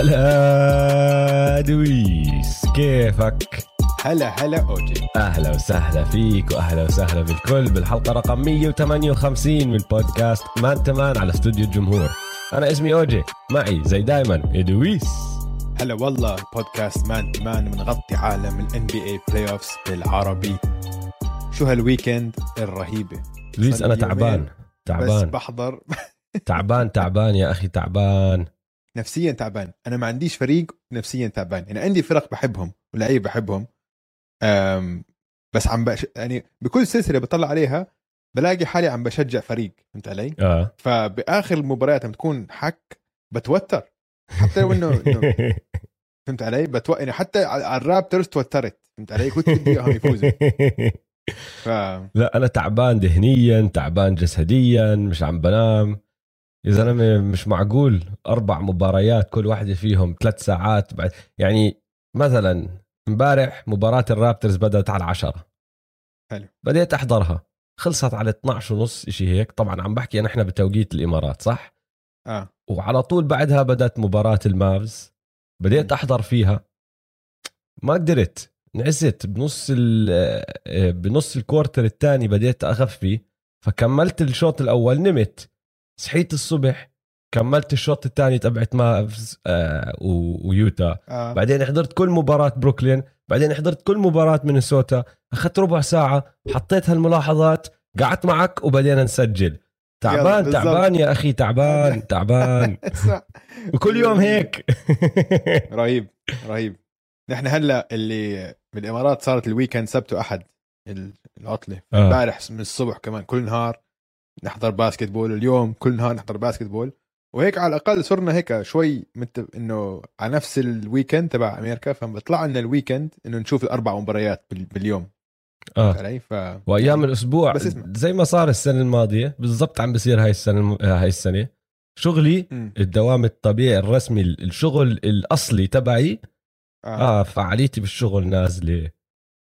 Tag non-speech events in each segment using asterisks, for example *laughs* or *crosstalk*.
هلا ادويس كيفك؟ هلا هلا أوجي. أهلا وسهلا فيك وأهلا وسهلا بالكل بالحلقة رقم 158 من بودكاست مان تمان على استوديو الجمهور. أنا اسمي أوجي معي زي دايما ادويس هلا والله بودكاست مان مان بنغطي عالم ال NBA playoffs بالعربي. شو هال weekend الرهيبة؟ ادويس أنا تعبان بس تعبان بحضر. *laughs* تعبان تعبان يا أخي تعبان. نفسيا تعبان. أنا ما عنديش فريق نفسيا تعبان. يعني عندي فرق بحبهم ولعيبه بحبهم. أم بس عم بش... يعني بكل سلسلة بطلع عليها بلاقي حالي عم بشجع فريق. فهمت علي؟ آه. فبآخر المباريات لما تكون حك بتوتر. حتى لو إنه *laughs* فهمت علي؟ بتو... يعني حتى على الرابترز توترت. فهمت علي؟ كنت بدي إياهم يفوزوا. *laughs* ف لا أنا تعبان ذهنيا تعبان جسديا مش عم بنام. يا زلمة مش معقول. أربع مباريات كل واحدة فيهم ثلاث ساعات بعد. يعني مثلا امبارح مباراة الرابترز بدأت على عشرة. حلو. بديت أحضرها. خلصت على 12 ونص شيء هيك. طبعا عم بحكي نحن بتوقيت الإمارات صح؟ آه. وعلى طول بعدها بدأت مباراة المافز. بديت أحضر فيها. ما قدرت. نعست. بنص آه، بنص ال quarter الثاني بديت اغفي فكملت الشوط الأول نمت. صحيت الصبح كملت الشوط الثاني تبعت Mavs آه، ويوتا. آه. بعدين حضرت كل مباراة بروكلين بعدين حضرت كل مباراة مينيسوتا. أخذت ربع ساعة حطيت هالملاحظات قعدت معك وبدينا نسجل. تعبان. تعبان يا أخي تعبان *laughs* تعبان. *laughs* وكل يوم هيك. *laughs* رهيب رهيب. نحن هلأ اللي بالإمارات صارت ال weekend سبت وأحد ال- العطلة. آه. امبارح من الصبح كمان كل نهار. نحضر basketball اليوم كل نهار نحضر basketball وهيك على الأقل صرنا هيك شوي مت... إنه على نفس ال weekend تبع أمريكا فبطلع لنا ال weekend إنه نشوف الأربع مباريات بال... باليوم آه. علي ف وأيام الأسبوع بس اسمع. زي ما صار السنة الماضية بالضبط عم بصير هاي السنة الم... آه، هاي السنة شغلي مم. الدوام الطبيعي الرسمي الشغل الأصلي تبعي آه. آه فعاليتي بالشغل نازلة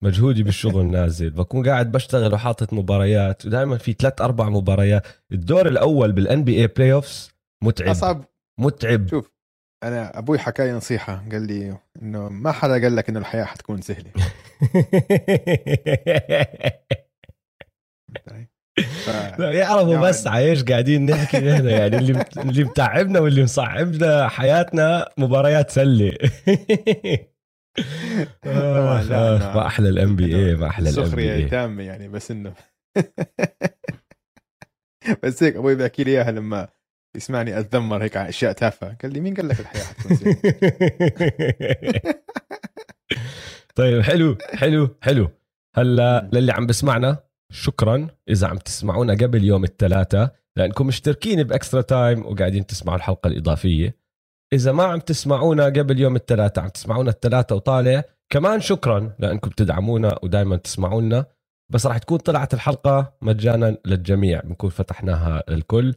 مجهودي بالشغل نازل. بكون قاعد بشتغل وحاطط مباريات ودائما في ثلاث أربع مباريات. الدور الأول بال NBA playoffs متعب. أصعب. متعب. شوف أنا أبوي حكى لي نصيحة قال لي إنه ما حدا قال لك إنه الحياة حتكون سهلة. *laughs* ف... يعرفوا بس عايش قاعدين نحكي نحن يعني اللي اللي متعبنا واللي مصعبنا حياتنا مباريات سلة. *laughs* *laughs* طبعاً، لا، أنا- ما أحلى الام بي اي ما أحلى الام بي سخريه اي تامة يعني بس إنه *laughs* بس هيك أبوي بيحكي لي إياها لما يسمعني أتذمر هيك على أشياء تافهة. قال لي مين قال لك الحياة حتكون *laughs* طيب حلو حلو حلو. هلأ للي عم بسمعنا شكرا إذا عم تسمعونا قبل يوم الثلاثاء لأنكم مشتركين ب Extra Time وقاعدين تسمعوا الحلقة الإضافية. إذا ما عم تسمعونا قبل يوم الثلاثاء عم تسمعونا الثلاثاء وطالع كمان شكرا لأنكم بتدعمونا ودائما تسمعونا. بس راح تكون طلعت الحلقة مجانا للجميع بنكون فتحناها للكل.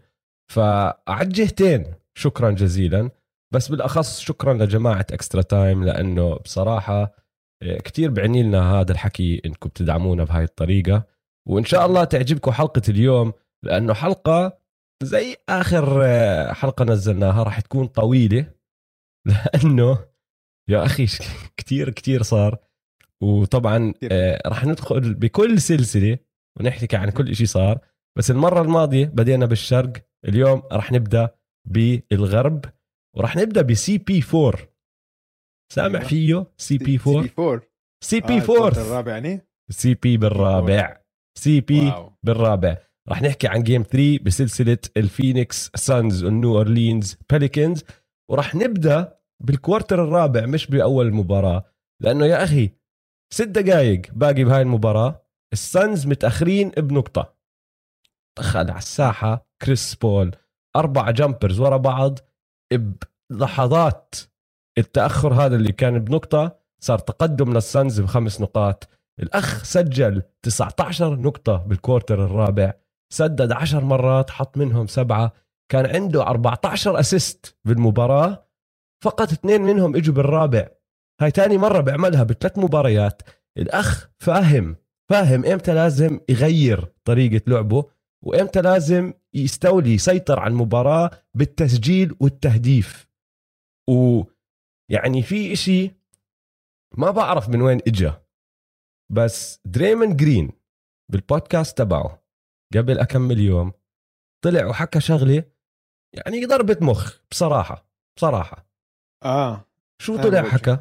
فعلى الجهتين شكرا جزيلا. بس بالأخص شكرا لجماعة Extra Time لأنه بصراحة إيه، كتير بعني لنا هذا الحكي إنكم بتدعمونا بهاي الطريقة. وإن شاء الله تعجبكم حلقة اليوم لأنه حلقة زي آخر آه، حلقة نزلناها راح تكون طويلة *laughs* لأنه يا أخي كتير كتير صار. وطبعا. آه، راح ندخل بكل سلسلة ونحكي عن كل شيء صار. بس المرة الماضية بدينا بالشرق اليوم راح نبدأ بالغرب وراح نبدأ ب CP4 سامع أيوة. فيه سي بي 4 سي 4 سي آه، P ال quarter 4 الرابع يعني؟ CP بالرابع. CP بالرابع. راح نحكي عن game 3 بسلسلة الفينيكس سانز والنيو اورلينز بليكنز وراح نبدأ بال quarter الرابع مش بأول المباراة. لأنه يا أخي ست دقائق باقي بهاي المباراة السانز متأخرين بنقطة. دخل على الساحة كريس بول أربع jumpers ورا بعض بلحظات التأخر هذا اللي كان بنقطة صار تقدم للسانز بخمس نقاط. الأخ سجل 19 نقطة بال quarter الرابع. سدد 10 مرات حط منهم سبعة. كان عنده 14 assist بالمباراة فقط اثنين منهم إجوا بالرابع. هاي تاني مرة بيعملها بثلاث مباريات. الأخ فاهم فاهم إمتى لازم يغير طريقة لعبه وإمتى لازم يستولي يسيطر على المباراة بالتسجيل والتهديف. ويعني في إشي ما بعرف من وين إجا بس دريمن جرين بالبودكاست تبعه. قبل أكمل يوم طلع وحكى شغلة يعني ضربة مخ بصراحة بصراحة. آه. شو طلع حكى؟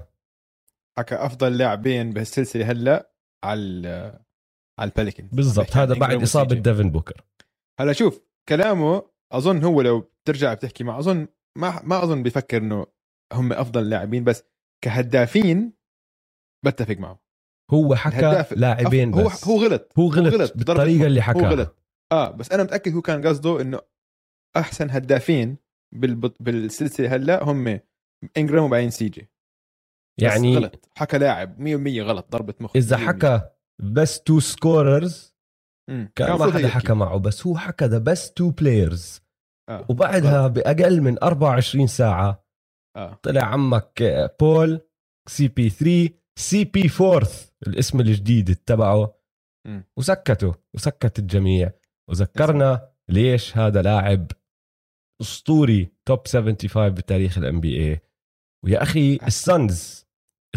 حكى أفضل لاعبين بهالسلسلة هلأ على على الباليكن بالضبط هذا بعد إصابة ديفن بوكر. هلأ شوف كلامه أظن هو لو بترجع بتحكي مع أظن ما ما أظن بيفكر إنه هم أفضل لاعبين بس كهدافين بتفق معه. هو حكى لاعبين هو بس. هو غلط. هو غلط, غلط. بضربة بالطريقة مخ. اللي هو حكاها. غلط. آه بس أنا متأكد هو كان قصده إنه أحسن هدافين بالبط... بالسلسلة هلأ هم إنجرام وبعدين سيجي بس يعني غلط حكى لاعب 100% غلط ضربة مخ 100%. حكى بس two scorers. كان ما حدا. حكى معه بس هو حكى the best two players آه. وبعدها بأقل من 24 ساعة آه طلع عمك آه، بول CP3 CP fourth الاسم الجديد تبعه. وسكته وسكت الجميع وذكرنا ليش هذا لاعب أسطوري top 75 بتاريخ ال NBA ويا أخي السانز.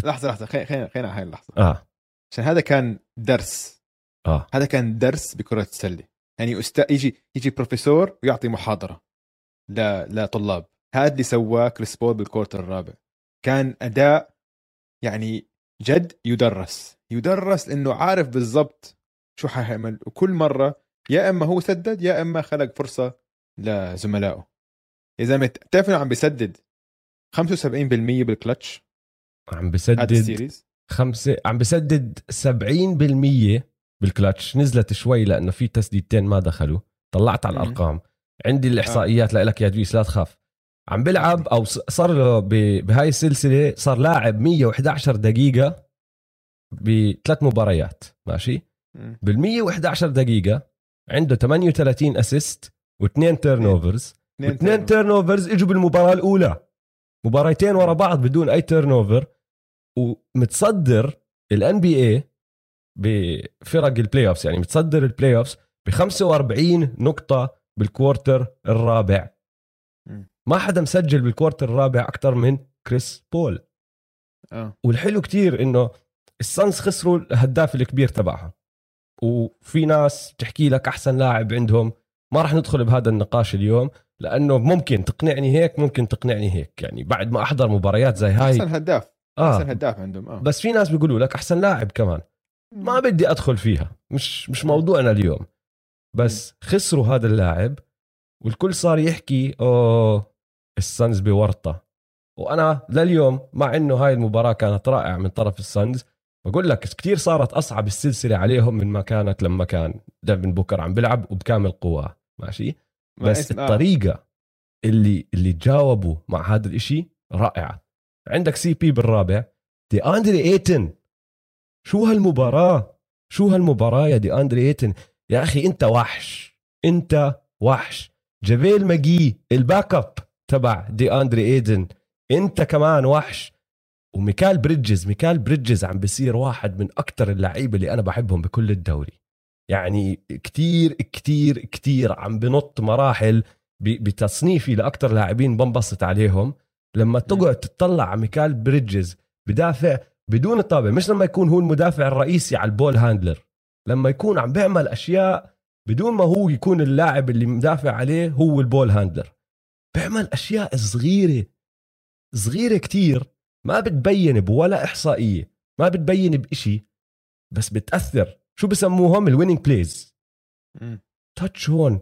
لحظة لحظة. خلينا خلينا على هاي اللحظة. آه. عشان هذا كان درس. آه. هذا كان درس بكرة السله يعني أستا... يجي يجي بروفيسور ويعطي محاضرة ل... لطلاب. هذا اللي سواه كريس بول بال quarter الرابع. كان أداء يعني جد يدرس. يدرس لأنه عارف بالضبط شو حيعمل. وكل مرة يا إما هو سدد يا إما خلق فرصة لزملائه. يا زلمه بتعرف إنه عم بيسدد 75% بالكلتش؟ عم بسدد خمسة عم بسدد 70% بالكلتش. نزلت شوي لأنه في تسديدتين ما دخلوا. طلعت على. الأرقام. عندي الإحصائيات آه. لك يا دويس لا تخاف. عم بلعب أو صار له ب- بهاي السلسلة صار لاعب 111 دقيقة بثلاث مباريات ماشي. بال 111 دقيقة عنده 38 assist واثنين turnovers واثنين turnovers إجوا بالمباراة الأولى. مباريتين ورا بعض بدون أي turnover ومتصدر ال NBA بفرق ال playoffs يعني متصدر ال playoffs ب 45 نقطة بال quarter الرابع. ما حدا مسجل بالكوارتر الرابع أكثر من كريس بول آه. والحلو كتير إنه السانز خسروا الهداف الكبير تبعها وفي ناس بتحكي لك أحسن لاعب عندهم. ما راح ندخل بهذا النقاش اليوم لأنه ممكن تقنعني هيك ممكن تقنعني هيك. يعني بعد ما أحضر مباريات زي هاي. أحسن هداف. أحسن آه هداف عندهم آه. بس في ناس بيقولوا لك أحسن لاعب كمان. ما بدي أدخل فيها. مش مش موضوعنا اليوم. بس خسروا هذا اللاعب والكل صار يحكي أوه السانز بورطة. وأنا لليوم مع إنه هاي المباراة كانت رائعة من طرف السانز بقول لك كثير صارت أصعب السلسلة عليهم من ما كانت لما كان ديفن بوكر عم بيلعب وبكامل قواه ماشي؟ ما بس اسم- آه. الطريقة اللي اللي تجاوبوا مع هذا الإشي رائعة. عندك CP بالرابع دي أندري إيتن. شو هالمباراة؟ شو هالمباراة يا دي أندري إيتن؟ يا أخي أنت وحش أنت وحش. جافيل ماجي ال backup تبع دي أندري إيتن أنت كمان وحش. وميكال بريدجز ميكال بريدجز عم بصير واحد من أكثر اللعيبة اللي أنا بحبهم بكل الدوري. يعني كتير كتير كتير عم بنط مراحل بتصنيفي لاكثر لاعبين بنبسط عليهم. لما تقعد تطلع على ميكال بريدجز بدافع بدون طابة مش لما يكون هو المدافع الرئيسي على ال ball handler. لما يكون عم بيعمل أشياء بدون ما هو يكون اللاعب اللي مدافع عليه هو ال ball handler. بيعمل أشياء صغيرة صغيرة كتير. ما بتبين بولا إحصائية ما بتبين بإشي بس بتأثر. شو بسموهم؟ ال winning plays مم. touch هون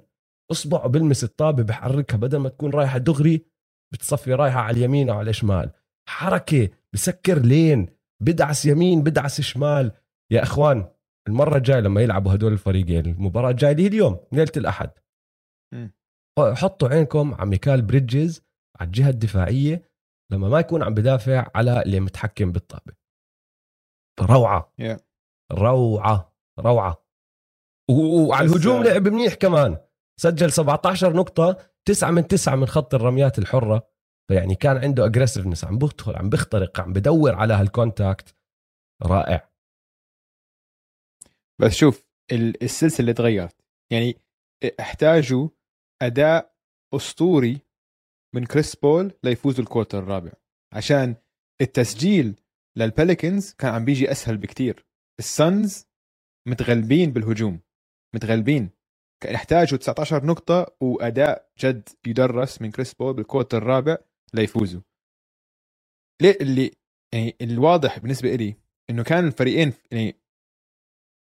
اصبعه بلمس الطابة بحركها. بدل ما تكون رايحة دغري بتصفي رايحة على اليمين أو على الشمال. حركة بسكر lane. بدعس يمين بدعس شمال. يا إخوان المرة الجاية لما يلعبوا هدول الفريقين المباراة الجاية اللي هي اليوم ليلة الأحد. حطوا عينكم على ميكال بريدجز على الجهة الدفاعية. لما ما يكون عم بدافع على اللي متحكم بالطابة. روعة. Yeah. روعة. روعة. وعلى الهجوم لعب منيح كمان. سجل 17 نقطة 9 من 9 من خط الرميات الحرة. فيعني كان عنده aggressiveness عم بدخل عم بخترق عم بدور على هال contact رائع. بس شوف ال- السلسلة اللي تغيرت. يعني احتاجوا أداء أسطوري من كريس بول ليفوزوا ال quarter الرابع. عشان التسجيل للبليكنز كان عم بيجي أسهل بكتير. السانز متغلبين بالهجوم. متغلبين. كان يحتاجوا 19 نقطة وأداء جد يدرس من كريس بول بال quarter الرابع ليفوزوا. ليه اللي يعني الواضح بالنسبة لي إنه كان الفريقين يعني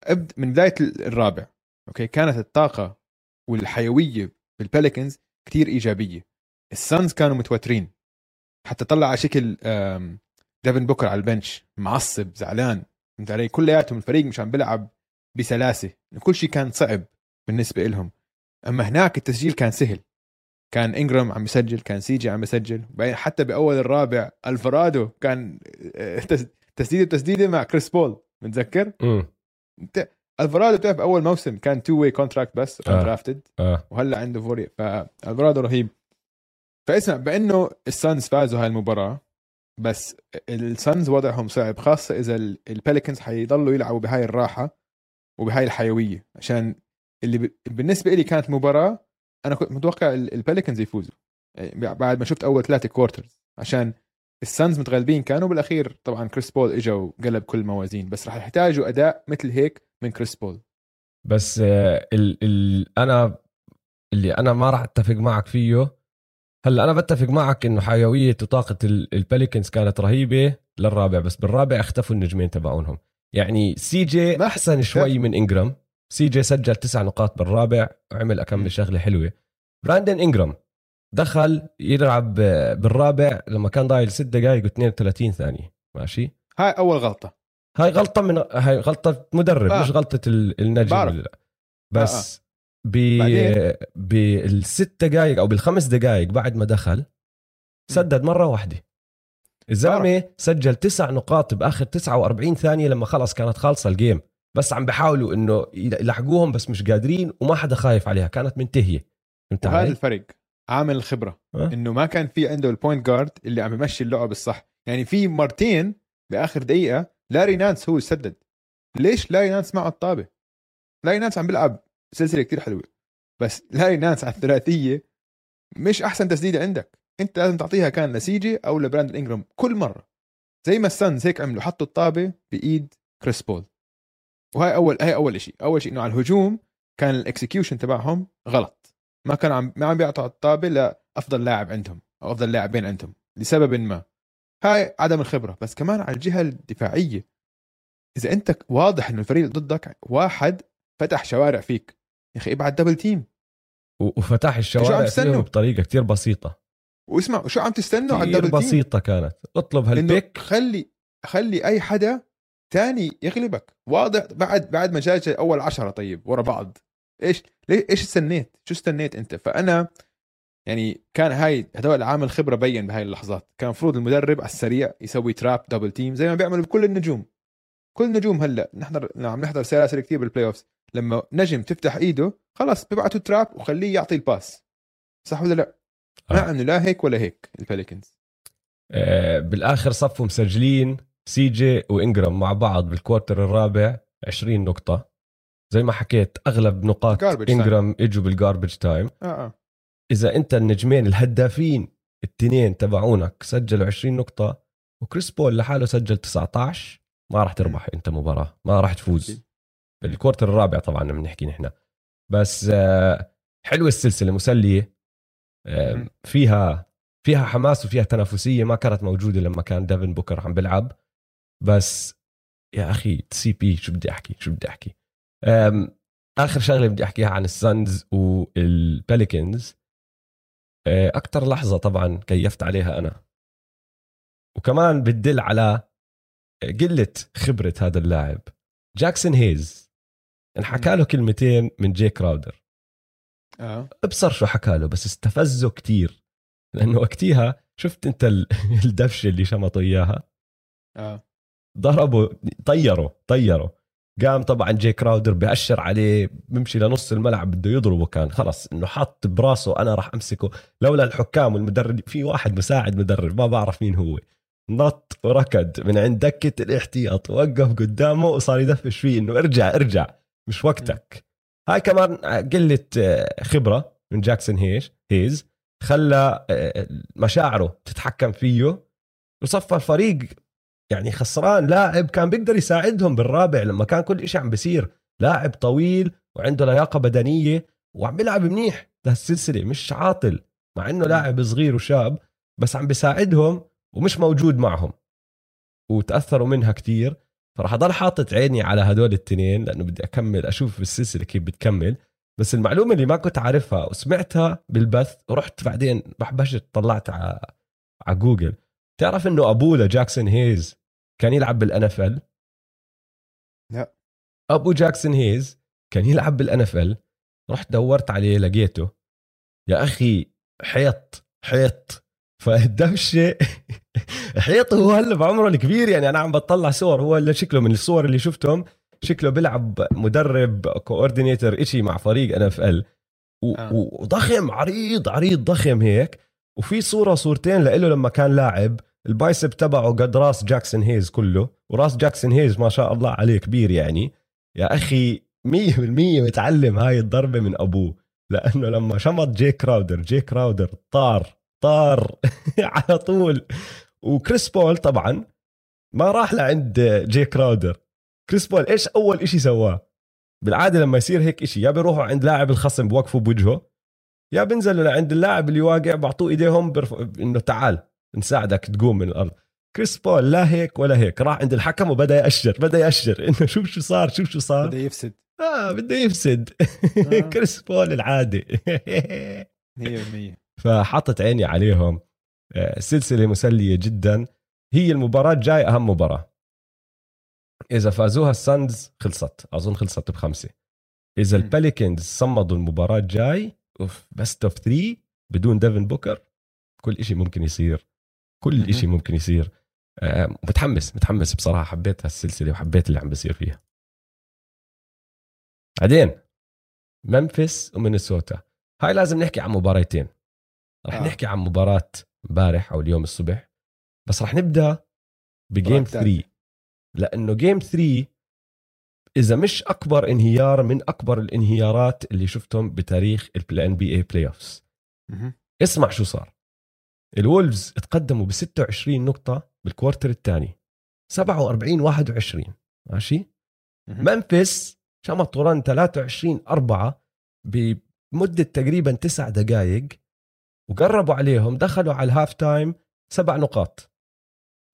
ابد من بداية الرابع أوكي؟ كانت الطاقة والحيوية بال Pelicans كتير إيجابية. ال Suns كانوا متوترين. حتى طلع على شكل ديفن بوكر على ال bench معصب زعلان. فهمت علي؟ كلياتهم الفريق مش عم بيلعب بسلاسة. كل شيء كان صعب بالنسبة لهم أما هناك التسجيل كان سهل. كان انجرام عم يسجل كان سيجي عم يسجل. حتى بأول الرابع الفرادو كان آه، تسديدة تسديده مع كريس بول. متذكر؟ انت الفرادو بتعرف أول موسم. كان two-way contract مش drafted آه. آه. وهلأ عنده four-year. فالفرادو رهيب. فاسمع بأنه ال Suns فازوا هاي المباراة بس ال Suns وضعهم صعب خاصة إذا ال Pelicans حيضلوا يلعبوا بهاي الراحة وبهاي الحيوية عشان اللي بالنسبة لي كانت مباراة أنا كنت متوقع ال Pelicans يفوزوا. يعني بعد ما شفت أول ثلاثة quarters عشان ال Suns متغلبين كانوا بالأخير طبعا كريس بول اجى وقلب كل الموازين بس راح يحتاجوا أداء مثل هيك من كريس بول بس آه، ال ال أنا اللي أنا ما راح أتفق معك فيه هلا أنا بتفق معك إنه حيوية وطاقه ال Pelicans كانت رهيبة للرابع بس بالرابع اختفوا النجمين تبعونهم. يعني سي جي أحسن شوي من إنجرام. سي جي سجل تسع نقاط بالرابع وعمل اكم شغلة حلوة. براندن إنجرام دخل يلعب بالرابع لما كان ضايل ست دقائق و32 ثانية. ماشي؟ هاي أول غلطة. هاي غلطة من هاي غلطة مدرب آه. مش غلطة النجم لا. بس آه. بالست دقائق أو بالخمس دقائق بعد ما دخل سدد مرة واحدة. الزلمة سجل تسع نقاط بآخر 49 ثانية لما خلص كانت خالصة الجيم بس عم بحاولوا إنه يلحقوهم بس مش قادرين وما حدا خايف عليها كانت منتهية. انت هذا الفرق عامل الخبرة. أه؟ إنه ما كان في عنده ال point guard اللي عم يمشي اللعب الصح. يعني في مرتين بآخر دقيقة لاري نانس هو سدد ليش لاري نانس معه الطابه لاري نانس عم بيلعب سلسلة كتير حلوة. بس لاري نانس على الثلاثية مش أحسن تسديدة عندك. أنت لازم تعطيها كان لسيجي أو لبراندن إنجرام كل مرة. زي ما ال Suns هيك عملوا حطوا الطابة بإيد كريس بول. وهي أول هي أول شيء أول شيء إنه على الهجوم كان ال execution تبعهم غلط. ما كان عم ما عم بيعطوا الطابة لأفضل لاعب عندهم أو أفضل لاعبين عندهم لسبب ما. هاي عدم الخبرة. بس كمان على الجهة الدفاعية إذا أنت واضح إنه الفريق ضدك واحد فتح شوارع فيك. يا أخي ابعت double team وفتح الشوارع فيهم بطريقة كتير بسيطة. واسمع شو عم تستنوا على ال double بسيطة كانت. اطلب هالبيك. خلي خلي أي حدا تاني يغلبك. واضح بعد بعد ما جاء أول عشرة طيب ورا بعض. إيش ليه إيش استنيت؟ شو استنيت أنت؟ فأنا يعني كان هاي هدول عامل خبرة بين بهاي اللحظات. كان المفروض المدرب على السريع يسوي trap double team زي ما بيعملوا بكل النجوم. كل النجوم هلأ. نحضر عم نحضر سلاسل كثير بال playoffs لما نجم تفتح إيده خلص بيبعتوا trap وخليه يعطي ال pass. صح ولا لا؟ آه. ما انه لا هيك ولا هيك ال Pelicans آه بالآخر صفوا مسجلين سي جي وإنجرام مع بعض بال quarter الرابع 20 نقطة. زي ما حكيت أغلب نقاط إنجرام إجوا بال garbage time آه آه. إذا أنت النجمين الهدافين التنين تبعونك سجلوا 20 نقطة وكريس بول لحاله سجل 19 ما راح تربح أنت مباراة ما راح تفوز. ال quarter الرابع طبعا بنحكي نحن. بس آه، حلوة السلسلة مسلية. آه، فيها فيها حماس وفيها تنافسية ما كانت موجودة لما كان ديفن بوكر عم بيلعب. بس يا أخي سي بي شو بدي أحكي؟ شو بدي أحكي؟ آخر شغلة بدي أحكيها عن ال Suns وال Pelicans آه، أكثر لحظة طبعا كيفت عليها أنا. وكمان بتدل على قلة خبرة هذا اللاعب. جاكسون هيز. انحكى له كلمتين من جي كراودر. آه. ابصر شو حكى له بس استفزه كتير. لأنه وقتيها شفت أنت *laughs* الدفشه اللي شمطوا إياها؟ آه. ضربه طيره طيره قام طبعا جي كراودر بأشر عليه بمشي لنص الملعب بده يضربه كان. خلص إنه حط براسه أنا راح أمسكه. لولا الحكام والمدرب في واحد مساعد مدرب ما بعرف مين هو. نط وركض من عند دكة الاحتياط وقف قدامه وصار يدفش فيه إنه ارجع ارجع. مش وقتك. هاي كمان قلة خبرة من جاكسون هيش هيز خلى آه، مشاعره تتحكم فيه وصفى الفريق يعني خسران. لاعب كان بيقدر يساعدهم بالرابع لما كان كل شيء عم بيصير. لاعب طويل وعنده لياقة بدنية وعم بيلعب منيح. السلسلة مش عاطل مع إنه لاعب صغير وشاب بس عم بيساعدهم ومش موجود معهم. وتأثروا منها كتير. فراح أضل حاطط عيني على هدول التنين لأنه بدي أكمل أشوف بالسلسلة كيف بتكمل. بس المعلومة اللي ما كنت عارفها وسمعتها بالبث ورحت بعدين بحبشت طلعت على على جوجل. تعرف إنه أبوه لجاكسون هيز كان يلعب بال NFL لا. ابو جاكسون هيز كان يلعب بال NFL رحت دورت عليه لقيته. يا أخي حيط حيط. فالدبشه حيط هو هلا بعمره الكبير يعني أنا عم بطلع صور هو اللي شكله من الصور اللي شفتهم شكله بيلعب مدرب coordinator إشي مع فريق NFL وضخم عريض عريض ضخم هيك. وفي صورة صورتين له لما كان لاعب ال bicep تبعه قد راس جاكسون هيز كله. وراس جاكسون هيز ما شاء الله عليه كبير يعني. يا أخي 100% متعلم هاي الضربة من أبوه. لأنه لما شمط جي كراودر جي كراودر طار. طار *laughs* على طول. وكريس بول طبعا ما راح لعند جي كراودر كريس بول إيش أول إشي سواه؟ بالعادة لما يصير هيك إشي يا بيروحوا عند لاعب الخصم بوقفوا بوجهه يا بنزلوا لعند اللاعب اللي واقع بعطوه إيديهم برف... إنه تعال نساعدك تقوم من الأرض. كريس بول لا هيك ولا هيك راح عند الحكم وبدأ يأشر بدأ يأشر. إنه شوف شو صار شوف شو صار. بدأ يفسد. آه بده يفسد. *laughs* آه. كريس بول العادي. *laughs* 100% فحطت عيني عليهم. آه، سلسلة مسلية جدا. هي المباراة الجاي أهم مباراة. إذا فازوها ال Suns خلصت. أظن خلصت بخمسة. إذا ال Pelicans صمدوا المباراة الجاي ب best of 3 بدون ديفن بوكر كل شيء ممكن يصير. كل شيء ممكن يصير. آه، متحمس متحمس بصراحة. حبيت هالسلسلة وحبيت اللي عم بيصير فيها. بعدين ممفيس ومينيسوتا. هاي لازم نحكي عن مباراتين. رح آه. نحكي عن مباراة امبارح أو اليوم الصبح. بس رح نبدأ ب game 3 لأنه game 3 إذا مش أكبر انهيار من أكبر الانهيارات اللي شفتهم بتاريخ ال NBA playoffs اسمع شو صار. الولفز تقدموا ب 26 نقطة بال quarter الثاني. 47 21 ماشي؟ ممفيس شمطوا run 23 4 بمدة تقريبا تسع دقائق وقربوا عليهم دخلوا على ال half time سبع نقاط.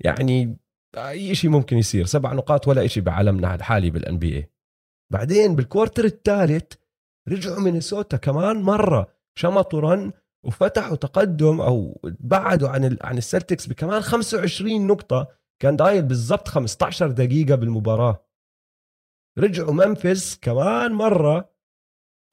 يعني أي شيء ممكن يصير سبع نقاط ولا شيء بعالمنا الحالي بال NBA بعدين بال quarter الثالث رجعوا مينيسوتا كمان مرة شمطوا run وفتحوا تقدم أو بعدوا عن عن السلتكس بكمان 25 نقطة. كان ضايل بالضبط 15 دقيقة بالمباراة. رجعوا منفس كمان مرة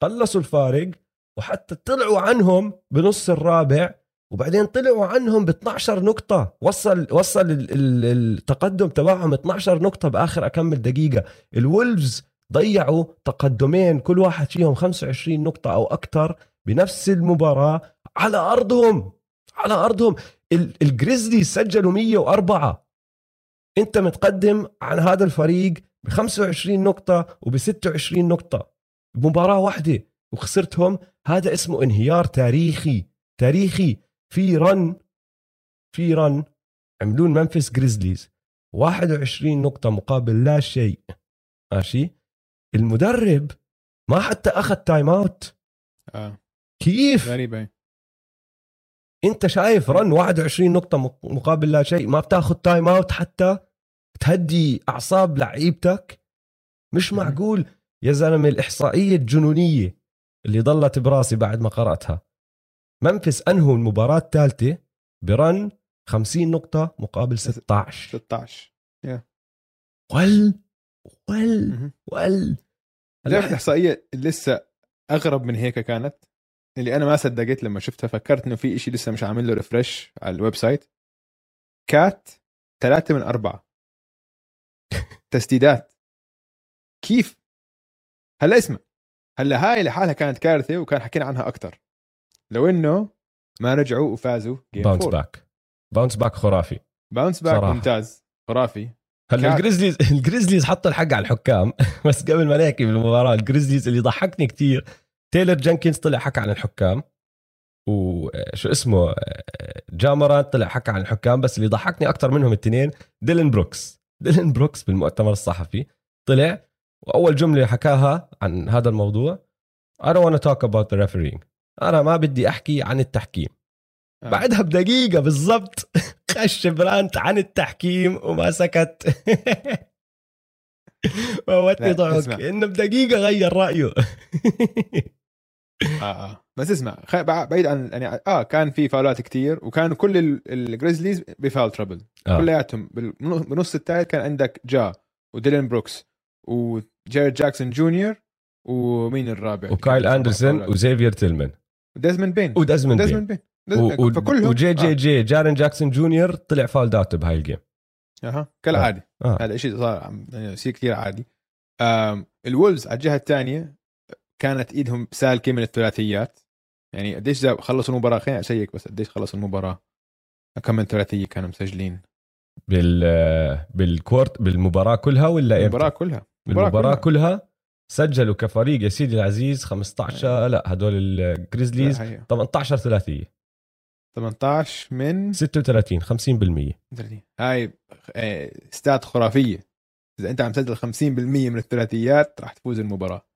قلصوا الفارق. وحتى طلعوا عنهم بنص الرابع وبعدين طلعوا عنهم ب 12 نقطة. وصل وصل التقدم تبعهم 12 نقطة بآخر أكمل دقيقة. الولفز ضيعوا تقدمين كل واحد فيهم 25 نقطة أو أكثر بنفس المباراة على أرضهم. على أرضهم. الجريزليز سجلوا 104 أنت متقدم عن هذا الفريق ب 25 نقطة وب 26 نقطة. بمباراة واحدة. وخسرتهم هذا اسمه انهيار تاريخي. تاريخي. في run في run عملوه ممفيس جريزليز 21 نقطة مقابل لا شيء. ماشي؟ المدرب ما حتى أخذ time out آه. كيف؟ غريبة أنت شايف run 21 نقطة مقابل لا شيء؟ ما بتاخذ time out حتى تهدي أعصاب لعيبتك؟ مش معقول. يا زلمة الإحصائية الجنونية. اللي ضلت براسي بعد ما قرأتها. ممفيس انهوا المباراة الثالثة ب run 50 نقطة مقابل 16 16 yeah. ول ول ول الإحصائية لسه أغرب من هيك كانت. اللي أنا ما صدقت لما شفتها فكرت إنه في إشي لسه مش عامل له refresh على الويب سايت. كات ثلاثة من أربعة. *laughs* تسديدات. كيف؟ هلا اسمع. هلا هاي لحالها كانت كارثة وكان حكينا عنها أكثر لو إنه ما رجعوا وفازوا جيم باونس باك باونس باك خرافي. bounce back صراحة. ممتاز. خرافي. هلا الجريزليز الجريزليز حطوا الحق على الحكام. *laughs* بس قبل ما نحكي بالمباراة الجريزليز اللي ضحكني كثير تايلر جنكنز طلع حكى عن الحكام. وشو اسمه جا مورانت طلع حكى عن الحكام. بس اللي ضحكني أكثر منهم الاثنين ديلن بروكس ديلن بروكس بالمؤتمر الصحفي طلع وأول جملة حكاها عن هذا الموضوع I don't want to talk about the refereeing. أنا ما بدي أحكي عن التحكيم. آه. بعدها بدقيقة بالضبط *laughs* خش ب rant عن التحكيم وما سكت. *laughs* موتني ضحك إنه بدقيقة غير رأيه. *laughs* آه آه. بس اسمع بعيد عن يعني آه كان في فاولات كتير وكانوا كل الجريزليز ب foul trouble آه. كلياتهم. بنص الثالث كان عندك جا وديلين بروكس وجارن جاكسون جونيور ومين الرابع؟ وكايل أندرسون وزيفيير تيلمان. وديزموند بين. وديزموند بين, بين. و... فكلهم وجي جي آه. جي جارن جاكسون جونيور طلع foul out بهاي ال game. أها. كالعادي آه. هذا شيء صار يعني شيء كثير عادي. الولفز على الجهة الثانية كانت إيدهم سالكة من الثلاثيات. يعني قديش خلصوا المباراة. خليني أشيك بس قديش خلصوا المباراة. كم من ثلاثية كانوا مسجلين. بال بال court بالمباراة كلها ولا المباراة كلها. بالمباراه كلها. كلها سجلوا كفريق يا سيدي العزيز 15 لا هدول الجريزليز 18 ثلاثية. 18 من؟ 36 50% هاي stat آه، خرافية. إذا أنت عم تسجل 50% من الثلاثيات راح تفوز المباراة.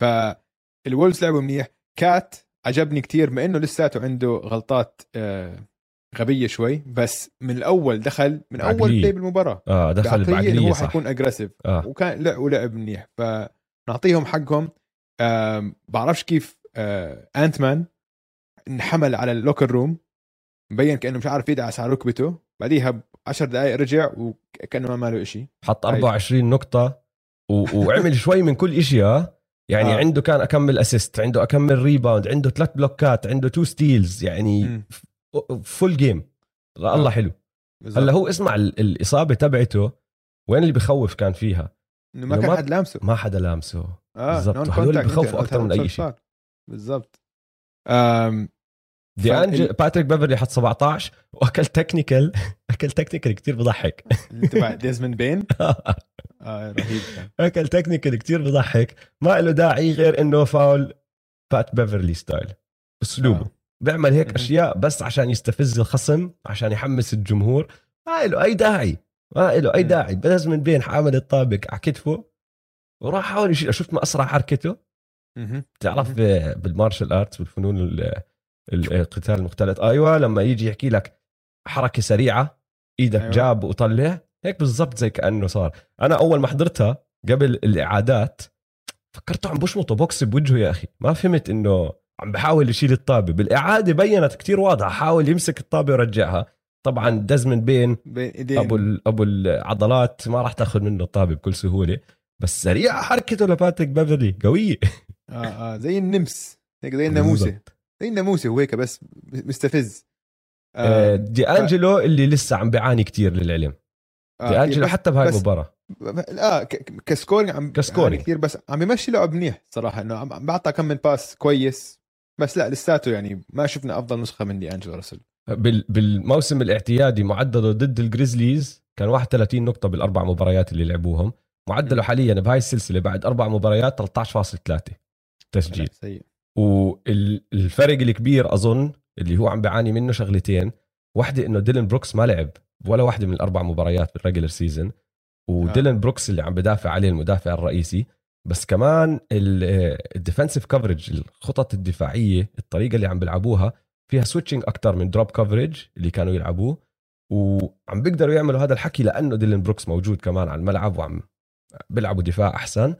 فالولفز لعبوا منيح. كات عجبني كتير مع إنه لساته عنده غلطات آه، غبية شوي بس من الأول دخل من أول play بالمباراة. آه دخل بعقلية هو حيكون aggressive آه. وكان لعب ولعب منيح. فنعطيهم حقهم. آه بعرفش كيف آه Ant-Man انحمل على ال locker room مبين كأنه مش عارف يدعس على ركبته. بعديها ب 10 دقائق رجع وكأنه ما ماله شيء حط 24 نقطة و... وعمل *laughs* شوي من كل شيء آه. يعني آه. عنده كان أكمل assist عنده أكمل rebound عنده ثلاث block ات عنده two steals يعني full game الله آه. حلو هلأ هو اسمع الإصابة تبعته وين اللي بخوف كان فيها؟ إنه ما كان حد لامسه. ما حدا لامسه. آه. بالضبط. هدول بخوفوا أكثر من أي شيء. بالضبط. دي أنجلو باتريك بيفرلي حط 17 وأكل technical *laughs* أكل technical كثير بضحك. تبع *laughs* ديزموند بين آه رهيب. أكل technical كثير بضحك. ما له داعي غير إنه فاول بات بيفرلي style اسلوبه آه. بيعمل هيك أشياء بس عشان يستفز الخصم عشان يحمس الجمهور. ما له أي داعي ما له أي داعي. ديزموند بين حامل الطابة على كتفه وراح حاول يشيل شفت ما أسرع حركته؟ تعرف بال martial arts بالفنون القتال المختلط؟ أيوه لما يجي يحكي لك حركة سريعة إيدك أيوة. جاب وطلع هيك بالضبط زي كأنه صار. أنا أول ما حضرتها قبل الإعادات فكرته عم بشمطه بوكس بوجهه يا أخي. ما فهمت إنه عم بحاول يشيل الطابة. بالإعادة بينت كتير واضحة. حاول يمسك الطابة ويرجعها. طبعا دزمن بين, بين أبو أبو العضلات ما راح تأخذ منه الطابة بكل سهولة. بس سريعه حركته لباتريك بيفرلي. قويه *laughs* آه آه. زي النمس. هيك زي الناموسة. زي الناموسة وهيك بس. مستفز. آه, آه، دي انجلو ف... اللي لسه عم بيعاني كتير للعلم. آه دي انجلو حتى بهاي المباراه آه ك scoring عم ك scoring. كثير بس عم بيمشي لعب منيح صراحة إنه عم بعطى كم من pass كويس. بس لا لساته يعني ما شفنا أفضل نسخة من دي انجلو راسل. بال بالموسم الاعتيادي معدله ضد الجريزليز كان 31 نقطة بالأربع مباريات اللي لعبوهم. معدله حاليا بهاي السلسلة بعد أربع مباريات 13.3 تسجيل. سيء. والفرق الكبير أظن اللي هو عم بيعاني منه شغلتين. واحدة إنه ديلن بروكس ما لعب ولا واحدة من الأربع مباريات بال regular season وديلن آه. بروكس اللي عم بدافع عليه المدافع الرئيسي. بس كمان ال defensive coverage الخطط الدفاعية الطريقة اللي عم بيلعبوها فيها switching أكثر من drop coverage اللي كانوا يلعبوه وعم بيقدروا يعملوا هذا الحكي لأنه ديلن بروكس موجود كمان على الملعب وعم بيلعبوا دفاع أحسن.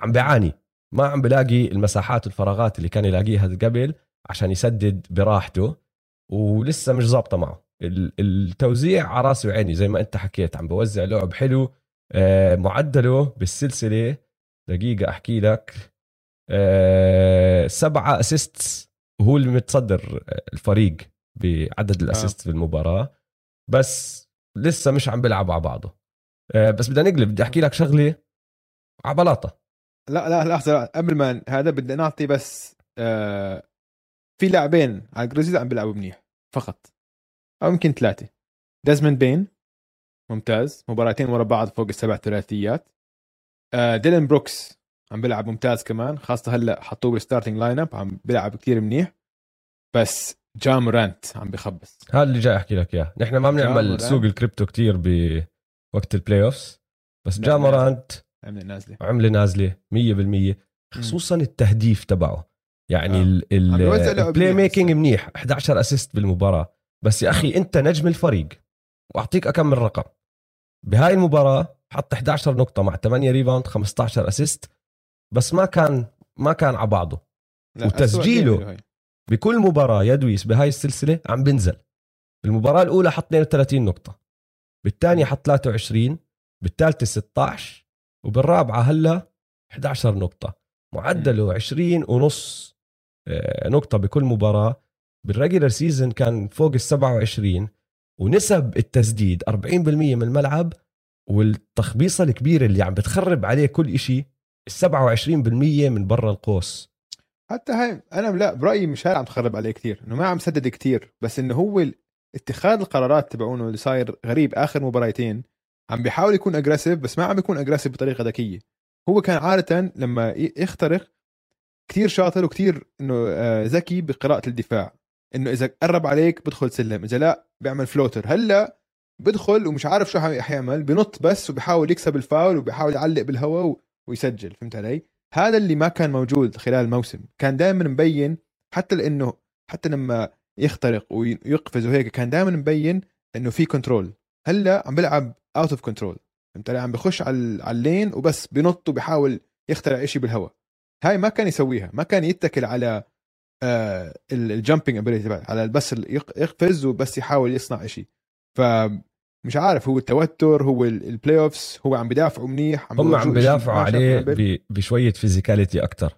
عم بيعاني ما عم بلاقي المساحات والفراغات اللي كان يلاقيها قبل عشان يسدد براحته ولسه مش ظابطة معه. التوزيع على راسي وعيني زي ما أنت حكيت عم بوزع لعب حلو آه، معدله بالسلسلة دقيقة أحكي لك. آه، سبعة assist وهو اللي متصدر الفريق بعدد ال assist آه. في المباراة. بس لسه مش عم بيلعب على بعضه. آه، بس بدنا نقلب. بدي أحكي لك شغلة على بلاطة. لا لا لحظه قبل ما هذا بدنا نعطي بس آه في لاعبين على الجريزليز عم بيلعبوا منيح. فقط. أو يمكن ثلاثة. ديزموند بين. ممتاز. مباراتين ورا بعض فوق السبع ثلاثيات. ديلن بروكس عم بيلعب ممتاز كمان خاصة هلا حطوه بال starting lineup عم بيلعب كثير منيح بس جامورانت عم بخبص. هذا اللي جاي أحكي لك إياه. نحن ما بنعمل. سوق الكريبتو كتير بوقت ال playoffs بس جامورانت عمل نازلة. عملة نازلة. 100% خصوصا التهديف تبعه. يعني آه. ال play منيح making. منيح 11 assist بالمباراة. بس يا أخي أنت نجم الفريق وأعطيك أكم رقم. بهاي المباراة حط 11 نقطة مع 8 rebound 15 assist بس ما كان ما كان على بعضه. وتسجيله. بكل مباراة يا دويس بهاي السلسلة عم بنزل. بالمباراه الأولى حط 32 نقطة. بالثانيه حط 23 بالثالثه 16 وبالرابعة هلا 11 نقطة. معدله 20 ونص آه، نقطة بكل مباراة. بال regular season كان فوق ال 27 ونسب التسديد 40% من الملعب. والتخبيصة الكبيرة اللي عم بتخرب عليه كل شيء 27% من برا القوس. حتى هاي أنا لا برأيي مش هاي عم تخرب عليه كثير إنه ما عم سدد كثير بس إنه هو اتخاذ القرارات تبعونه اللي صاير غريب آخر مباراتين عم بيحاول يكون aggressive بس ما عم بيكون aggressive بطريقة ذكية. هو كان عادة لما يخترق كثير شاطر وكثير إنه آه، ذكي بقراءة الدفاع إنه إذا قرب عليك بدخل سلم إذا لا بيعمل floater هلأ بدخل ومش عارف شو حي- حيعمل بنط بس وبحاول يكسب الفاول وبحاول يعلق بالهواء ويسجل فهمت علي؟ هذا اللي ما كان موجود خلال الموسم كان دائما مبين حتى لأنه حتى لما يخترق ويقفز وهيك كان دائما مبين إنه في control هلأ عم بيلعب out of control فهمت علي؟ عم بخش على ال- على ال lane وبس بنط وبحاول يخترع شيء بالهواء. هاي ما كان يسويها ما كان يتكل على آه ال jumping ability تبعه على بس يقفز وبس يحاول يصنع شيء فمش عارف هو التوتر هو ال- ال playoffs هو عم بدافعوا منيح هم بيورجوه عم بدافعوا عليه. ب- بشوية physicality أكثر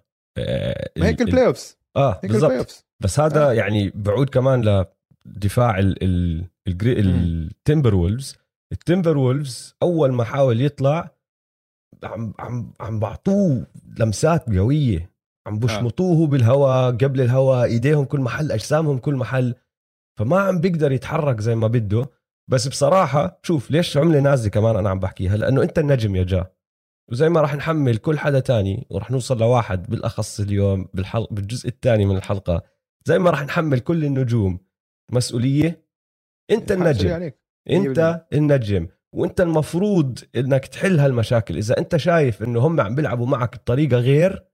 ما هيك ال playoffs آه بالضبط. بس هذا آه. يعني بعود كمان لدفاع ال ال التمبر وولفز التمبر وولفز أول ما حاول يطلع عم عم عم بعطوه لمسات قوية. عم بشمطوه بالهواء قبل الهواء إيديهم كل محل أجسامهم كل محل. فما عم بيقدر يتحرك زي ما بده. بس بصراحة شوف ليش عملة نازلة كمان أنا عم بحكيها؟ لأنه أنت النجم يا جا. وزي ما راح نحمل كل حدا تاني وراح نوصل لواحد بالأخص اليوم بالحلقة بالجزء الثاني من الحلقة. زي ما راح نحمل كل النجوم. مسؤولية؟ أنت النجم. عليك. أنت النجم. وأنت المفروض إنك تحل هالمشاكل. إذا أنت شايف إنه هم عم بيلعبوا معك بطريقة غير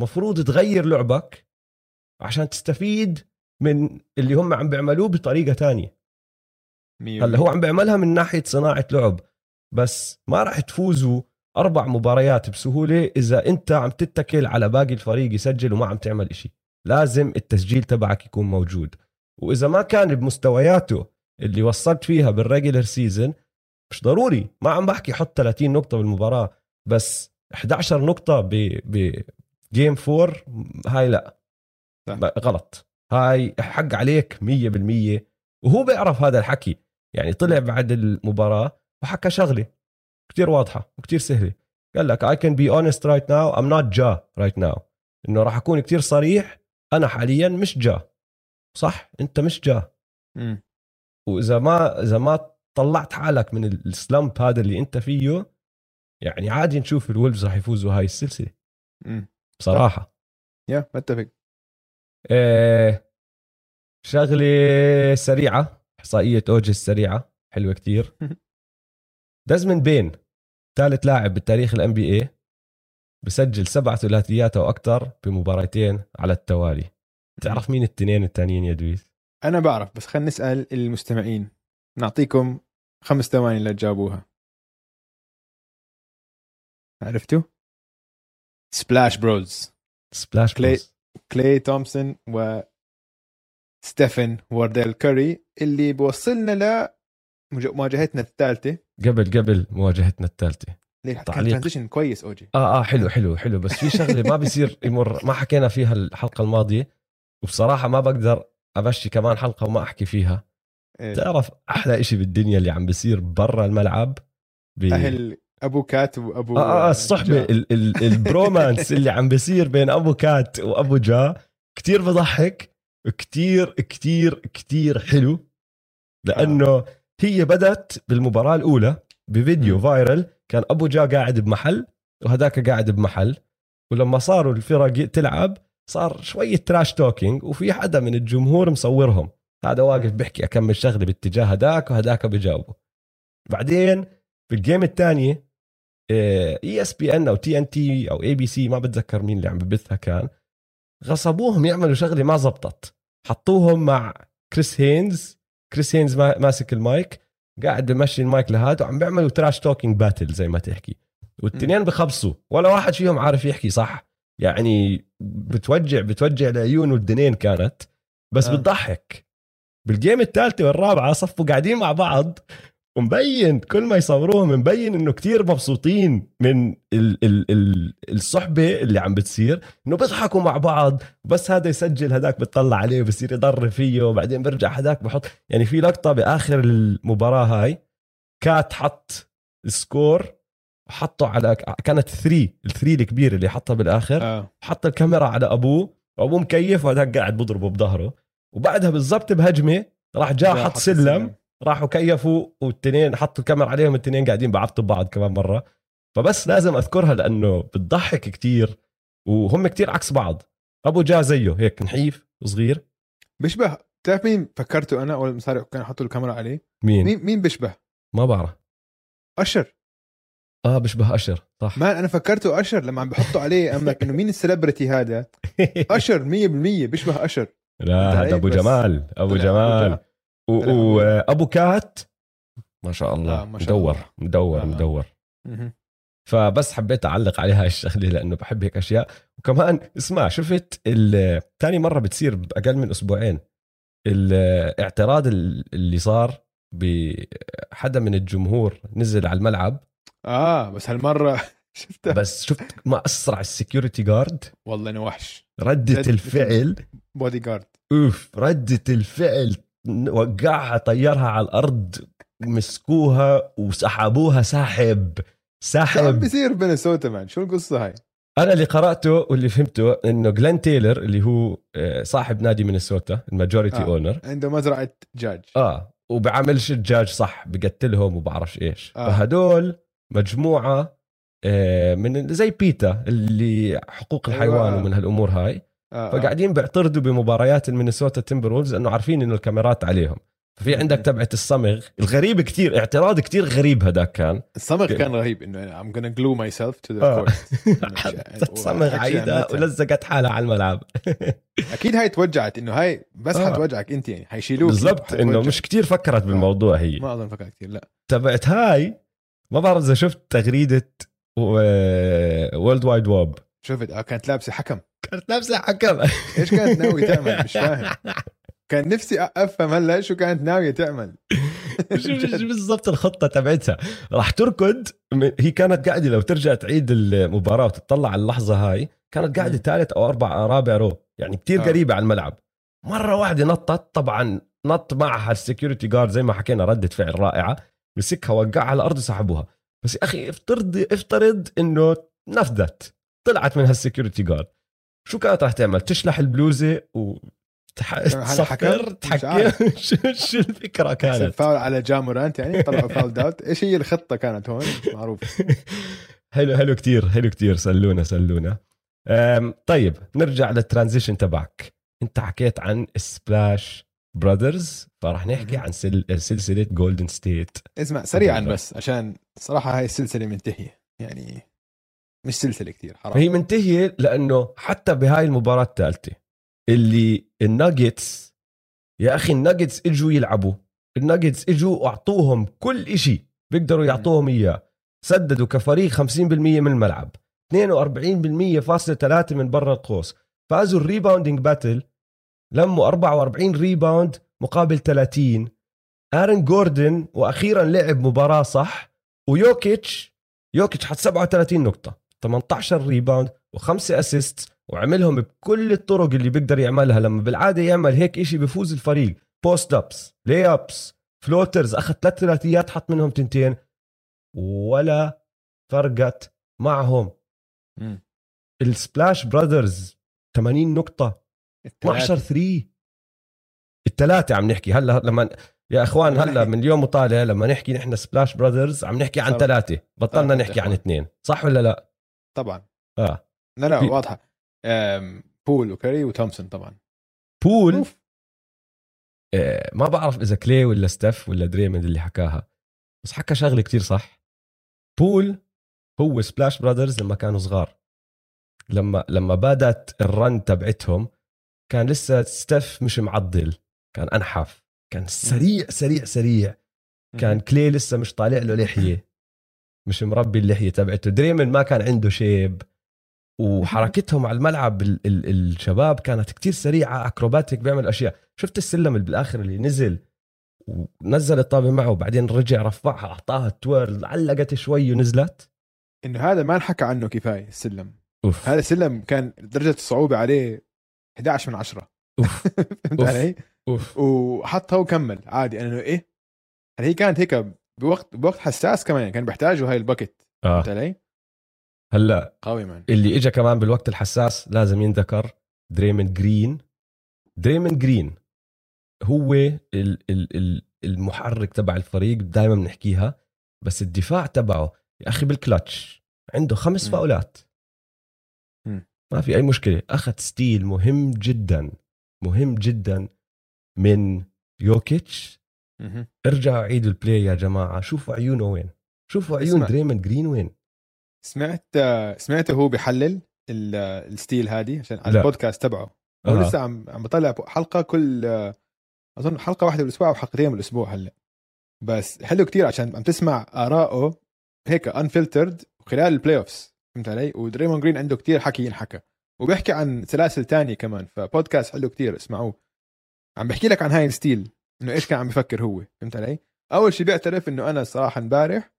مفروض تغير لعبك عشان تستفيد من اللي هم عم بيعملوه بطريقة تانية. هلأ هو عم بيعملها من ناحية صناعة لعب بس ما راح تفوزوا أربع مباريات بسهولة إذا أنت عم تتكل على باقي الفريق يسجل وما عم تعمل إشي. لازم التسجيل تبعك يكون موجود. وإذا ما كان بمستوياته اللي وصلت فيها بال regular season مش ضروري. ما عم بحكي حط 30 نقطة بالمباراة بس 11 نقطة ب ب game 4 هاي لأ. صح. غلط. هاي حق عليك 100% وهو بيعرف هذا الحكي. يعني طلع بعد المباراة وحكى شغلة كتير واضحة وكتير سهلة. قال لك I can be honest right now I'm not جا right now. إنه راح أكون كتير صريح أنا حاليا مش جا صح؟ أنت مش جا مم. وإذا ما إذا ما طلعت حالك من السلامب هذا اللي أنت فيه يعني عادي نشوف الولفز راح يفوزوا هاي السلسلة. بصراحة. يا بتفق إيه شغلة سريعة. إحصائية أوجي السريعة. حلوة كتير. *laughs* دازمن بين ثالث لاعب بالتاريخ ال NBA بسجل سبع ثلاثيات أو أكثر بمباراتين على التوالي. تعرف مين التنين التانيين يا دويس؟ أنا بعرف بس خلينا نسأل المستمعين. نعطيكم خمس ثواني لتجاوبوها عرفتوا؟ Splash Bros Splash كلي- Bros. كلي تومسون و ستيفن وارديل كوري اللي بوصلنا ل مواجهتنا الثالثة. قبل قبل مواجهتنا الثالثة. كان. transition كويس OG آه آه حلو حلو حلو. بس في شغلة ما بيصير يمر. ما حكينا فيها الحلقة الماضية وبصراحة ما بقدر أمشي كمان حلقة وما أحكي فيها. إيه. تعرف أحلى إشي بالدنيا اللي عم بيصير برا الملعب؟ ب... أهل أبو كات وأبو آه آه الصحبة جا. ال ال ال bromance اللي عم بيصير بين أبو كات وأبو جا كتير بضحك. كتير كتير كتير حلو لأنه هي بدت بالمباراة الأولى بفيديو. viral كان أبو جا قاعد بمحل وهداك قاعد بمحل ولما صاروا الفرق تلعب صار شوية trash talking وفي حدا من الجمهور مصورهم هذا واقف بيحكي اكمل شغله باتجاه هداك وهداك بجاوبه بعدين في ال game الثانية ESPN أو TNT أو ABC ما بتذكر مين اللي عم ببثها كان غصبوهم يعملوا شغلة ما زبطت. حطوهم مع كريس هينز. كريس هينز ماسك المايك قاعد بمشي المايك لهذا وعم بيعملوا trash talking battle زي ما تحكي. والتنين بخبصوا ولا واحد فيهم عارف يحكي صح. يعني بتوجع بتوجع العيون والدنين كانت. بس آه. بتضحك. بال game الثالثه والرابعة صفوا قاعدين مع بعض. ومبين كل ما يصوروهم مبين إنه كتير مبسوطين من ال ال ال الصحبة اللي عم بتصير إنه بيضحكوا مع بعض بس هذا يسجل هذاك بتطلع عليه بصير يضر فيه وبعدين بيرجع هذاك بحط. يعني في لقطة بآخر المباراة هاي كات حط ال score حطه على كانت 3 ال three الكبير اللي حطها بالآخر آه. حط الكاميرا على أبوه وأبوه مكيف وهذاك قاعد بضربه بظهره. وبعدها بالضبط بهجمة راح جاء حط سلم, سلم. راحوا كيفوا والتنين حطوا الكاميرا عليهم التنين قاعدين بعبطوا ببعض كمان مرة. فبس لازم أذكرها لأنه بتضحك كتير وهم كتير عكس بعض. أبو جا زيه هيك نحيف صغير بيشبه بتعرف مين فكرته أنا أول ما كان حطوا الكاميرا عليه؟ مين؟ مين, مين بيشبه؟ ما بعرف. أشر. آه بيشبه أشر صح. ما أنا فكرته أشر لما عم بحطوا عليه املك انه مين السليبرتي هذا؟ *laughs* أشر 100% بيشبه أشر. لا هذا أبو جمال أبو جمال. وأبو كات ما شاء الله آه ما شاء مدور. مدور آه. مدور. فبس حبيت أعلق عليها هاي الشغلة لأنه بحب هيك أشياء. وكمان اسمع شفت ثاني مرة بتصير باقل من أسبوعين الاعتراض اللي صار بحدا من الجمهور نزل على الملعب. آه بس هالمرة *laughs* شفتها بس شفت ما أسرع ال security guard والله إنه وحش. ردة الفعل. بودي جارد أوف ردة الفعل وقعها طيرها على الأرض مسكوها وسحبوها ساحب ساحب بيصير بمينيسوتا man شو القصة هاي أنا اللي قرأته واللي فهمته إنه جلين تايلر اللي هو آه، صاحب نادي مينيسوتا ال majority آه. owner عنده مزرعة دجاج آه وبعملش الدجاج صح بقتلهم وبعرفش إيش آه. فهدول مجموعة آه، من زي PETA اللي حقوق الحيوان أيوة. ومن هالأمور هاي آه،, آه. فقاعدين بيعترضوا بمباريات المينيسوتا Timberwolves انه عارفين إنه الكاميرات عليهم. ففي عندك تبعة الصمغ الغريب كتير اعتراض كتير غريب هذاك كان. الصمغ كان رهيب إنه I'm gonna glue myself to the آه. court. *laughs* صمغت إيدها ولزقت حالها على الملعب. *laughs* أكيد هاي توجعت إنه هاي بس آه. حتوجعك أنت يعني. حيشيلوك بالضبط إنه مش كتير فكرت. بالموضوع هي. ما أظن فكرت كثير لا. تبعت هاي ما بعرف إذا شفت تغريدة World Wide Wob شفت آه كانت لابسة حكم. كانت لابسة حكم. *laughs* إيش كانت ناوي تعمل؟ مش فاهم. *laughs* كان نفسي أفهم هلا شو كانت ناوية تعمل. *laughs* شو بالضبط الخطة تبعتها. راح تركض. هي كانت قاعدة لو ترجع تعيد المباراة وتطلع على اللحظة هاي كانت قاعدة ثالث أو أربع رابع row. يعني كتير آه. قريبة على الملعب. مرة واحدة نطت. طبعا نط معها ال security guard زي ما حكينا ردة فعل رائعة. مسكها وقعها على الأرض وسحبوها بس يا أخي افترض افترض إنه نفذت. طلعت من هال security guard. شو كانت راح تعمل؟ تشلح البلوزة و تصفر تحكي *laughs* شو الفكرة كانت؟ فاول على جا مورانت يعني طلعوا foul out إيش هي الخطة كانت هون؟ معروف. *laughs* حلو حلو كتير حلو كتير. سلونا سلونا. طيب نرجع لل transition تبعك. انت حكيت عن Splash Brothers فراح نحكي عن سلسلة Golden State اسمع سريعا بس عشان صراحة هاي السلسلة منتهية. يعني مش سلسلة كثير حرام. هي منتهية لأنه حتى بهاي المباراة الثالثه اللي الناجتس يا أخي الناجتس إجوا يلعبوا. الناجتس إجوا وأعطوهم كل إشي بيقدروا يعطوهم إياه. سددوا كفريق 50% من الملعب 42% فاصلة 3 من برا القوس. فازوا ال rebounding battle لموا 44 rebound مقابل 30 آرن جوردن وأخيرا لعب مباراة صح ويوكيتش يوكيتش حط 37 نقطة. 18 rebound وخمسة assist وعملهم بكل الطرق اللي بيقدر يعملها. لما بالعادة يعمل هيك إشي بفوز الفريق. post ups lay ups floaters أخذ ثلاث ثلاثيات حط منهم تنتين. ولا فرقت معهم. ال Splash Brothers 80 نقطة. 12 3 الثلاثة عم نحكي. هلا لما يا إخوان هلا من اليوم وطالع لما نحكي نحن Splash Brothers عم نحكي عن ثلاثة بطلنا آه نحكي عن اثنين. صح ولا لا؟ طبعا. آه. لا لا واضحة. بول وكاري وتومسون طبعا. بول؟ أوف. آه، ما بعرف إذا كلي ولا ستيف ولا دريمند اللي حكاها. بس حكى شغلة كتير صح. بول هو Splash Brothers لما كانوا صغار. لما لما بدت ال run تبعتهم كان لسه ستيف مش معضل. كان انحف كان سريع سريع سريع. كان كلي لسه مش طالع له لحية. مش مربي اللحيه تبعته. دريمن ما كان عنده شيب وحركتهم على الملعب ال ال الشباب كانت كتير سريعة acrobatic بيعمل أشياء. شفت السلم اللي بالآخر اللي نزل ونزل الطابة معه وبعدين رجع رفعها أعطاها twirl علقت شوي ونزلت. إنه هذا ما انحكى عنه كفاية السلم. أوف. هذا السلم كان درجة الصعوبه عليه 11 من 10 أوف. *laughs* فهمت أوف. علي؟ أوف. وحطها وكمل عادي. إنه إيه؟ هل هي كانت هيك بوقت بوقت حساس كمان كان بيحتاجوا هاي ال bucket فهمت آه علي؟ هلأ قوي man اللي اجى كمان بالوقت الحساس لازم ينذكر دريمن جرين دريمن جرين هو ال ال ال المحرك تبع الفريق دائما بنحكيها بس الدفاع تبعه يا أخي بالكلتش عنده خمس. فاولات. ما في أي مشكلة أخذ steal مهم جدا مهم جدا من يوكيتش. ارجعوا عيدوا ال play يا جماعة. شوفوا عيونه وين. شوفوا عيون اسمع. دريمن جرين وين. سمعت سمعته هو بيحلل ال- ال steal هذه عشان على. البودكاست تبعه. هو آه. لسه عم عم بطلع حلقة كل أظن حلقة واحدة بالأسبوع أو حلقتين بالأسبوع هلأ. بس حلو كتير عشان عم تسمع ارائه هيك unfiltered خلال ال playoffs فهمت علي؟ ودريمون جرين عنده كتير حكي ينحكى. وبيحكي عن سلاسل تانية كمان فبودكاست حلو كتير اسمعوه. عم بحكي لك عن هاي ال steal. إنه إيش كان عم بفكر هو؟ فهمت علي؟ أول شيء بيعترف إنه أنا صراحة امبارح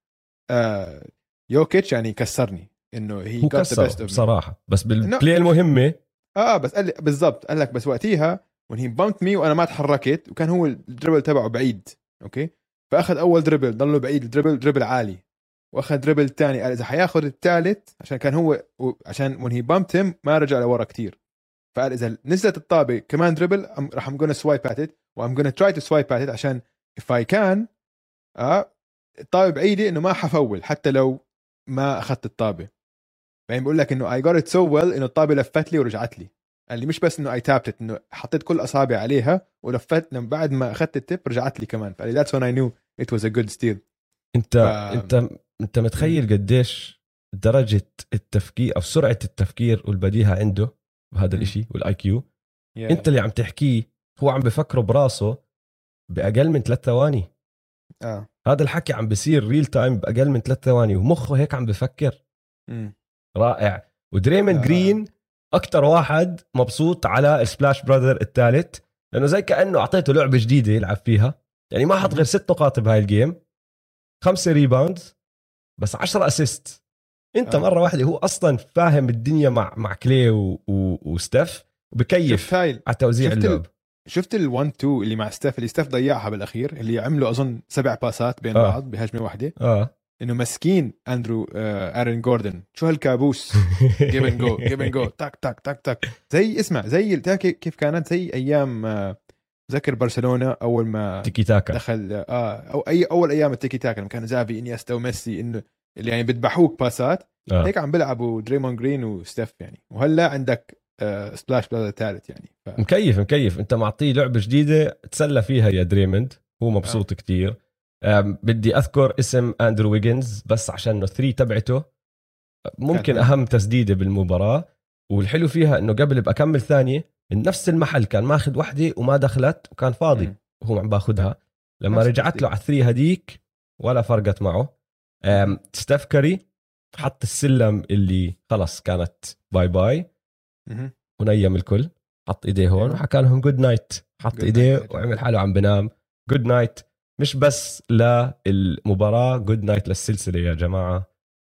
آه يوكيتش يعني كسرني إنه هي هو كسر. بصراحة بس بال play المهمة آه بس قال لي بالضبط قال لك بس وقتيها when he bumped me وأنا ما تحركت وكان هو ال dribble تبعه بعيد أوكي؟ فأخذ أول dribble ضله بعيد ال dribble dribble عالي وأخذ dribble ثاني قال إذا حياخذ الثالث عشان كان هو عشان he bumped him ما رجع لورا كتير. فقال إذا نزلت الطابة كمان dribble راح I'm gonna swipe at it و I'm gonna try to swipe at it عشان if I can آه الطابة بعيدة إنه ما حفول حتى لو ما أخذت الطابة. بعدين بقول لك إنه I got it so well إنه الطابة لفت لي ورجعت لي. قال لي مش بس إنه اي تابت إنه حطيت كل اصابعي عليها ولفت لما بعد ما أخذت التب رجعت لي كمان. فقال لي that's when I knew it was a good steal. انت ف- انت أنت متخيل قديش درجة التفكير أو سرعة التفكير والبديهة عنده؟ بهذا مم. الإشي وال IQ yeah. انت اللي عم تحكيه هو عم بفكره براسه بأقل من ثلاث ثواني آه هذا الحكي عم بصير real time بأقل من ثلاث ثواني ومخه هيك عم بفكر مم. رائع ودريمن آه. جرين أكثر واحد مبسوط على ال Splash Brother الثالث لأنه زي كأنه أعطيته لعبة جديدة يلعب فيها يعني ما حط غير ست نقاط بهاي ال game خمسة rebounds بس 10 assist انت آه. مرة واحدة هو أصلا فاهم الدنيا مع مع كلي و... و... شفت هاي على توزيع اللعب شفت ال 1 2 اللي مع ستيف اللي ستيف ضيعها بالأخير اللي عملوا أظن سبع باسات بين آه. بعض بهجمه واحدة آه. إنه مسكين أندرو آه أرن جوردن. شو هالكابوس؟ give and go give and go تك تك تك تك زي اسمع زي كيف كانت؟ زي أيام آه، ذكر برشلونة أول ما تيكي تاكا. دخل آه أو أي أول أيام التيكي تاكا لما كان زافي إنيستا وميسي إنه اللي يعني بيذبحوك باسات آه. هيك عم بيلعبوا دريمون جرين وستيف يعني. وهلا عندك آه Splash Brother ثالث يعني. ف... مكيف مكيف. انت معطيه لعبة جديدة تسلى فيها يا دريمند هو مبسوط آه. كتير. أم، بدي أذكر اسم أندرو ويجنز بس عشان إنه 3 تبعته. ممكن أهم تسديدة بالمباراة. والحلو فيها إنه قبل بأكمل ثانية من نفس المحل كان ماخذ وحدة وما دخلت وكان فاضي. وهو عم باخذها. لما رجعت. له على ال three هديك ولا فرقت معه. ستيف كاري حط السلم اللي خلص كانت bye bye. ونيم الكل. حط إيديه هون. وحكى لهم good night حط إيديه. وعمل حاله عم بنام. good night مش بس للمباراة good night للسلسلة يا جماعة.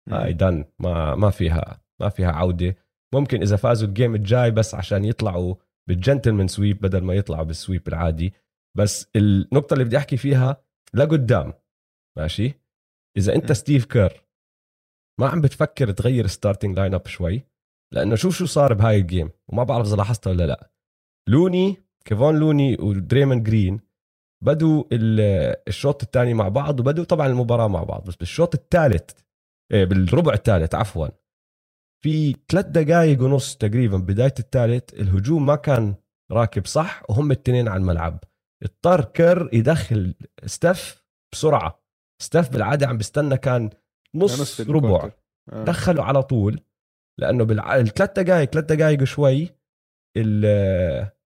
هاي done ما ما فيها ما فيها عودة. ممكن إذا فازوا ال game الجاي بس عشان يطلعوا بال gentleman sweep بدل ما يطلعوا بال sweep العادي. بس النقطة اللي بدي أحكي فيها لقدام. ماشي؟ إذا أنت. ستيف كير ما عم بتفكر تغير starting lineup شوي لأنه شوف شو صار بهاي ال game وما بعرف إذا لاحظتها ولا لأ. لوني كيفون لوني ودريمن جرين بدوا ال- الشوط الثاني مع بعض وبدوا طبعا المباراة مع بعض بس بالشوط الثالث إيه بالربع الثالث عفوا. في ثلاث دقائق ونص تقريبا بداية الثالث الهجوم ما كان راكب صح وهم الاثنين على الملعب. اضطر كر يدخل ستيف بسرعة. ستيف بالعادة عم بيستنى كان نص, ربع. آه. دخله على طول لأنه بالثلاث دقائق ثلاث دقائق شوي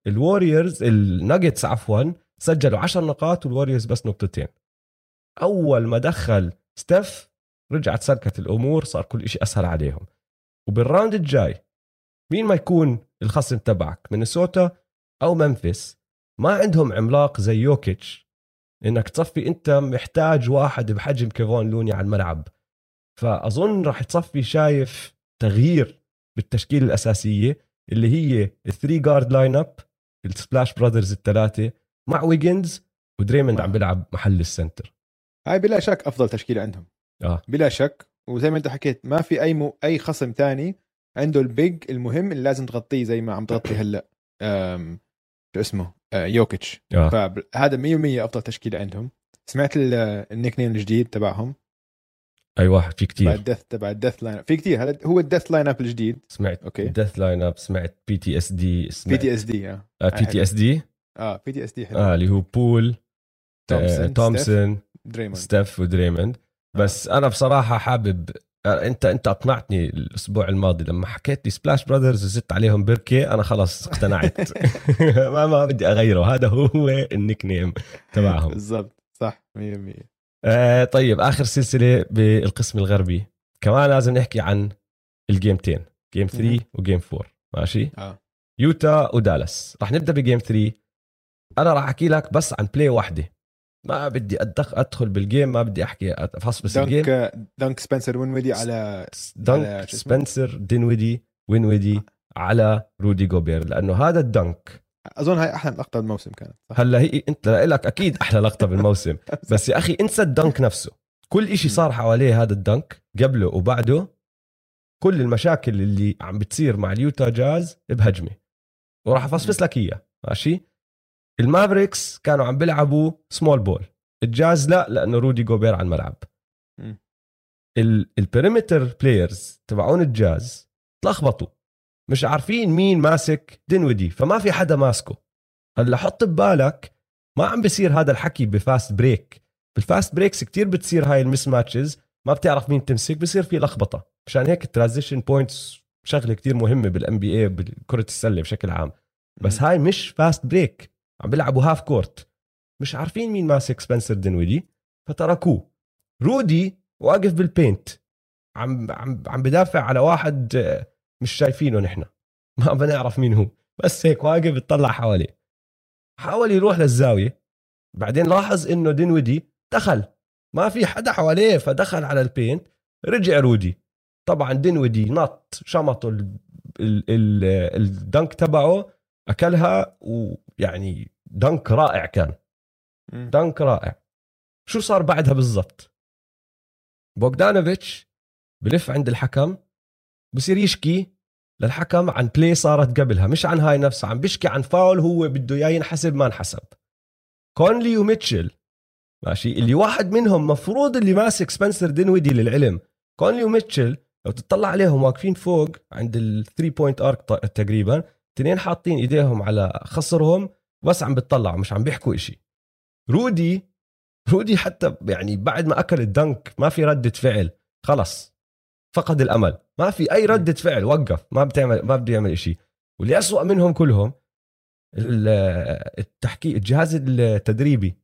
الوريورز الناجتس عفوا سجلوا 10 نقاط والوريورز بس نقطتين. أول ما دخل ستيف رجعت سلكت الأمور صار كل شيء أسهل عليهم. وبال round الجاي مين ما يكون الخصم تبعك؟ مينيسوتا أو ممفيس ما عندهم عملاق زي يوكيتش إنك تصفي أنت محتاج واحد بحجم كيفون لوني على الملعب. فأظن راح تصفي شايف تغيير بالتشكيلة الأساسية اللي هي ال three guard lineup ال Splash Brothers الثلاثة مع ويجنز ودريموند عم بيلعب محل ال center هاي بلا شك أفضل تشكيلة عندهم. آه. بلا شك. وزي ما أنت حكيت ما في أي م... أي خصم تاني عنده ال big المهم اللي لازم تغطيه زي ما عم تغطي هلأ. شو اسمه؟ آه يوكيتش. آه. فهذا 100% أفضل تشكيلة عندهم. سمعت ال nickname الجديد تبعهم؟ أيوه في كتير. تبع ال death تبع ال death line في كتير. هذا هو ال death lineup الجديد. سمعت أوكي. الدث لاين اب سمعت PTSD بي تي اس دي آه. بي تي اس دي آه BTS دي حلو. آه اللي هو پول تومسون تومسون دريموند ستيف ودريموند بس آه. أنا بصراحة حابب انت انت اقنعتني الأسبوع الماضي لما حكيت لي Splash Brothers وزدت عليهم بركة أنا خلص اقتنعت. *laughs* *laughs* ما ما بدي أغيره هذا هو ال nickname تبعهم. بالضبط صح 100% آه طيب آخر سلسلة بالقسم الغربي. كمان لازم نحكي عن الجيمتين game 3 و game 4 ماشي؟ آه. يوتا ودالاس. رح نبدأ ب game 3 أنا راح أحكي لك بس عن play واحدة. ما بدي أدخ أدخل بال game ما بدي أحكي افصفص ال game dunk سبنسر دينويدي على dunk على سبنسر دينويدي دينويدي على رودي جوبير لأنه هذا ال dunk. أظن هاي أحلى لقطة بالموسم كانت صح؟ هلأ هي انت لك أكيد أحلى لقطة بالموسم. *laughs* بس يا أخي انسى ال dunk نفسه. كل إشي صار حواليه هذا ال dunk قبله وبعده كل المشاكل اللي عم بتصير مع اليوتا جاز بهجمة. وراح افصفص لك اياه ماشي؟ المافريكس كانوا عم بيلعبوا small ball الجاز لا لأنه رودي جوبير على الملعب. ال perimeter players تبعون الجاز تلخبطوا. مش عارفين مين ماسك دينويدي فما في حدا ماسكه. هلأ حط ببالك ما عم بيصير هذا الحكي ب fast break. بال fast breaks كتير بتصير هاي ال mismatches ما بتعرف مين تمسك بصير في لخبطة. مشان هيك ال transition points شغلة كتير مهمة بال NBA بكره السلة بشكل عام. بس هاي مش fast break عم بيلعبوا half court مش عارفين مين ماسك سبنسر دينويدي فتركوه. رودي واقف بال paint عم عم عم بدافع على واحد آه، مش شايفينه نحن. ما بنعرف مين هو. بس هيك واقف بتطلع حواليه. حاول يروح للزاوية. بعدين لاحظ إنه دينويدي دخل. ما في حدا حواليه فدخل على ال paint رجع رودي. طبعا دينويدي نط شمطه ال dunk تبعه أكلها ويعني dunk رائع كان. dunk رائع. شو صار بعدها بالضبط؟ بوغدانوفيتش بلف عند الحكم بصير يشكي للحكم عن play صارت قبلها مش عن هاي نفسها عم بيشكي عن فاول هو بده إياه ينحسب ما انحسب. كونلي وميتشل ماشي اللي واحد منهم مفروض اللي ماسك سبنسر دينويدي للعلم كونلي وميتشل لو تطلع عليهم واقفين فوق عند ال three point arc تقريبا اثنين حاطين إيديهم على خصرهم بس عم بتطلعوا مش عم بيحكوا إشي. رودي رودي حتى يعني بعد ما أكل ال dunk ما في ردة فعل خلص فقد الأمل. ما في أي ردة فعل وقف ما بتعمل ما بده يعمل إشي. واللي أسوأ منهم كلهم التحكي الجهاز التدريبي.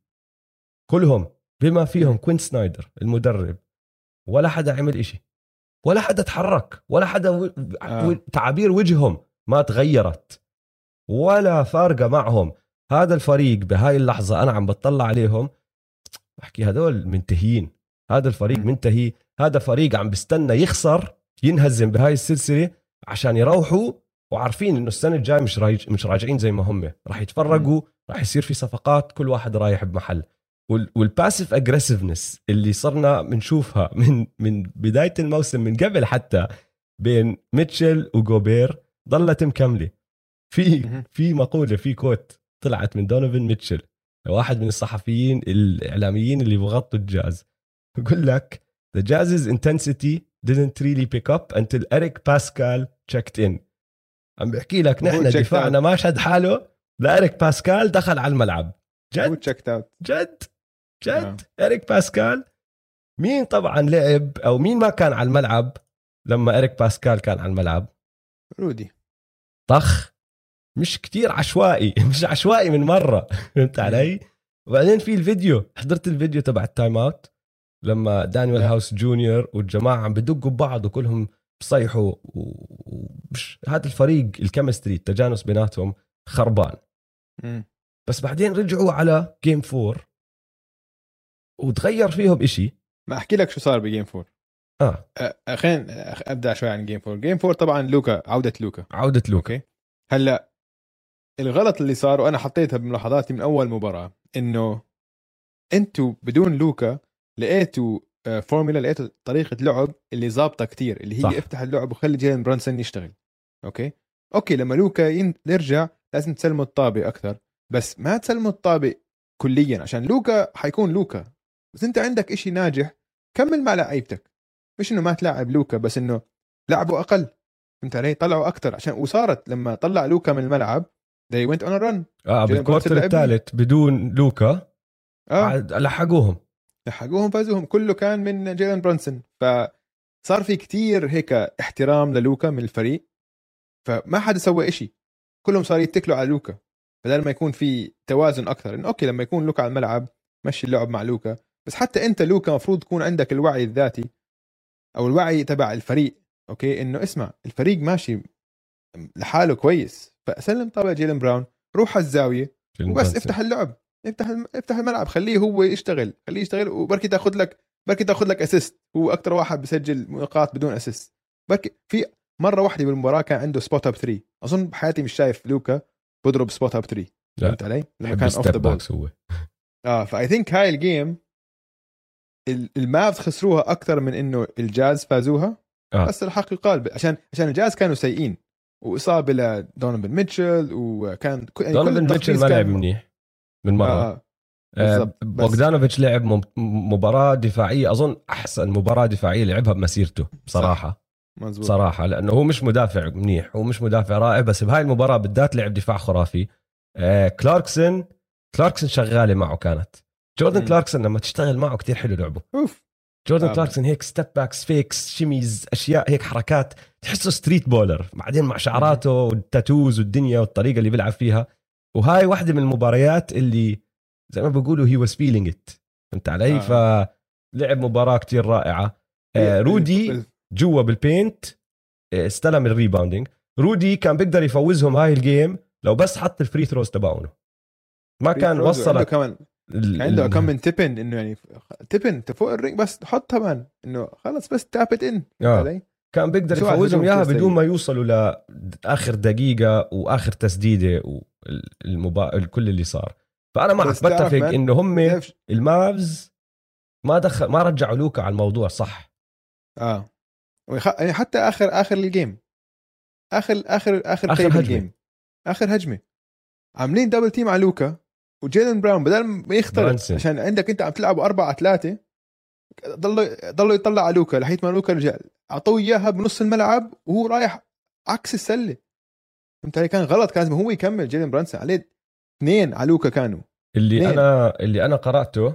كلهم بما فيهم كوين سنايدر المدرب. ولا حدا عمل إشي. ولا حدا تحرك. ولا حدا و... آه. تعابير وجههم ما تغيرت. ولا فارقة معهم. هذا الفريق بهاي اللحظة أنا عم بطلع عليهم بحكي هدول منتهيين هذا الفريق منتهي هذا فريق عم بستنى يخسر ينهزم بهاي السلسلة عشان يروحوا وعارفين إنه السنة الجاية مش راي مش راجعين زي ما هم راح يتفرقوا راح يصير في صفقات كل واحد رايح بمحل. وال passive aggressiveness اللي صرنا بنشوفها من من بداية الموسم من قبل حتى بين ميتشل وجوبير ضلت مكملة. في في مقولة في quote طلعت من دونوفن ميتشل واحد من الصحفيين الإعلاميين اللي بغطوا الجاز. بقول لك the jazz's intensity didn't really pick up until Eric Pascal checked in. عم بحكي لك نحن دفاعنا ما شد حاله لإريك باسكال دخل على الملعب. جد؟ جد؟ جد؟ آه. إريك باسكال مين طبعا لعب أو مين ما كان على الملعب لما إريك باسكال كان على الملعب؟ رودي. طخ. مش كتير عشوائي *laughs* مش عشوائي من مرة فهمت علي؟ وبعدين في الفيديو حضرت الفيديو تبع ال timeout لما دانيال هاوس جونيور والجماعة عم بدقوا ببعض وكلهم بصيحوا ومش هذا الفريق ال chemistry التجانس بيناتهم خربان. مم. بس بعدين رجعوا على game four وتغير فيهم إشي. ما أحكي لك شو صار ب game 4 آه. خلينا أبدأ شوي عن game 4 game 4 طبعا لوكا عودة لوكا. عودة لوكا. هلأ الغلط اللي صار وأنا حطيتها بملاحظاتي من أول مباراة إنه أنتوا بدون لوكا لقيتوا آه، فورمولا لقيتوا طريقة لعب اللي ظابطة كتير اللي هي صح. افتح اللعب وخلي جيلن برونسون يشتغل. okay؟ okay لما لوكا يرجع لازم تسلموا الطابة أكثر بس ما تسلموا الطابة كليا عشان لوكا حيكون لوكا. بس أنت عندك إشي ناجح كمل مع لعيبتك. مش إنه ما تلاعب لوكا بس إنه لعبوا أقل. فهمت علي؟ طلعوا أكثر عشان وصارت لما طلع لوكا من الملعب they went on a run. آه بال quarter. الثالث بدون لوكا. آه. لحقوهم. لحقوهم فازوهم. كله كان من جيلن برونسون فصار في كتير هيك احترام للوكا من الفريق. فما حدا سوى إشي. كلهم صاروا يتكلوا على لوكا. بدل ما يكون في توازن أكثر إنه okay لما يكون لوكا على الملعب مشي اللعب مع لوكا. بس حتى أنت لوكا مفروض تكون عندك الوعي الذاتي أو الوعي تبع الفريق. okay إنه اسمع الفريق ماشي لحاله كويس. فسلم طابة جيلن برونسون روح على الزاوية وبس افتح اللعب. افتح افتح الملعب. خليه هو يشتغل. خليه يشتغل وبركي تاخذ لك بركي تاخذ لك assist هو أكثر واحد بسجل نقاط بدون assist بركي في مرة واحدة بالمباراة كان عنده spot up 3 أظن بحياتي مش شايف لوكا بضرب spot up 3 لا. فهمت علي؟ لما كان off the bucks هو. آه ف I think هاي ال game ال- المافز خسروها أكثر من إنه الجاز فازوها. آه. بس الحق يقال عشان عشان الجاز كانوا سيئين. وإصابة لدونيفن ميتشل وكان يعني ميتشل ما لعب منيح من مرة. آه آه. بوغدانوفيتش لعب مباراة دفاعية أظن أحسن مباراة دفاعية لعبها بمسيرته بصراحه مزبوط صراحة لأنه هو مش مدافع منيح هو مش مدافع رائع بس بهاي المباراة بالذات لعب دفاع خرافي. آه كلاركسون كلاركسون شغالة معه كانت. جوردن مم. كلاركسون لما تشتغل معه كتير حلو لعبه. أوف. جوردن آه. كلاركسون هيك step backs fakes shimmies أشياء هيك حركات. تحسه street baller بعدين مع شعراته وال tattoos والدنيا والطريقة اللي بيلعب فيها. وهاي واحدة من المباريات اللي زي ما بيقولوا هي was feeling it فهمت علي؟ آه. فلعب مباراة كتير رائعة. آه رودي جوا بال paint آه، استلم ال rebounding رودي كان بيقدر يفوزهم هاي ال game لو بس حط ال free throws تبعونه. ما كان وصلك. كمان عنده ال- كم من tip in إنه يعني tip in أنت فوق ال ring بس حط كمان إنه خلص بس tap it in آه. كان بيقدر يفوزهم إياها بدون. ما يوصلوا لاخر دقيقة وآخر تسديدة والمبا... كل اللي صار. فأنا معك بتفق man، إنه هم المافز ما دخل ما رجعوا لوكا على الموضوع صح. آه. ويخ... يعني حتى اخر آخر ال game اخر اخر آخر آخر. ال game آخر هجمة. عاملين double team على لوكا. وجيلن براون بدل ما برانسون. عشان عندك انت عم تلعبوا 4 على 3 ضلوا يطلع على لوكا لحيت ما لوكا رجع. أعطوه إياها بنص الملعب وهو رايح عكس السلة. فهمت علي؟ كان غلط كان هو يكمل جيلن برانسون عليه اثنين على لوكا كانوا. اللي اثنين. أنا اللي أنا قرأته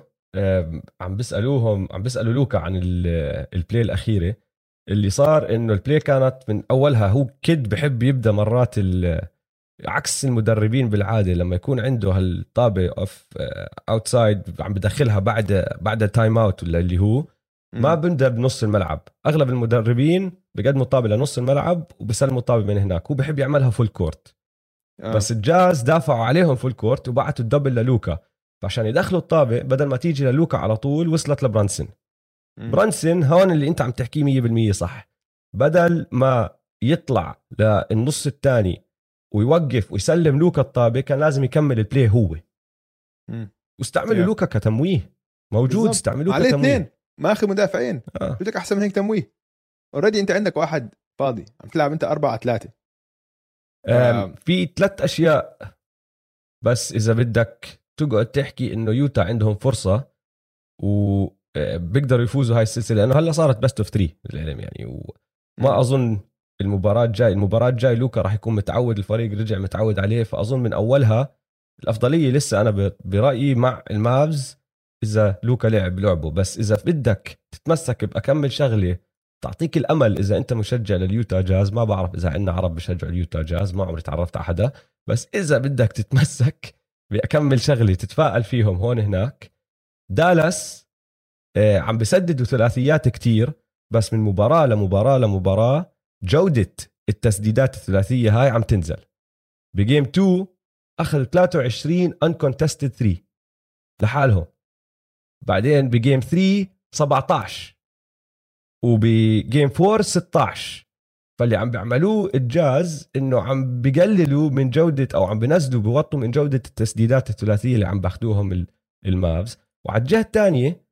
عم بيسالوهم عم بيسالوا لوكا عن ال- ال play الأخيرة اللي صار إنه ال play كانت من أولها هو كيد بحب يبدأ مرات ال- عكس المدربين بالعادة لما يكون عنده هالطابة of outside عم بدخلها بعد بعد ال time out ولا اللي هو ما بنبدا بنص الملعب. أغلب المدربين بقدموا الطابه لنص الملعب وبسلموا الطابه من هناك. هو بحب يعملها full court آه. بس الجاز دافعوا عليهم full court وبعتوا ال double للوكا. فعشان يدخلوا الطابة بدل ما تيجي للوكا على طول وصلت لبرانسون مم. برانسون هون اللي انت عم تحكيه 100% صح. بدل ما يطلع للنص الثاني ويوقف ويسلم لوكا الطابة كان لازم يكمل ال play هو. واستعملوا. لوكا كتمويه. موجود بالضبط. استعملوه عليه اثنين. ماخذ مدافعين. آه. بدك أحسن من هيك تمويه. already أنت عندك واحد فاضي. عم تلعب أنت أربعة ثلاثة. آه. في ثلاث أشياء. بس إذا بدك تقعد تحكي إنه يوتا عندهم فرصة و آه، يفوزوا هاي السلسلة. لأنه هلا صارت best of 3 للعلم يعني وما أظن المباراة الجاي. المباراة الجاي لوكا راح يكون متعود الفريق رجع متعود عليه. فأظن من أولها الأفضلية لسه أنا برأيي مع المافز إذا لوكا لعب لعبه. بس إذا بدك تتمسك بأكمل شغلة تعطيك الأمل إذا أنت مشجع لليوتا جاز. ما بعرف إذا عندنا عرب بشجعوا اليوتا جاز ما عمري تعرفت على حدا بس إذا بدك تتمسك بأكمل شغلة تتفائل فيهم هون هناك. دالاس آه، عم بسددوا ثلاثيات كتير بس من مباراة لمباراة لمباراة جودة التسديدات الثلاثية هاي عم تنزل. ب game 2 اخذ 23 uncontested 3 لحالهم. بعدين ب game 3 17 وب game 4 16 فاللي عم بيعملوه الجاز إنه عم بقللوا من جودة أو عم بنزلوا بوطوا من جودة التسديدات الثلاثية اللي عم باخذوهم المافز. وعلى الجهة الثانية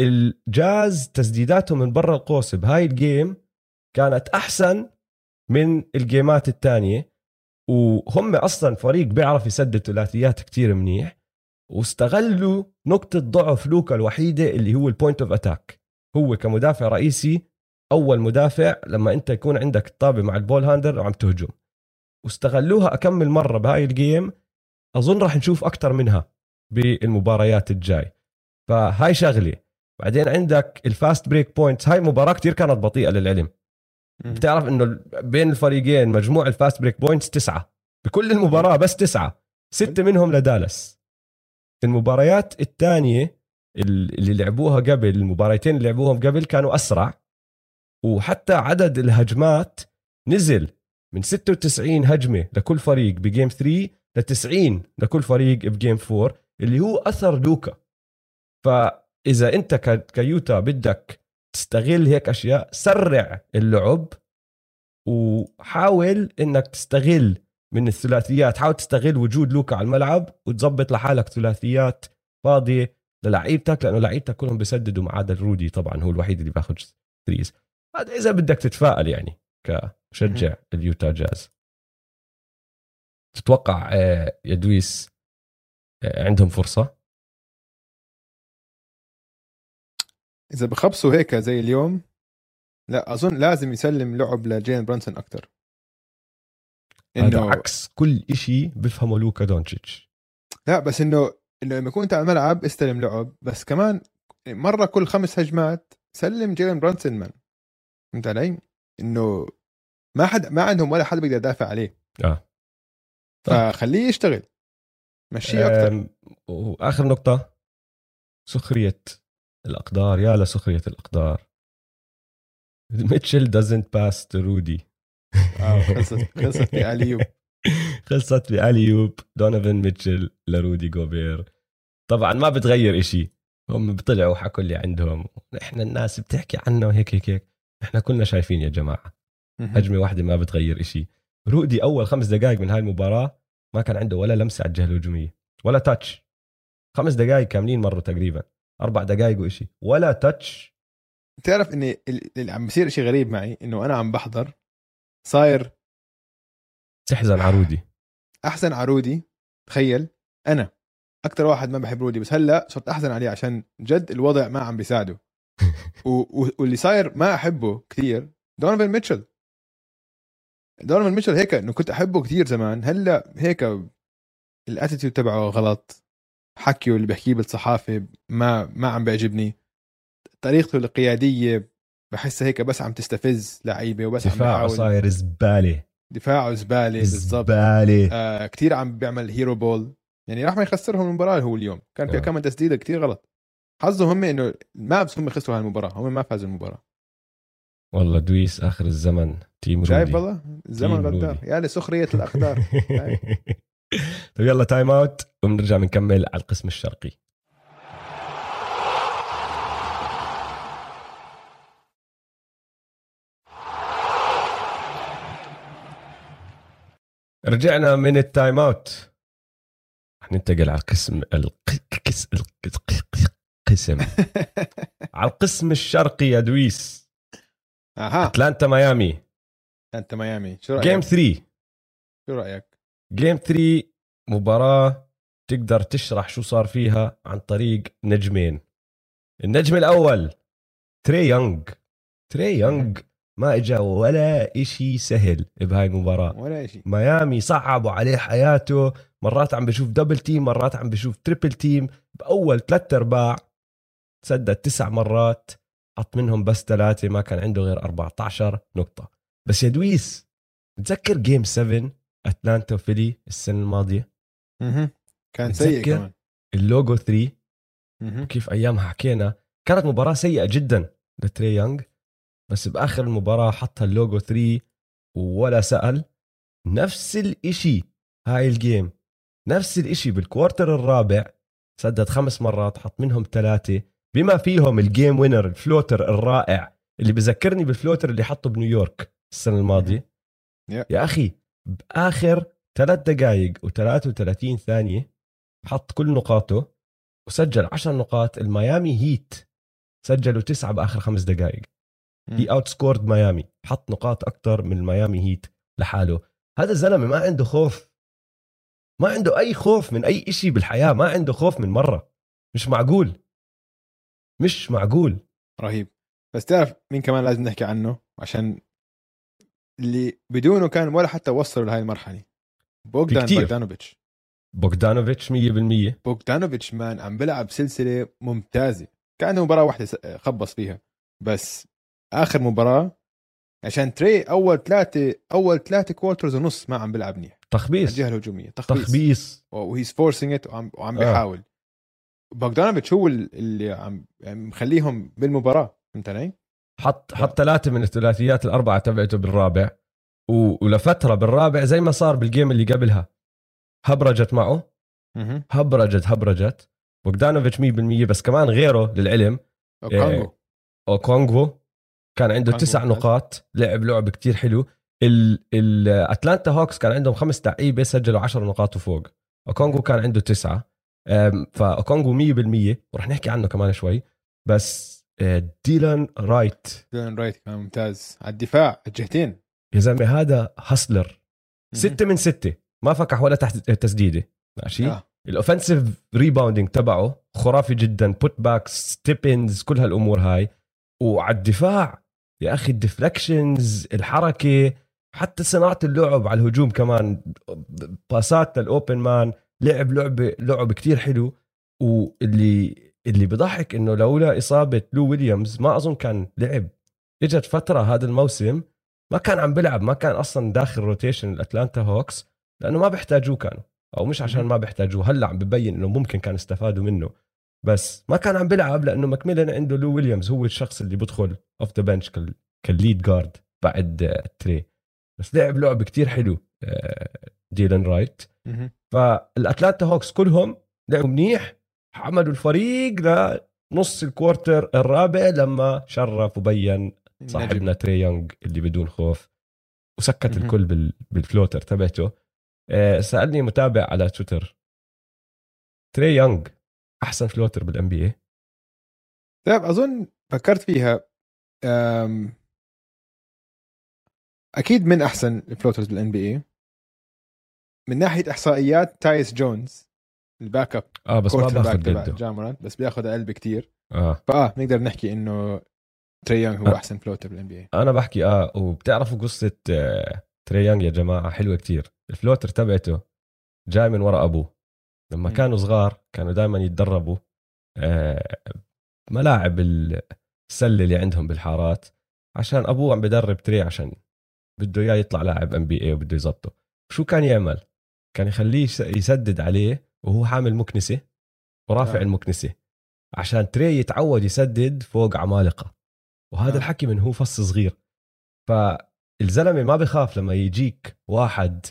الجاز تسديداتهم من برا القوس بهاي ال game كانت أحسن من الجيمات الثانية وهم أصلا فريق بيعرف يسدد ثلاثيات كتير منيح واستغلوا نقطة ضعف لوكا الوحيدة اللي هو ال point of attack هو كمدافع رئيسي أول مدافع لما أنت يكون عندك الطابة مع ال ball handler وعم تهجم. واستغلوها أكمل مرة بهاي ال game أظن راح نشوف أكثر منها بالمباريات الجاي. فهاي شغلة. بعدين عندك ال fast break points هاي مباراة كتير كانت بطيئة للعلم. بتعرف إنه بين الفريقين مجموع ال fast break points تسعة. بكل المباراة بس تسعة. ستة منهم لدالاس. المباريات الثانية اللي لعبوها قبل المباريتين اللي لعبوهم قبل كانوا أسرع. وحتى عدد الهجمات نزل من 96 هجمة لكل فريق ب game 3 ل 90 لكل فريق ب game 4 اللي هو أثر لوكا. فإذا أنت كيوتا بدك تستغل هيك أشياء سرع اللعب وحاول إنك تستغل من الثلاثيات حاول تستغل وجود لوكا على الملعب وتظبط لحالك ثلاثيات فاضية للعيبتك لأنه لعيبتك كلهم بيسددوا ما عدا رودي طبعا هو الوحيد اللي بياخذ threes هذا إذا بدك تتفائل يعني كمشجع اليوتا جاز. تتوقع آه، يا دويس آه، عندهم فرصة؟ إذا بخبصوا هيك زي اليوم لا أظن لازم يسلم لعب لجين برانسون أكثر إنه عكس كل شيء بفهمه لوكا دونتشيتش. لا بس إنه إنه لما يكون أنت على الملعب استلم لعب بس كمان مرة كل خمس هجمات سلم جيلن برانسون man فهمت علي؟ إنه ما حد ما عندهم ولا حد بيقدر يدافع عليه. آه. فخليه يشتغل. مشيه أكثر وآخر نقطة سخرية الأقدار يا لسخرية الأقدار. ميتشل doesn't pass to رودي خلصت خلصت ب alley-oop. *laughs* خلصت ب alley-oop. دونيفن ميتشل لرودي جوبير. طبعا ما بتغير إشي. هم بيطلعوا حكوا اللي عندهم. إحنا الناس بتحكي عنه هيك هيك هيك. إحنا كلنا شايفين يا جماعة. هجمة واحدة ما بتغير إشي. رودي أول خمس دقائق من هاي المباراة ما كان عنده ولا لمسة على الجهة الهجومية ولا تاتش خمس دقائق كاملين مروا تقريبا. أربع دقائق وإشي. ولا تاتش تعرف إني اللي عم بصير شيء غريب معي إنه أنا عم بحضر صاير تحزن عرودي أحزن عرودي تخيل أنا أكثر واحد ما بحب رودي بس هلأ صرت أحزن عليه عشان جد الوضع ما عم بيساعده. *laughs* و... واللي صاير ما أحبه كثير دونيفن ميتشل دونيفن ميتشل هيك إنه كنت أحبه كثير زمان هلأ هيك ال attitude تبعه غلط. حكيه اللي بحكيه بالصحافة ما ما عم بيعجبني. طريقته القيادية بحسها هيك بس عم تستفز لعيبة وبس دفاعه عم صاير زبالة. دفاعه زبالة بالضبط. زبالة. آه كثير عم بيعمل hero ball يعني راح ما يخسرهم المباراة هو اليوم. كان في آه. كم تسديدة كثير غلط. حظهم هم إنه ما بس هم خسروا هالمباراة هم ما فازوا المباراة. والله دويس آخر الزمن. تيم شايف والله؟ الزمن غدار. يا لسخريه الأقدار. *laughs* *laughs* طيب يلا time out وبنرجع بنكمل على القسم الشرقي. رجعنا من ال time out ننتقل على القسم القس القسم *laughs* على القسم الشرقي يا دويس. أها. أتلانتا ميامي. أتلانتا ميامي. شو رأيك؟ game 3 شو رأيك؟ game 3 مباراة تقدر تشرح شو صار فيها عن طريق نجمين. النجم الأول تري يونغ. تري يونغ ما اجى ولا إشي سهل بهاي المباراة. ولا شيء ميامي صعبوا عليه حياته مرات عم بشوف double team مرات عم بشوف triple team بأول ثلاث أرباع سدد تسع مرات حط منهم بس ثلاثة ما كان عنده غير 14 نقطة. بس يا دويس تذكر game 7 أتلانتا وفيلي السنة الماضية. مهم. كان سيء؟ كمان. اللوجو 3 مهم. كيف أيامها حكينا. كانت مباراة سيئة جدا لتري يونغ بس بآخر المباراة حطها اللوجو 3 ولا سأل. نفس الإشي هاي ال game. نفس الإشي بال quarter الرابع. سدد خمس مرات حط منهم ثلاثة. بما فيهم ال game winner ال floater الرائع. اللي بذكرني بال floater اللي حطه بنيويورك السنة الماضية. Yeah. يا أخي بآخر ثلاث دقائق و33 ثانية حط كل نقاطه وسجل 10 نقاط الميامي هيت. سجلوا تسعة بآخر خمس دقائق he outscored ميامي. حط نقاط أكثر من الميامي هيت لحاله. هذا الزلمة ما عنده خوف. ما عنده أي خوف من أي إشي بالحياة. ما عنده خوف من مرة. مش معقول. مش معقول. رهيب. بس تعرف مين كمان لازم نحكي عنه؟ عشان اللي بدونه كان ولا حتى وصلوا لهي المرحلة. بوغدان. بوغدانوفيتش. بوغدانوفيتش 100% بوغدانوفيتش man عم بيلعب سلسلة ممتازة. كان عنده مباراة واحدة خبص فيها. بس آخر مباراة عشان تري أول ثلاثة أول ثلاثة quarters ونص ما عم بيلعب منيح. تخبيص. الجهة الهجومية. تخبيص, تخبيص. و he's forcing it وعم, وعم آه. بيحاول. بوغدانوفيتش هو اللي عم يعني مخليهم بالمباراة. فهمت علي؟ حط حط ثلاثة من الثلاثيات الأربعة تبعته بالرابع. ولفترة بالرابع زي ما صار بال game اللي قبلها. هبرجت معه. هبرجت هبرجت. بوغدانوفيتش 100% بس كمان غيره للعلم. اوكونغو اوكونغو كان عنده تسع. نقاط. لعب لعب كتير حلو. ال- الاتلانتا هوكس كان عندهم خمس لعيبة سجلوا 10 نقاط وفوق. اوكونغو كان عنده تسعة. فاوكونغو 100% ورح نحكي عنه كمان شوي. بس ديلان رايت. ديلان رايت كان ممتاز. على الدفاع الجهتين. يا زلمة هذا hustler. ستة من ستة. ما فكح ولا تحت تسديدة. ماشي؟ آه. ال offensive rebounding تبعه خرافي جدا. put backs tip ins كل هالأمور هاي. وعلى الدفاع يا أخي ال deflections الحركة حتى صناعة اللعب على الهجوم كمان. باسات لل open man. لعب لعب لعب كتير حلو. واللي اللي بضحك إنه لولا إصابة لو ويليامز ما أظن كان لعب. إجت فترة هذا الموسم ما كان عم بلعب ما كان أصلا داخل rotation الأتلانتا هوكس لأنه ما بيحتاجوه كانوا أو مش عشان ما بيحتاجوه هلأ عم ببين إنه ممكن كان استفادوا منه. بس ما كان عم بيلعب لأنه ماكميلن عنده لو ويليامز هو الشخص اللي بدخل off the bench كال lead guard بعد تري. بس لعب لعب كتير حلو آه، ديلان رايت. فالأتلانتا هوكس كلهم لعبوا منيح. حملوا الفريق لنص ال quarter الرابع لما شرف وبين صاحبنا تري يونغ اللي بدون خوف وسكت. الكل بال- بال floater تبعته. آه، سألني متابع على تويتر. تري يونغ أحسن floater بال NBA طيب أظن فكرت فيها. أكيد من أحسن ال floaters بال NBA من ناحية إحصائيات تايوس جونز. ال back up آه بس ما باخذ جا مورانت بس بياخذ أقل بكتير. آه. فآه نقدر نحكي إنه تري هو آه. أحسن floater بال NBA أنا بحكي آه وبتعرفوا قصة آه تري يا جماعة؟ حلوة كتير. ال floater تبعته جاي من ورا أبوه. لما مم. كانوا صغار كانوا دائما يتدربوا آه ملاعب السله اللي عندهم بالحارات عشان أبوه عم بدرب تري عشان بده إياه يطلع لاعب NBA وبده يزبطه شو كان يعمل؟ كان يخليه يس- يسدد عليه وهو حامل مكنسة ورافع آه. آه. المكنسة عشان تري يتعود يسدد فوق عمالقة وهذا آه. آه. الحكي من هو فص صغير فالزلمة ما بخاف لما يجيك واحد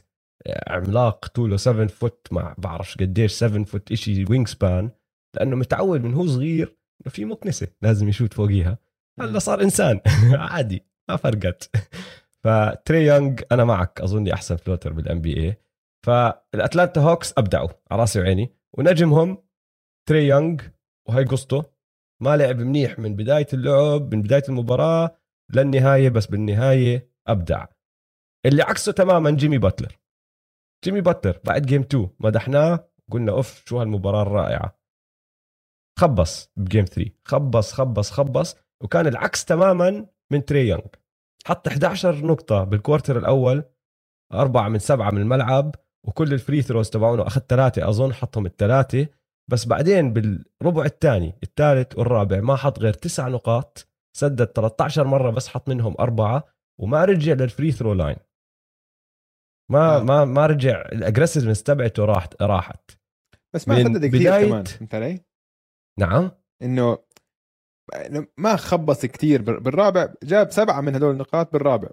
عملاق طوله 7 foot مع بعرفش قديش 7 foot إشي wingspan لأنه متعود من هو صغير إنه في مكنسة لازم يشوت فوقيها هلا صار إنسان *laughs* عادي ما فرقت *laughs* فتري يونغ أنا معك اظني أحسن floater بال NBA فالأتلانتا هوكس أبدعوا على راسي وعيني ونجمهم تري يونغ وهي قصته. ما لعب منيح من بداية اللعب من بداية المباراة للنهاية بس بالنهاية أبدع. اللي عكسه تماما جيمي باتلر. جيمي باتلر بعد game 2 مدحناه قلنا أوف شو هالمباراة الرائعة. خبص ب game 3 خبص خبص خبص. وكان العكس تماما من تري يونغ. حط 11 نقطة بال quarter الأول أربعة من سبعة من الملعب. وكل ال free throws تبعونه. أخذ ثلاثة أظن حطهم الثلاثة. بس بعدين بالربع الثاني الثالث والرابع ما حط غير تسع نقاط. سدد 13 مرة بس حط منهم أربعة. وما رجع لل free throw line ما آه. ما ما رجع ال aggressiveness تبعته راحت راحت. بس ما سدد كثير بداية... كمان فهمت علي؟ نعم. إنه ما خبص كثير. بالرابع جاب سبعة من هدول النقاط بالرابع.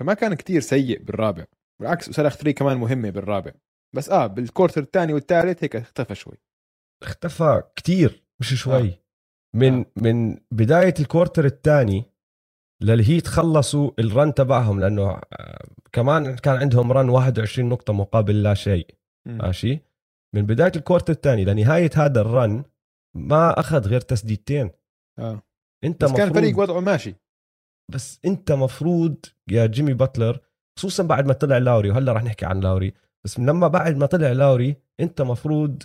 فما كان كثير سيء بالرابع. بالعكس سلخ 3 كمان مهمة بالرابع. بس آه بال quarter الثاني والثالث هيك اختفى شوي. اختفى كثير مش شوي. آه. من آه. من بداية ال quarter الثاني للهيت خلصوا ال run تبعهم لأنه آه، كمان كان عندهم run 21 نقطة مقابل لا شيء. ماشي؟ من بداية ال quarter الثاني لنهاية هذا ال run ما أخذ غير تسديدتين. آه. أنت بس كان الفريق وضعه ماشي. بس أنت مفروض يا جيمي باتلر خصوصا بعد ما طلع لاوري وهلأ رح نحكي عن لاوري بس لما بعد ما طلع لاوري أنت مفروض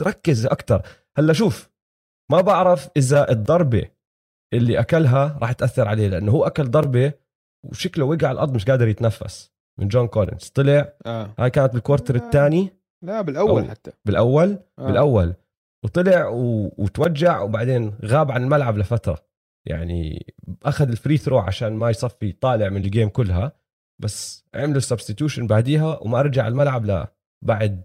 تركز أكثر هلأ شوف ما بعرف إذا الضربة اللي أكلها راح تأثر عليه لأنه هو أكل ضربة وشكله وقع على الأرض مش قادر يتنفس من جون كولينز. طلع آه. هاي كانت بال quarter آه. الثاني؟ لا بالأول حتى. بالأول؟ آه. بالأول. وطلع و... وتوجع وبعدين غاب عن الملعب لفترة. يعني أخذ ال free throw عشان ما يصفي طالع من ال game كلها بس عملوا substitution بعديها وما رجع الملعب ل بعد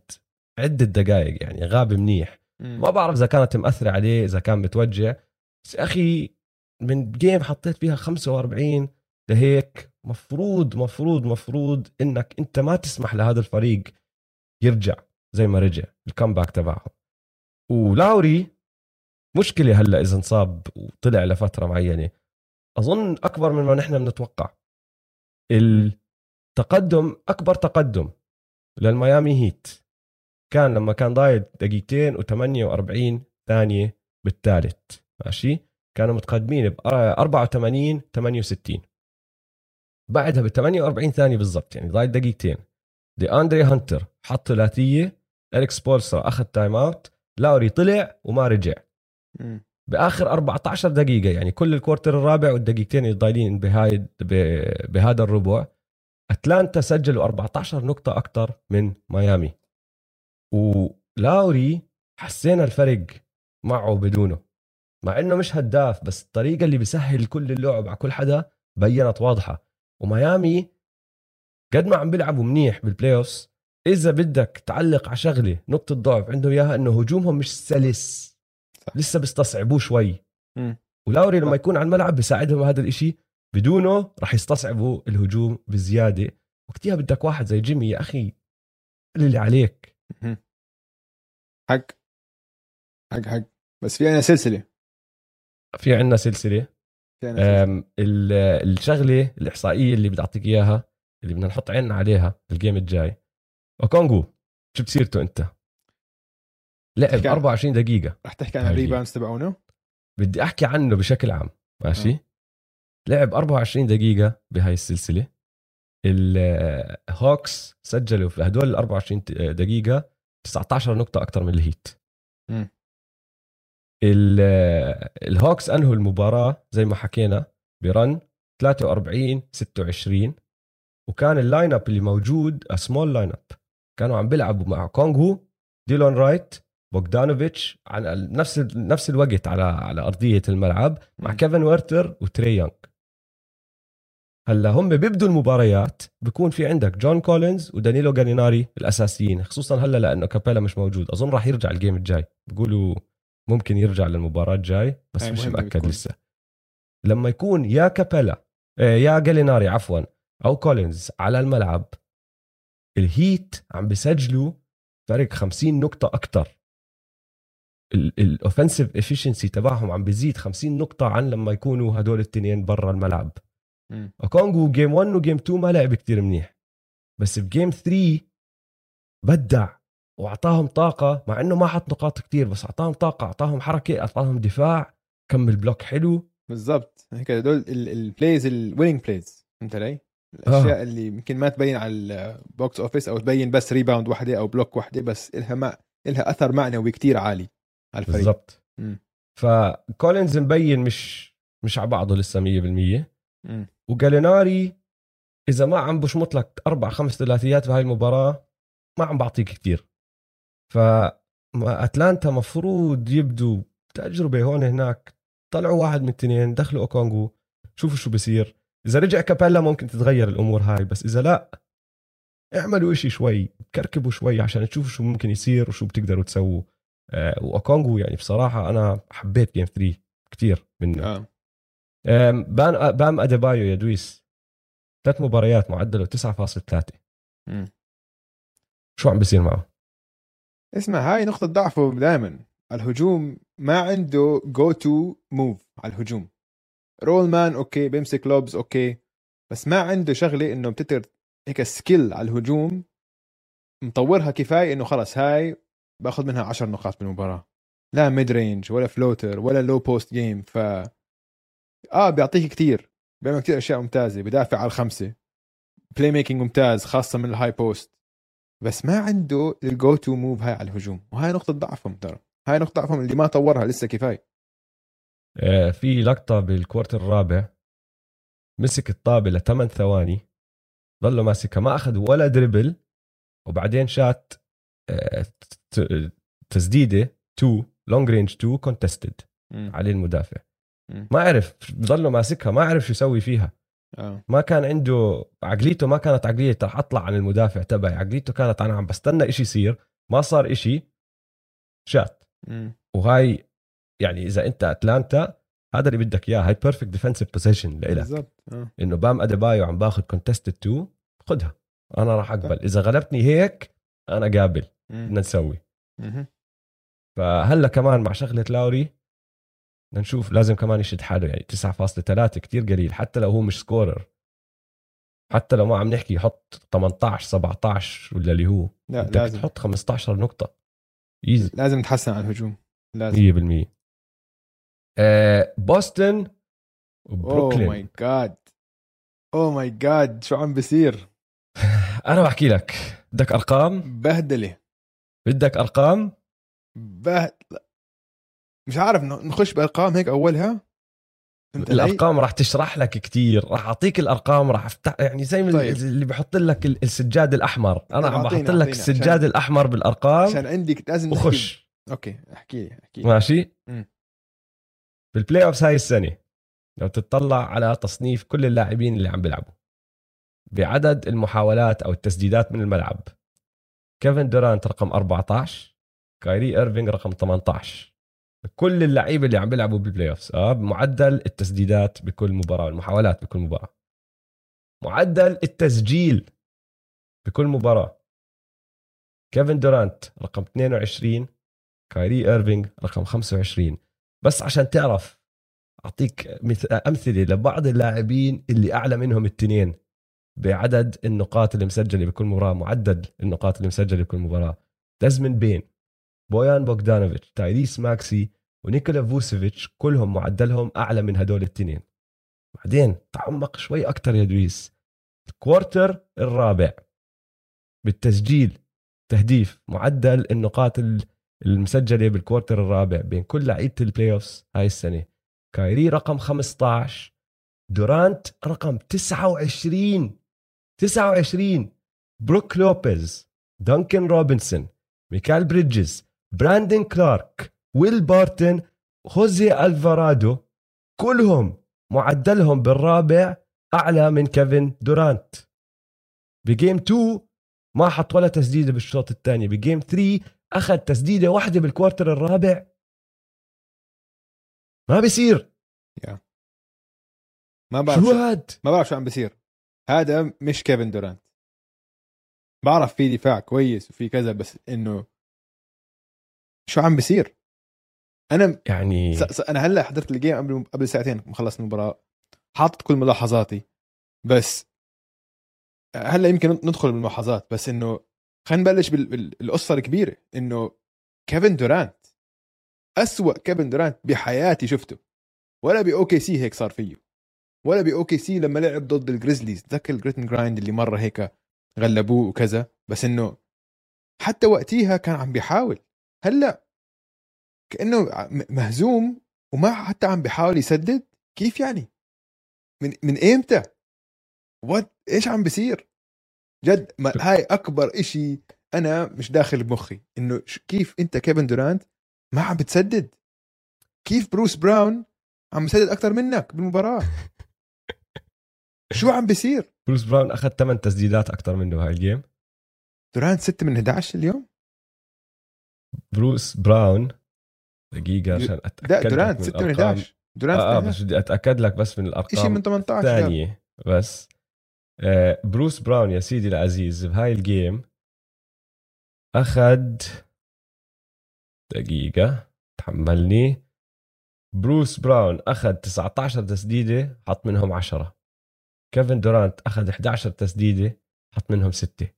عدة دقائق يعني غاب منيح. ما بعرف إذا كانت مأثرة عليه إذا كان متوجع. بس أخي من game حطيت فيها 45 لهيك مفروض مفروض مفروض إنك أنت ما تسمح لهذا الفريق يرجع زي ما رجع ال comeback تبعهم ولاوري مشكلة هلا إذا انصاب وطلع لفترة معينة. أظن أكبر مما نحن بنتوقع التقدم أكبر تقدم للميامي هيت. كان لما كان ضايل دقيقتين و48 ثانية بالثالث. ماشي؟ كانوا متقدمين ب 84 68 بعدها ب 48 ثانية بالضبط يعني ضايل دقيقتين. دي اندري هانتر حط ثلاثية اريك سبولسرا أخذ timeout لاوري طلع وما رجع. بآخر 14 دقيقة يعني كل ال quarter الرابع والدقيقتين الضايلين بهاي بهذا الربع أتلانتا سجلوا 14 نقطة أكثر من ميامي. ولاوري حسينا الفرق معه بدونه. مع إنه مش هداف بس الطريقة اللي بيسهل كل اللعب على كل حدا بينت واضحة. وميامي قد ما عم بيلعبوا منيح بال playoff إذا بدك تعلق على شغلة نقطة ضعف عندهم إياها إنه هجومهم مش سلس. صح. لسه بيستصعبوه شوي. م. ولاوري لما يكون على الملعب بيساعدهم هذا الإشي. بدونه راح يستصعبوا الهجوم بزيادة. وقتها بدك واحد زي جيمي يا أخي اللي عليك. حق. حق حق. بس في عنا سلسلة. في عنا سلسلة. في عنا الشغلة الإحصائية اللي بدي أعطيك إياها اللي بدنا نحط عيننا عليها ال game الجاي. أوكونغو شو بسيرته أنت؟ لعب 24 دقيقة رح تحكي عن ال rebounds تبعونه؟ بدي أحكي عنه بشكل عام ماشي؟ آه. لعب 24 دقيقة بهاي السلسلة الهوكس سجلوا في هدول ال 24 دقيقة 19 نقطة أكثر من الهيت م. الهوكس أنهوا المباراة زي ما حكينا ب run 43 26 وكان ال lineup اللي موجود small lineup كانوا عم بيلعبوا مع أوكونغو ديلون رايت بوغدانوفيتش على نفس نفس الوقت على على أرضية الملعب مع كيفن ويرتر وتري يونغ. هلأ هم بيبدوا المباريات بكون في عندك جون كولينز ودانيلو جاليناري الأساسيين خصوصا هلأ لأنه كابيلا مش موجود. أظن راح يرجع ال game الجاي. بيقولوا ممكن يرجع للمباراة الجاي بس مش مأكد يكون. لسه. لما يكون يا كابيلا آه، يا جاليناري عفوا أو كولينز على الملعب الهيت عم بسجلوا فرق 50 نقطة أكثر ال offensive efficiency تبعهم عم بيزيد 50 نقطة عن لما يكونوا هدول التنين برا الملعب. اوكونجو game 1 و game 2 ما لعب كتير منيح. بس ب game 3 بدع وأعطاهم طاقة مع إنه ما حط نقاط كتير بس أعطاهم طاقة أعطاهم حركة أعطاهم دفاع كمل block حلو. بالضبط. هيك هدول ال plays ال winning plays فهمت علي؟ الأشياء آه. اللي يمكن ما تبين على ال box office أو تبين بس rebound واحدة أو block واحدة بس إلها ما إلها أثر معنوي كتير عالي. على الفريق. بالضبط. فكولينز مبين مش مش على بعضه لسه 100% مم. وجاليناري إذا ما عم بشمط لك أربع خمس ثلاثيات بهاي المباراة ما عم بعطيك كتير. ف أتلانتا مفروض يبدوا تجربة هون هناك. طلعوا واحد من الاثنين دخلوا اوكونجو شوفوا شو بصير. إذا رجع كابيلا ممكن تتغير الأمور هاي بس إذا لا اعملوا إشي شوي كركبوا شوي عشان تشوفوا شو ممكن يصير وشو بتقدروا تسووا. آه واوكونجو يعني بصراحة أنا حبيت game 3 كتير منه. آم، بان بام أديبايو يا دويس ثلاث مباريات معدلة 9.3 مم. شو عم بيصير معه؟ اسمع هاي نقطة ضعفه دائما الهجوم ما عنده go-to move على الهجوم. roll man okay. بيمسك lobs okay. بس ما عنده شغلة إنه بتقدر هيك skill على الهجوم مطورها كفاية إنه خلص. هاي باخذ منها 10 نقاط بالمباراة. لا mid range ولا floater ولا low post game ف آه بيعطيك كتير. بيعمل كتير أشياء ممتازة. بدافع على الخمسة. playmaking ممتاز خاصة من ال high post بس ما عنده ال go-to move هاي على الهجوم. وهاي نقطة ضعفهم ترى. هاي نقطة ضعفهم اللي ما طورها لسه كفاية. آه، في لقطة بال quarter الرابع. مسك الطابة لثمان ثواني. ضله ماسكها ما أخذ ولا dribble وبعدين shot تسديدة 2 long range 2 contested. عليه المدافع. ما عرف ضله ماسكها ما عرف شو يسوي فيها. آه. ما كان عنده عقليته ما كانت عقلية رح اطلع عن المدافع تبعي. عقليته كانت أنا عم بستنى إشي يصير ما صار إشي shot. وهاي يعني إذا أنت أتلانتا هذا اللي بدك إياه هاي perfect defensive position لإلك. بالضبط آه. إنه بام أديبايو عم باخذ contested 2 خدها. أنا راح أقبل. إذا غلبتني هيك أنا قابل. بدنا نسوي. فهلا كمان مع شغلة لاوري بدنا نشوف لازم كمان يشد حاله يعني 9.3 كتير قليل حتى لو هو مش scorer حتى لو ما عم نحكي يحط 18 17 ولا اللي هو. لا بدك لازم. تحط 15 نقطة. easy لازم نتحسن على الهجوم. لازم. 100% آه بوسطن oh my وبروكلين God oh my God شو عم بصير *laughs* أنا بحكي لك. بدك أرقام؟ بهدلة. بدك أرقام؟ بهد مش عارف نخش بأرقام هيك أولها؟ الأرقام راح تشرح لك كتير راح أعطيك الأرقام راح افتح يعني زي من طيب. اللي بحط لك ال- السجاد الأحمر. أنا طيب، عم بحط لك السجاد عشان- الأحمر بالأرقام. عشان عندك لازم وخش. okay احكي لي احكي لي. ماشي. بال playoffs هاي السنة لو تطلع على تصنيف كل اللاعبين اللي عم بيلعبوا بعدد المحاولات أو التسديدات من الملعب كيفن دورانت رقم 14 كايري ايرفينج رقم 18 كل اللعيبة اللي عم بيلعبوا بال playoffs آه بمعدل التسديدات بكل مباراة المحاولات بكل مباراة. معدل التسجيل بكل مباراة. كيفن دورانت رقم 22 كايري ايرفينج رقم 25 بس عشان تعرف أعطيك مث- أمثلة لبعض اللاعبين اللي أعلى منهم التنين. بعدد النقاط اللي مسجلة بكل مباراة معدل النقاط اللي مسجلة بكل مباراة. دزموند بين بويان بوغدانوفيتش تايريس ماكسي ونيكولا فوسيفيتش كلهم معدلهم أعلى من هدول التنين. بعدين تعمق شوي أكثر يا دويس. ال quarter الرابع. بالتسجيل تهديف معدل النقاط ال- المسجلة بال quarter الرابع بين كل لعيبة ال playoffs هاي السنة. كايري رقم 15 دورانت رقم 29 29 بروك لوبيز دانكن روبنسون ميكال بريدجز براندن كلارك ويل بارتن خوزي الفارادو كلهم معدلهم بالرابع أعلى من كيفن دورانت ب game 2 ما حط ولا تسديدة بالشوط الثاني. ب game 3 أخذ تسديدة واحدة بال quarter الرابع. ما بيصير. ما بعرف شو هاد؟ ما بعرف شو عم بصير هذا مش كيفن دورانت. بعرف في دفاع كويس وفي كذا بس إنه شو عم بصير أنا يعني س... س... أنا هلأ حضرت ال game قبل قبل ساعتين مخلص المباراة حاطط كل ملاحظاتي بس هلأ يمكن ندخل بالملاحظات بس إنه خلينا نبلش بال... بال- بالقصة الكبيرة إنه كيفن دورانت أسوأ كيفن دورانت بحياتي شفته ولا ب OKC هيك صار فيه. ولا ب OKC لما لعب ضد الجريزليز تذكر ال grit and grind اللي مرة هيك غلبوه وكذا؟ بس إنه حتى وقتيها كان عم بيحاول. هلأ كأنه مهزوم وما حتى عم بيحاول يسدد. كيف يعني؟ من من إمتى what إيش عم بيصير؟ جد ما هاي أكبر إشي أنا مش داخل بمخي. إنه كيف أنت كيفن دورانت ما عم بتسدد؟ كيف بروس براون عم بيسدد أكثر منك بالمباراة؟ شو عم بيصير؟ بروس براون أخذ 8 تسديدات أكثر منه هاي ال game. دورانت 6 من 11 اليوم؟ بروس براون دقيقة عشان أتأكد لا دورانت من 6 من الأرقام. 11 دورانت آه, آه 6 بس بدي أتأكد لك بس من الأرقام. شيء من 18 لا. الثانية بس آه بروس براون يا سيدي العزيز بهاي ال game اخذ دقيقة تحملني. بروس براون أخذ 19 تسديدة حط منهم 10 كيفن دورانت أخذ 11 تسديدة حط منهم 6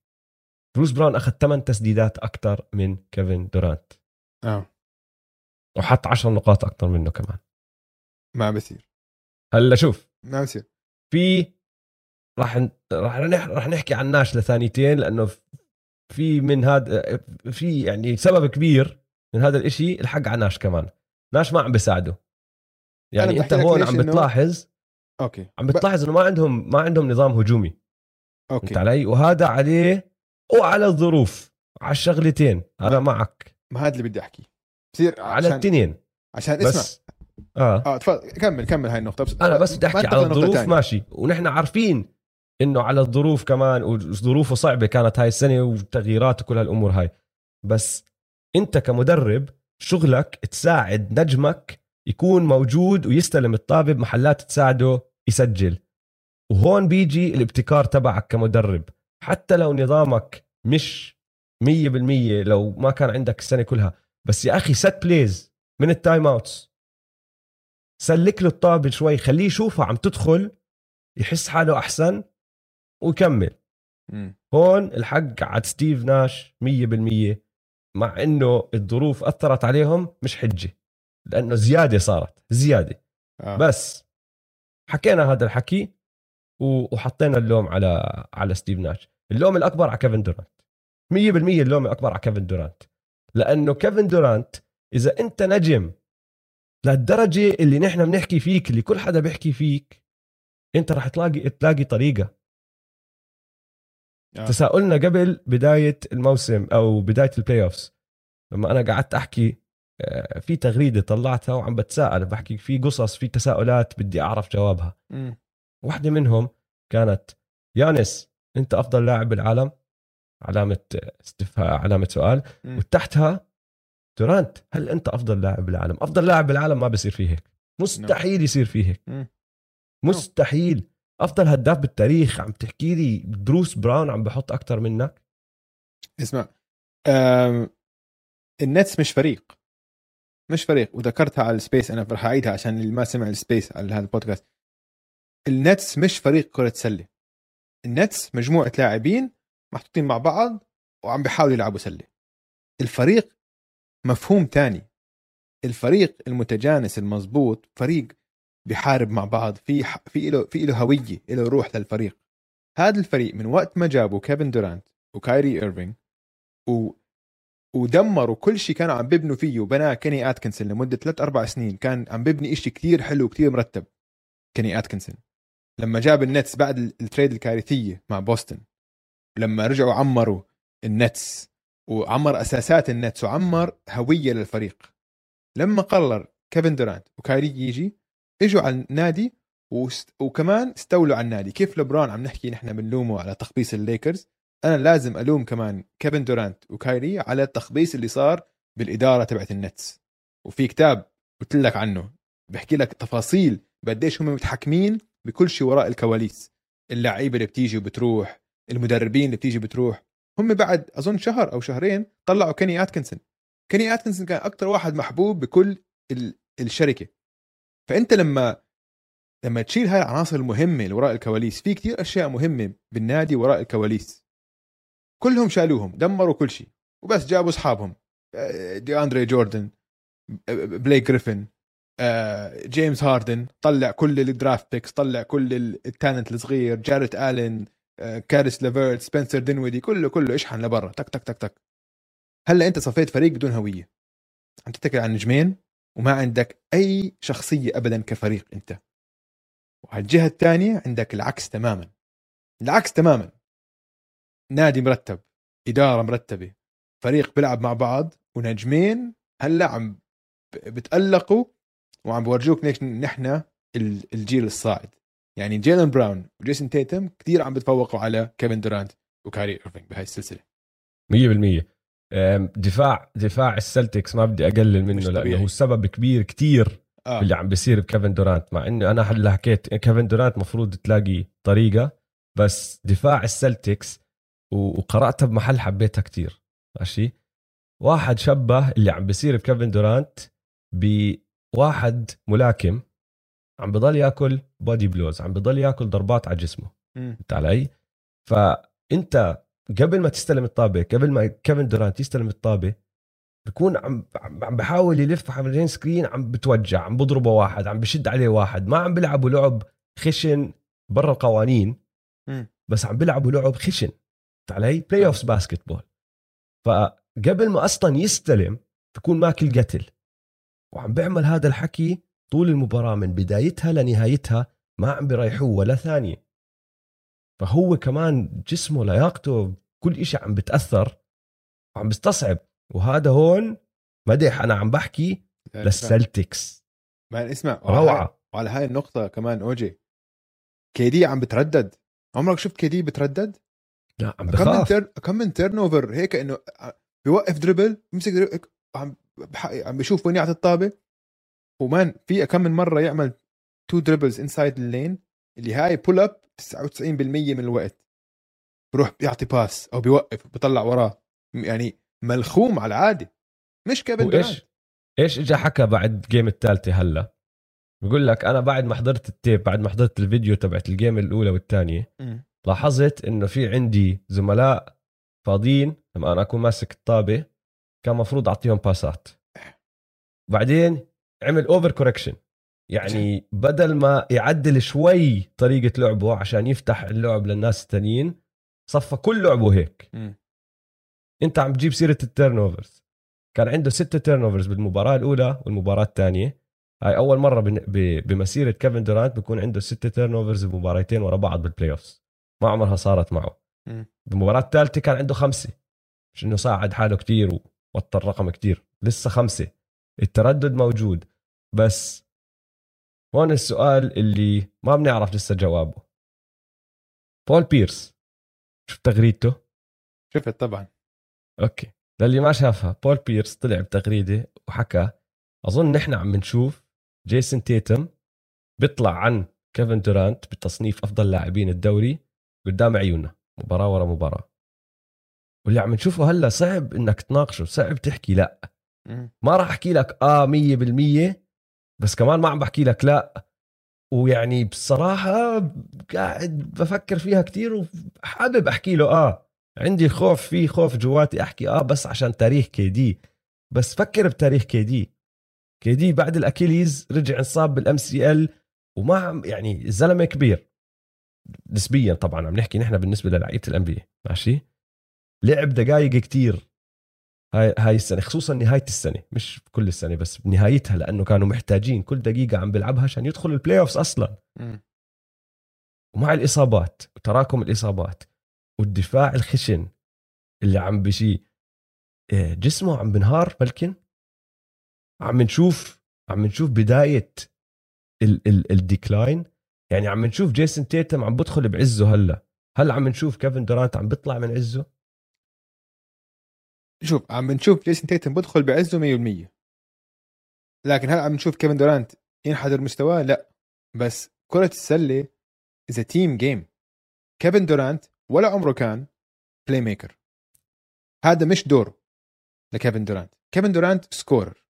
بروس براون أخذ 8 تسديدات أكثر من كيفن دورانت. آه. وحط 10 نقاط أكثر منه كمان. ما بصير. هلأ شوف. ما بصير. في راح راح راح نحكي عن ناش لثانيتين لأنه في من هذا في يعني سبب كبير من هذا الإشي الحق على ناش كمان. ناش ما عم بيساعده يعني أنت هون عم بتلاحظ okay. عم بتلاحظ إنه ما عندهم ما عندهم نظام هجومي. okay. علي؟ وهذا عليه وعلى الظروف على الشغلتين. أنا معك. ما هذا اللي بدي احكيه بصير على الثنتين. عشان اسمع. بس آه. آه تفضل. كمل كمل هاي النقطة. بس أنا بس بدي أحكي على الظروف. ماشي. ونحن عارفين إنه على الظروف كمان وظروفه صعبة كانت هاي السنة وتغييرات وكل هالأمور هاي. بس أنت كمدرب شغلك تساعد نجمك يكون موجود ويستلم الطابة بمحلات تساعده يسجل. وهون بيجي الابتكار تبعك كمدرب. حتى لو نظامك مش مية بالمية لو ما كان عندك السنة كلها بس يا أخي set plays من ال timeouts. سلك له الطابة شوي خليه يشوفها عم تدخل يحس حاله أحسن ويكمل. هون الحق عاد ستيف ناش مية بالمية مع إنه الظروف أثرت عليهم مش حجة. لأنه زيادة صارت زيادة. آه. بس حكينا هذا الحكي وحطينا اللوم على على ستيف ناش اللوم الأكبر على كيفن دورانت. 100% اللوم الأكبر على كيفن دورانت. لأنه كيفن دورانت إذا أنت نجم للدرجة اللي نحن بنحكي فيك اللي كل حدا بيحكي فيك أنت رح تلاقي تلاقي طريقة. آه. تساؤلنا قبل بداية الموسم أو بداية ال playoffs لما أنا قعدت أحكي في تغريدة طلعتها وعم بتساءل بحكي في قصص في تساؤلات بدي أعرف جوابها. مم. واحدة منهم كانت يانيس أنت أفضل لاعب بالعالم؟ علامة استفهام علامة سؤال. مم. وتحتها دورانت هل أنت أفضل لاعب بالعالم؟ أفضل لاعب بالعالم ما بصير فيه هيك. مستحيل يصير فيه هيك. مم. مستحيل. أفضل هداف بالتاريخ عم تحكي لي بروس براون عم بحط أكثر منك؟ اسمع النتس مش فريق. مش فريق وذكرتها على ال space أنا رح أعيدها عشان اللي ما سمع ال space على هذا البودكاست. النتس مش فريق كرة سلة. النتس مجموعة لاعبين محطوطين مع بعض وعم بيحاولوا يلعبوا سلة. الفريق مفهوم تاني. الفريق المتجانس المضبوط فريق بيحارب مع بعض في ح- في له في له هوية له روح للفريق. هذا الفريق من وقت ما جابوا كيفن دورانت وكايري ايرفينج و ودمروا كل شيء كانوا عم بيبنوا فيه وبناه كيني اتكنسون لمدة ثلاث أربع سنين. كان عم بيبني إشي كتير حلو وكتير مرتب كيني اتكنسون لما جاب النتس بعد ال- ال trade الكارثية مع بوسطن لما رجعوا عمروا النتس وعمر أساسات النتس وعمر هوية للفريق. لما قرر كيفن دورانت وكايري يجي إجوا على النادي. وكمان استولوا على النادي. كيف لبران عم نحكي نحن بنلومه على تخبيص الليكرز؟ أنا لازم ألوم كمان كيفن دورانت وكايري على التخبيص اللي صار بالإدارة تبعت النتس. وفي كتاب قلت لك عنه بحكي لك تفاصيل قديش هم متحكمين بكل شيء وراء الكواليس. اللعيبة اللي بتيجي وبتروح المدربين اللي بتيجي بتروح هم بعد أظن شهر أو شهرين طلعوا كيني اتكنسون كيني اتكنسون كان أكثر واحد محبوب بكل ال... الشركة. فأنت لما لما تشيل هاي العناصر المهمة اللي وراء الكواليس في كتير أشياء مهمة بالنادي وراء الكواليس. كلهم شالوهم دمروا كل شيء وبس جابوا أصحابهم. آه، دياندري جوردن آه، بليك جريفن آه، جيمس هاردن طلع كل ال draft picks طلع كل ال- ال talent الصغير جاريت آلين كاريس ليفرت سبنسر دينويدي كله كله اشحن لبرا تك تك تك تك. هلأ أنت صفيت فريق بدون هوية. عم تتكل على نجمين وما عندك أي شخصية ابدا كفريق أنت. وعلى الجهة الثانية عندك العكس تماما. العكس تماما. نادي مرتب إدارة مرتبة فريق بيلعب مع بعض ونجمين هلأ عم بتألقوا وعم بورجوك ليش نحن الجيل الصاعد. يعني جيلن براون وجيسون تيتم كثير عم بتفوقوا على كيفن دورانت وكايري ايرفينج بهاي السلسلة. 100% دفاع دفاع السلتكس ما بدي أقلل منه لأنه هو سبب كبير كتير آه. اللي عم بيصير بكيفن دورانت مع إنه أنا هلا حكيت كيفن دورانت مفروض تلاقي طريقة بس دفاع السلتكس وقراتها بمحل حبيتها كتير. ماشي؟ واحد شبه اللي عم بيصير بكيفن دورانت بواحد ملاكم عم بضل ياكل body blows عم بضل ياكل ضربات على جسمه. فهمت علي؟ فأنت قبل ما تستلم الطابة قبل ما كيفن دورانت يستلم الطابة بكون عم عم بحاول يلف حوالين screen عم بتوجع عم بضربه واحد عم بشد عليه واحد. ما عم بيلعبوا لعب خشن برا القوانين بس عم بيلعبوا لعب خشن. علي playoffs basketball فقبل ما أصلا يستلم بكون ماكل قتل وعم بيعمل هذا الحكي طول المباراة من بدايتها لنهايتها ما عم بيريحوه ولا ثانية. فهو كمان جسمه لياقته كل إشي عم بتأثر وعم بستصعب. وهذا هون مدح أنا عم بحكي للسلتكس. ما اسمع روعة. وعلى هاي النقطة كمان أوجي. KD عم بتردد. عمرك شفت KD بتردد؟ لا عم بخاف. كم من كم من turnover هيك إنه بيوقف dribble بيمسك dribble عم عم بيشوف وين يعطي الطابة. ومان في كم من مرة يعمل two dribbles inside the lane اللي هاي pull up 99% من الوقت. بروح بيعطي pass أو بيوقف بيطلع وراه. يعني ملخوم على العادة. مش كيفن إيش إيش اجى حكى بعد game الثالثه هلا؟ بقول لك أنا بعد ما حضرت ال tape بعد ما حضرت الفيديو تبعت ال game الأولى والثانية لاحظت إنه في عندي زملاء فاضيين لما أنا أكون ماسك الطابة كان مفروض أعطيهم باسات بعدين عمل over correction يعني بدل ما يعدل شوي طريقة لعبه عشان يفتح اللعب للناس التانيين صفى كل لعبه هيك. م. أنت عم تجيب سيرة ال turnovers كان عنده ستة turnovers بالمباراة الأولى والمباراة الثانية. هاي أول مرة بمسيرة كيفن دورانت بيكون عنده ستة turnovers بمباراتين ورا بعض بال playoffs ما عمرها صارت معه. م. بالمباراه الثالثة كان عنده خمسة مش إنه صعد حاله كتير ووطى الرقم كتير. لسه خمسة. التردد موجود. بس هون السؤال اللي ما بنعرف لسه جوابه. بول بيرس شفت تغريدته؟ شفت طبعا. okay. للي ما شافها بول بيرس طلع بتغريدة وحكى أظن نحن عم نشوف جيسون تيتم بيطلع عن كيفن دورانت بتصنيف أفضل لاعبين الدوري قدام عيوننا مباراة ورا مباراة. واللي عم نشوفه هلا صعب إنك تناقشه صعب تحكي لا. ما راح أحكي لك آه مية بالمية بس كمان ما عم بحكي لك لا. ويعني بصراحة قاعد بفكر فيها كتير وحابب أحكي له آه. عندي خوف في خوف جواتي أحكي آه بس عشان تاريخ KD. بس فكر بتاريخ KD. KD بعد ال Achilles رجع انصاب بال MCL وما عم يعني الزلمه كبير. نسبيا طبعا عم نحكي نحن بالنسبة للعيبه ال NB ماشي؟ لعب دقائق كتير. هاي هاي السنة خصوصا نهاية السنة مش كل السنة بس بنهايتها لأنه كانوا محتاجين كل دقيقة عم بيلعبها عشان يدخل ال playoffs أصلا. م. ومع الإصابات وتراكم الإصابات والدفاع الخشن اللي عم بشي إيه، جسمه عم بنهار بلكن عم نشوف عم نشوف بداية ال ال ال decline يعني عم نشوف جيسون تيتم عم بدخل بعزه هلا. هل عم نشوف كيفن دورانت عم بيطلع من عزه. شوف عم نشوف جيسون تيتم بدخل بعزه 100% لكن هل عم نشوف كيفن دورانت ينحدر مستواه؟ لا. بس كرة السلة إذا team game كيفن دورانت ولا عمره كان playmaker هذا مش دور لكيفن دورانت. كيفن دورانت scorer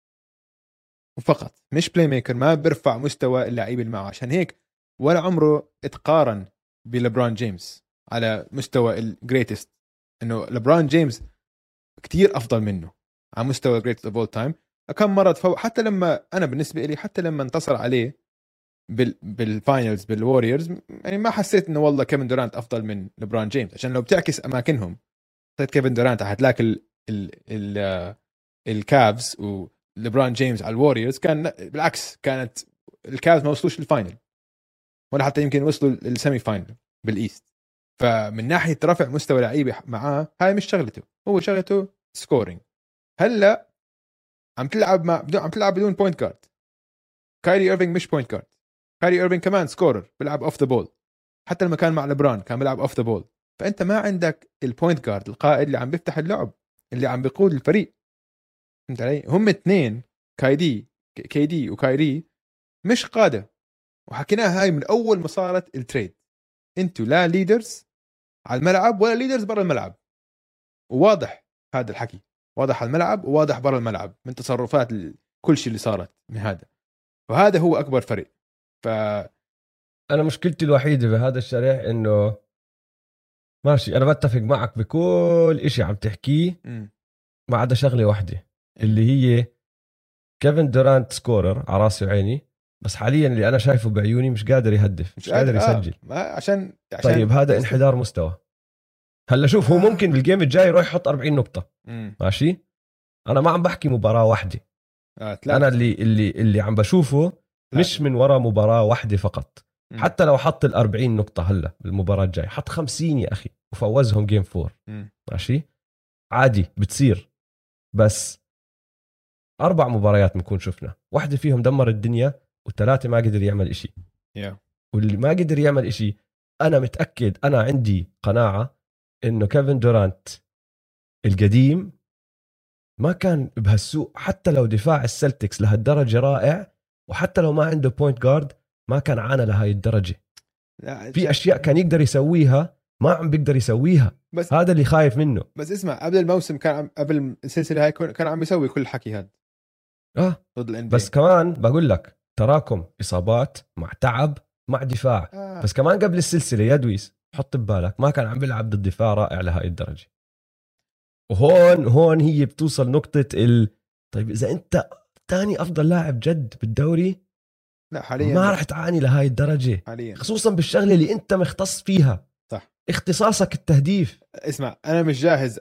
وفقط مش playmaker ما بيرفع مستوى اللعيبه اللي معه عشان هيك ولا عمره اتقارن بلبران جيمس على مستوى ال greatest إنه لبران جيمس كتير أفضل منه على مستوى greatest of all time كم مرة تفوق. حتى لما أنا بالنسبة لي حتى لما انتصر عليه بال بال finals بالوريورز يعني ما حسيت إنه والله كيفن دورانت أفضل من لبران جيمس. عشان لو بتعكس أماكنهم حطيت كيفن دورانت حتلاقي ال ال ال الكافز ليبرون جيمس على الوريورز كان بالعكس كانت الكافز ما وصلوش لل final ولا حتى يمكن وصلوا لل semi-final بال East. فمن ناحية رفع مستوى لعيبة معاه هاي مش شغلته. هو شغلته scoring هلأ عم تلعب مع بدون عم تلعب بدون point guard كايري ايرفينج مش point guard كايري ايرفينج كمان scorer بيلعب off the ball حتى لما كان مع لبران كان بيلعب off the ball فأنت ما عندك ال point guard القائد اللي عم بيفتح اللعب اللي عم بيقود الفريق. فهمت علي؟ هم اثنين KD KD وكايري مش قادة. وحكيناها هاي من أول ما صارت ال trade أنتوا لا leaders على الملعب ولا leaders برا الملعب. وواضح هذا الحكي. واضح على الملعب وواضح برا الملعب من تصرفات كل شيء اللي صارت من هذا. وهذا هو أكبر فرق ف أنا مشكلتي الوحيدة بهذا الشريح إنه ماشي أنا بتفق معك بكل إشي عم تحكيه ما عدا شغلة واحدة اللي هي كيفن دورانت scorer على راسي وعيني. بس حاليا اللي أنا شايفه بعيوني مش قادر يهدف مش, مش قادر آه. يسجل آه. عشان, عشان طيب هذا انحدار مستوى هلأ شوف هو ممكن بالجيم الجاي يروح يحط 40 نقطة مم. ماشي أنا ما عم بحكي مباراة واحدة آه أنا اللي اللي اللي عم بشوفه لا. مش من وراء مباراة واحدة فقط مم. حتى لو حط ال 40 نقطة هلأ بالمباراة الجاي حط 50 يا أخي وفوزهم جيم 4 مم. ماشي عادي بتصير بس أربع مباريات بنكون شفنا واحدة فيهم دمر الدنيا وثلاثه ما قدر يعمل إشي. Yeah. واللي ما قدر يعمل إشي أنا متأكد أنا عندي قناعة إنه كيفن دورانت القديم ما كان بهالسوء حتى لو دفاع السلتكس لهالدرجة رائع وحتى لو ما عنده point guard ما كان عانى لهي الدرجة. في أشياء كان يقدر يسويها ما عم بيقدر يسويها. بس هذا اللي خايف منه. بس اسمع قبل الموسم كان عم قبل السلسلة هاي كان عم بيسوي كل الحكي هذا آه. ضد الان بس كمان بقول لك تراكم إصابات مع تعب مع دفاع. آه. بس كمان قبل السلسلة يا دويس حط ببالك ما كان عم بيلعب ضد دفاع رائع لهي الدرجة. وهون هون هي بتوصل نقطة ال طيب إذا أنت ثاني أفضل لاعب جد بالدوري؟ لا حاليا ما راح تعاني لهي الدرجة. حاليا. خصوصا بالشغلة اللي أنت مختص فيها. صح. اختصاصك التهديف. اسمع أنا مش جاهز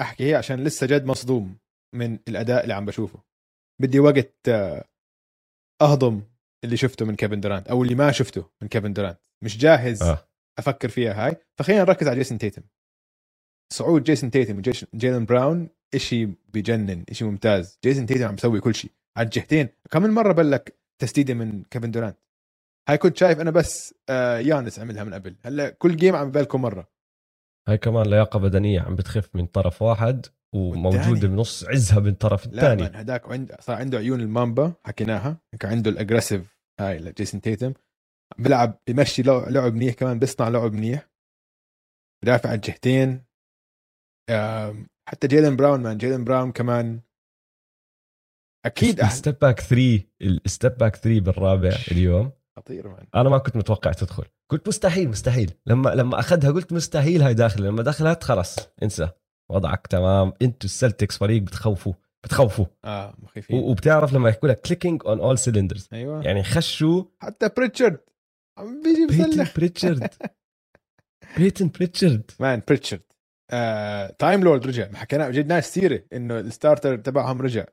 أحكي هي عشان لسه جد مصدوم من الأداء اللي عم بشوفه. بدي وقت آه، أهضم اللي شفته من كيفن دورانت أو اللي ما شفته من كيفن دورانت. مش جاهز آه. أفكر فيها هاي. فخلينا نركز على جيسون تيتم. صعود جيسون تيتم وجيلن براون إشي بجنن إشي ممتاز. جيسون تيتم عم بيسوي كل شيء على الجهتين. كم من مرة بلك تسديدة من كيفن دورانت؟ هاي كنت شايف أنا بس آه يانس عملها من قبل. هلأ كل game عم ببلكه كم مرة. هاي كمان لياقة بدنية عم بتخف من طرف واحد. وموجوده بنص عزها من الطرف الثاني لا هداك وعند صار عنده عيون المامبا حكيناها. كان عنده ال aggressive هاي لجيسون تيتم بيلعب بيمشي لعب منيح كمان بيصنع لعب منيح. بدافع على الجهتين حتى جيلن براون man جيلن براون كمان. أكيد ال step back 3 ال step back 3 بالرابع اليوم. خطير man أنا ما كنت متوقع تدخل. قلت مستحيل مستحيل. لما لما أخذها قلت مستحيل هاي داخله لما دخلت خلص انسى. وضعك تمام. أنتوا السلتكس فريق بتخوفوا بتخوفوا. آه مخيفين. وبتعرف لما يحكوا لك clicking on all cylinders أيوه. يعني خشوا. حتى بريتشارد عم بيجي بيتن بريتشارد بيتن بريتشارد man بريتشارد آه، تايم لورد رجع. ما حكينا جد ناس كثيره إنه ال starter تبعهم رجع.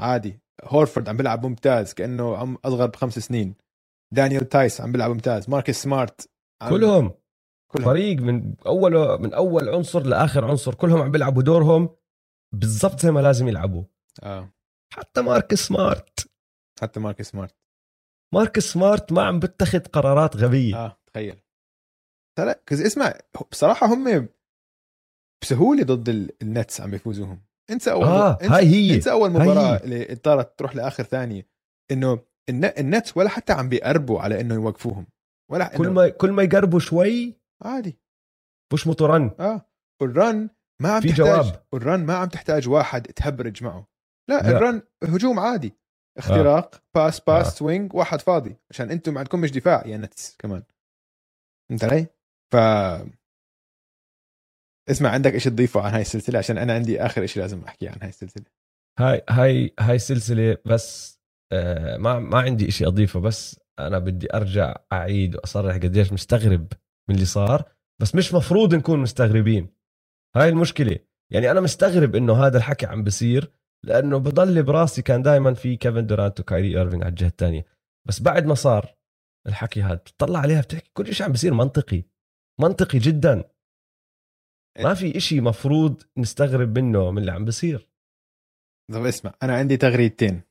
عادي. هورفورد عم بيلعب ممتاز. كأنه عمره أصغر بخمس سنين. دانيال تايس عم بيلعب ممتاز. ماركس سمارت كلهم. كلهم فريق من اول من أول عنصر لآخر عنصر. كلهم عم بيلعبوا دورهم بالضبط زي ما لازم يلعبوا. آه. حتى مارك سمارت. حتى مارك سمارت. مارك سمارت ما عم بتخذ قرارات غبية. آه تخيل. لا اسمع بصراحة هم بسهولة ضد النتس عم بيفوزوهم. انسى اول آه انسى هاي هي. انسى أول مباراة. اللي اضطرت تروح لآخر ثانية. إنه النتس ولا حتى عم بيقربوا على إنه يوقفوهم. ولا كل ما كل ما يقربوا شوي عادي. مش run آه. وال run ما عم في تحتاج جواب. وال run ما عم تحتاج واحد تهبرج معه. لا, لا. ال run هجوم عادي. اختراق آه. pass pass آه. swing واحد فاضي عشان أنتم عندكم مش دفاع يا نتس كمان. فهمت علي؟ ف اسمع عندك شيء تضيفه عن هاي السلسلة؟ عشان أنا عندي آخر شيء لازم احكي عن هاي السلسلة. هاي هاي هاي السلسلة بس آه ما ما عندي شيء أضيفه بس أنا بدي أرجع أعيد وأصرح قديش مستغرب من اللي صار بس مش مفروض نكون مستغربين. هاي المشكلة. يعني أنا مستغرب إنه هذا الحكي عم بصير لأنه بضل براسي كان دائما في كيفن دورانت وكايري ايرفينج على الجهة الثانية بس بعد ما صار الحكي هذا بتطلع عليها بتحكي كل شيء عم بيصير منطقي. منطقي جدا. ما في إشي مفروض نستغرب منه من اللي عم بيصير. طب اسمع أنا عندي تغريدتين.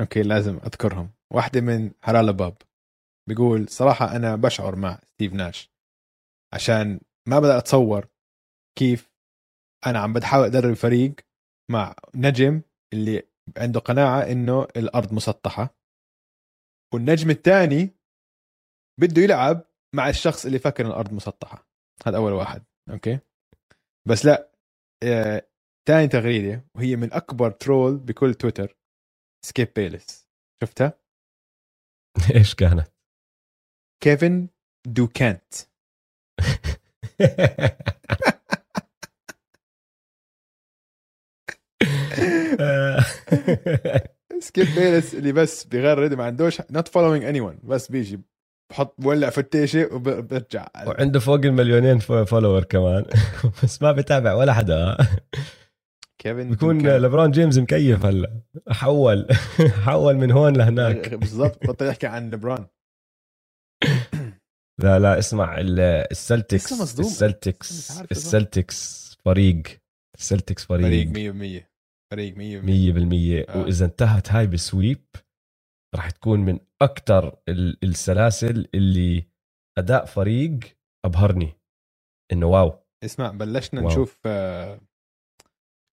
okay لازم أذكرهم. واحدة من هرالا باب. بيقول صراحة أنا بشعر مع ستيف ناش. عشان ما بدي أتصور كيف أنا عم بحاول أدرب فريق مع نجم اللي عنده قناعة إنه الأرض مسطحة. والنجم الثاني بده يلعب مع الشخص اللي فكر إن الأرض مسطحة. هذا أول واحد okay؟ بس لا آه، تاني تغريدة وهي من أكبر troll بكل تويتر سكيب بيلس شفتها؟ *laughs* إيش كانت؟ كيفن دوكانت. سكيب بيلس اللي بس بيغرد ما عندوش not following anyone بس بيجي بحط بولع فتيشه وبرجع. وعنده فوق المليونين follower كمان. *laughs* بس ما بتابع ولا حدا. كيفن بيكون دوكانت. لبرون جيمس مكيف هلا. حول. *laughs* حول من هون لهناك. بالضبط بطل يحكي عن لبرون لا لا اسمع ال- السلتكس السلتكس السلتكس فريق. السلتكس فريق. فريق 100% فريق 100% 100% آه. وإذا انتهت هاي ب sweep راح تكون من أكثر السلاسل اللي أداء فريق أبهرني. إنه واو. اسمع بلشنا wow. نشوف آه،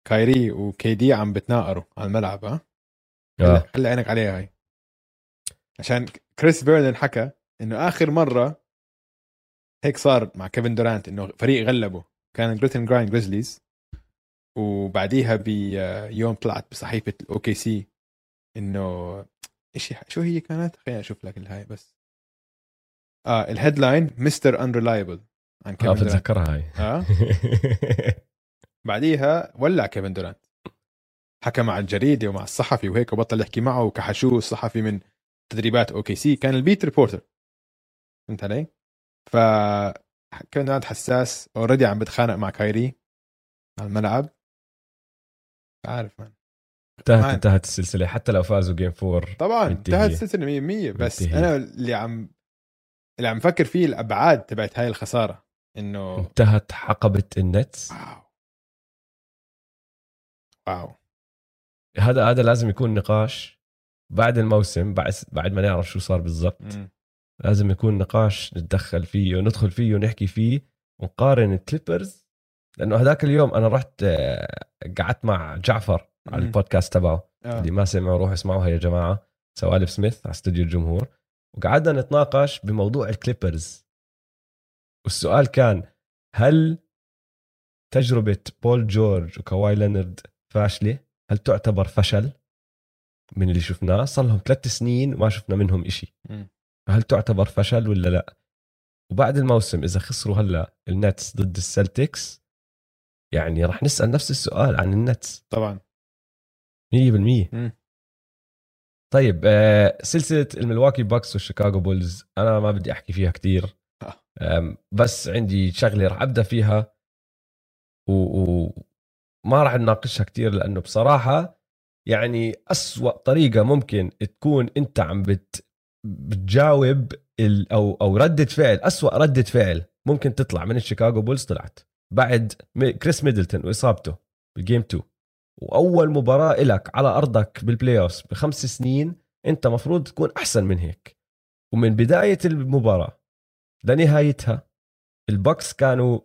كايري وكي دي عم بتناقروا على الملعب ها؟ خلي- آه. خلي عينك عليها هاي. عشان كريس فيرلين حكى إنه آخر مرة هيك صار مع كيفن دورانت إنه فريق غلبه. كان grit and grind جريزليز وبعديها بيوم طلعت بصحيفة الاوكي سي إنه إيش شو هي كانت؟ خليني أشوف لك الهاي بس. آه ال headline Mr. Unreliable عن كيفن دورانت. بتذكرها هاي. آه. بعديها ولع كيفن دورانت. حكى مع الجريدة ومع الصحفي وهيك وبطل يحكي معه وكحشوه الصحفي من تدريبات أوكي سي كان ال beat reporter فهمت علي؟ ف كيفن دورانت حساس already عم بتخانق مع كايري على الملعب عارف man انتهت man. انتهت السلسلة حتى لو فازوا game four طبعا. انتهت السلسلة 100% بس منتهية. أنا اللي عم اللي عم فكر فيه الأبعاد تبعت هاي الخسارة إنه انتهت حقبة النتس wow wow هذا هذا لازم يكون نقاش بعد الموسم بعد بعد ما نعرف شو صار بالضبط. لازم يكون نقاش نتدخل فيه وندخل فيه ونحكي فيه ونقارن الكليبرز لأنه هذاك اليوم أنا رحت آه، قعدت مع جعفر على. البودكاست تبعه آه. اللي ما سمعوا روحوا اسمعوها يا جماعة سوالف سميث على استوديو الجمهور وقعدنا نتناقش بموضوع الكليبرز والسؤال كان هل تجربة بول جورج وكواي لينارد فاشلة هل تعتبر فشل من اللي شفناه صار لهم ثلاث سنين وما شفنا منهم إشي مم. فهل تعتبر فشل ولا لا؟ وبعد الموسم إذا خسروا هلا النتس ضد السلتكس يعني راح نسأل نفس السؤال عن النتس. طبعا. 100% مم. طيب آه، سلسلة الملواكي باكس والشيكاغو بولز أنا ما بدي أحكي فيها كتير. آه. بس عندي شغلة راح أبدأ فيها. وما و... ما راح نناقشها كتير لأنه بصراحة يعني أسوأ طريقة ممكن تكون أنت عم بت... بتجاوب ال... أو أو ردة فعل أسوأ ردة فعل ممكن تطلع من الشيكاغو بولز طلعت. بعد كريس ميدلتون وإصابته بال game 2 وأول مباراة إلك على أرضك بال playoff بخمس سنين أنت مفروض تكون أحسن من هيك. ومن بداية المباراة لنهايتها البوكس كانوا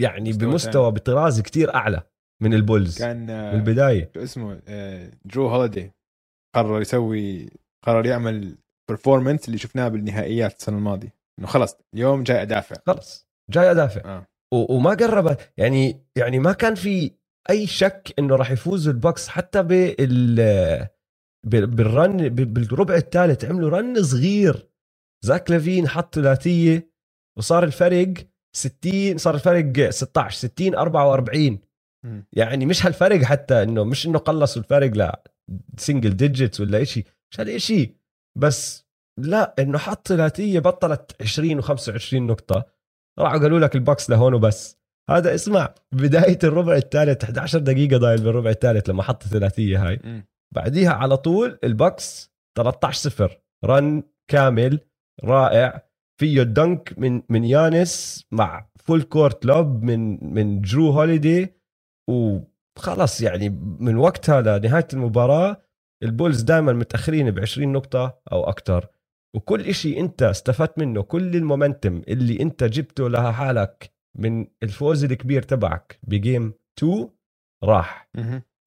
يعني مستوى بمستوى بطراز كتير أعلى من البولز كان آه، من البداية. شو اسمه آه، درو هوليدي قرر يسوي قرر يعمل performance اللي شفناه بالنهائيات السنة الماضية. إنه خلص اليوم جاي أدافع. خلص جاي أدافع. و- وما قرب يعني يعني ما كان في أي شك إنه راح يفوزوا البوكس حتى بال بال- بال run بال- بالربع الثالث. عملوا run صغير. زاك لافين حط ثلاثية وصار الفرق 60 صار الفرق 16 60 44 مم. يعني مش هالفرق حتى إنه مش إنه قلصوا الفرق لا single digits ولا شيء مش هالشيء بس لا إنه حط ثلاثيه بطلت 20 و25 نقطة. راحوا قالوا لك البوكس لهون وبس. هذا اسمع بداية الربع الثالث 11 دقيقة ضايل بالربع الثالث لما حط الثلاثيه هاي. بعديها على طول البكس 13 0 run كامل رائع. فيه dunk من من يانس مع full court lob من من درو هوليدي وخلص يعني من وقتها لنهاية المباراة البولز دائما متأخرين ب 20 نقطة أو أكثر وكل إشي أنت استفدت منه كل ال momentum اللي أنت جبته لها حالك من الفوز الكبير تبعك ب game 2 راح.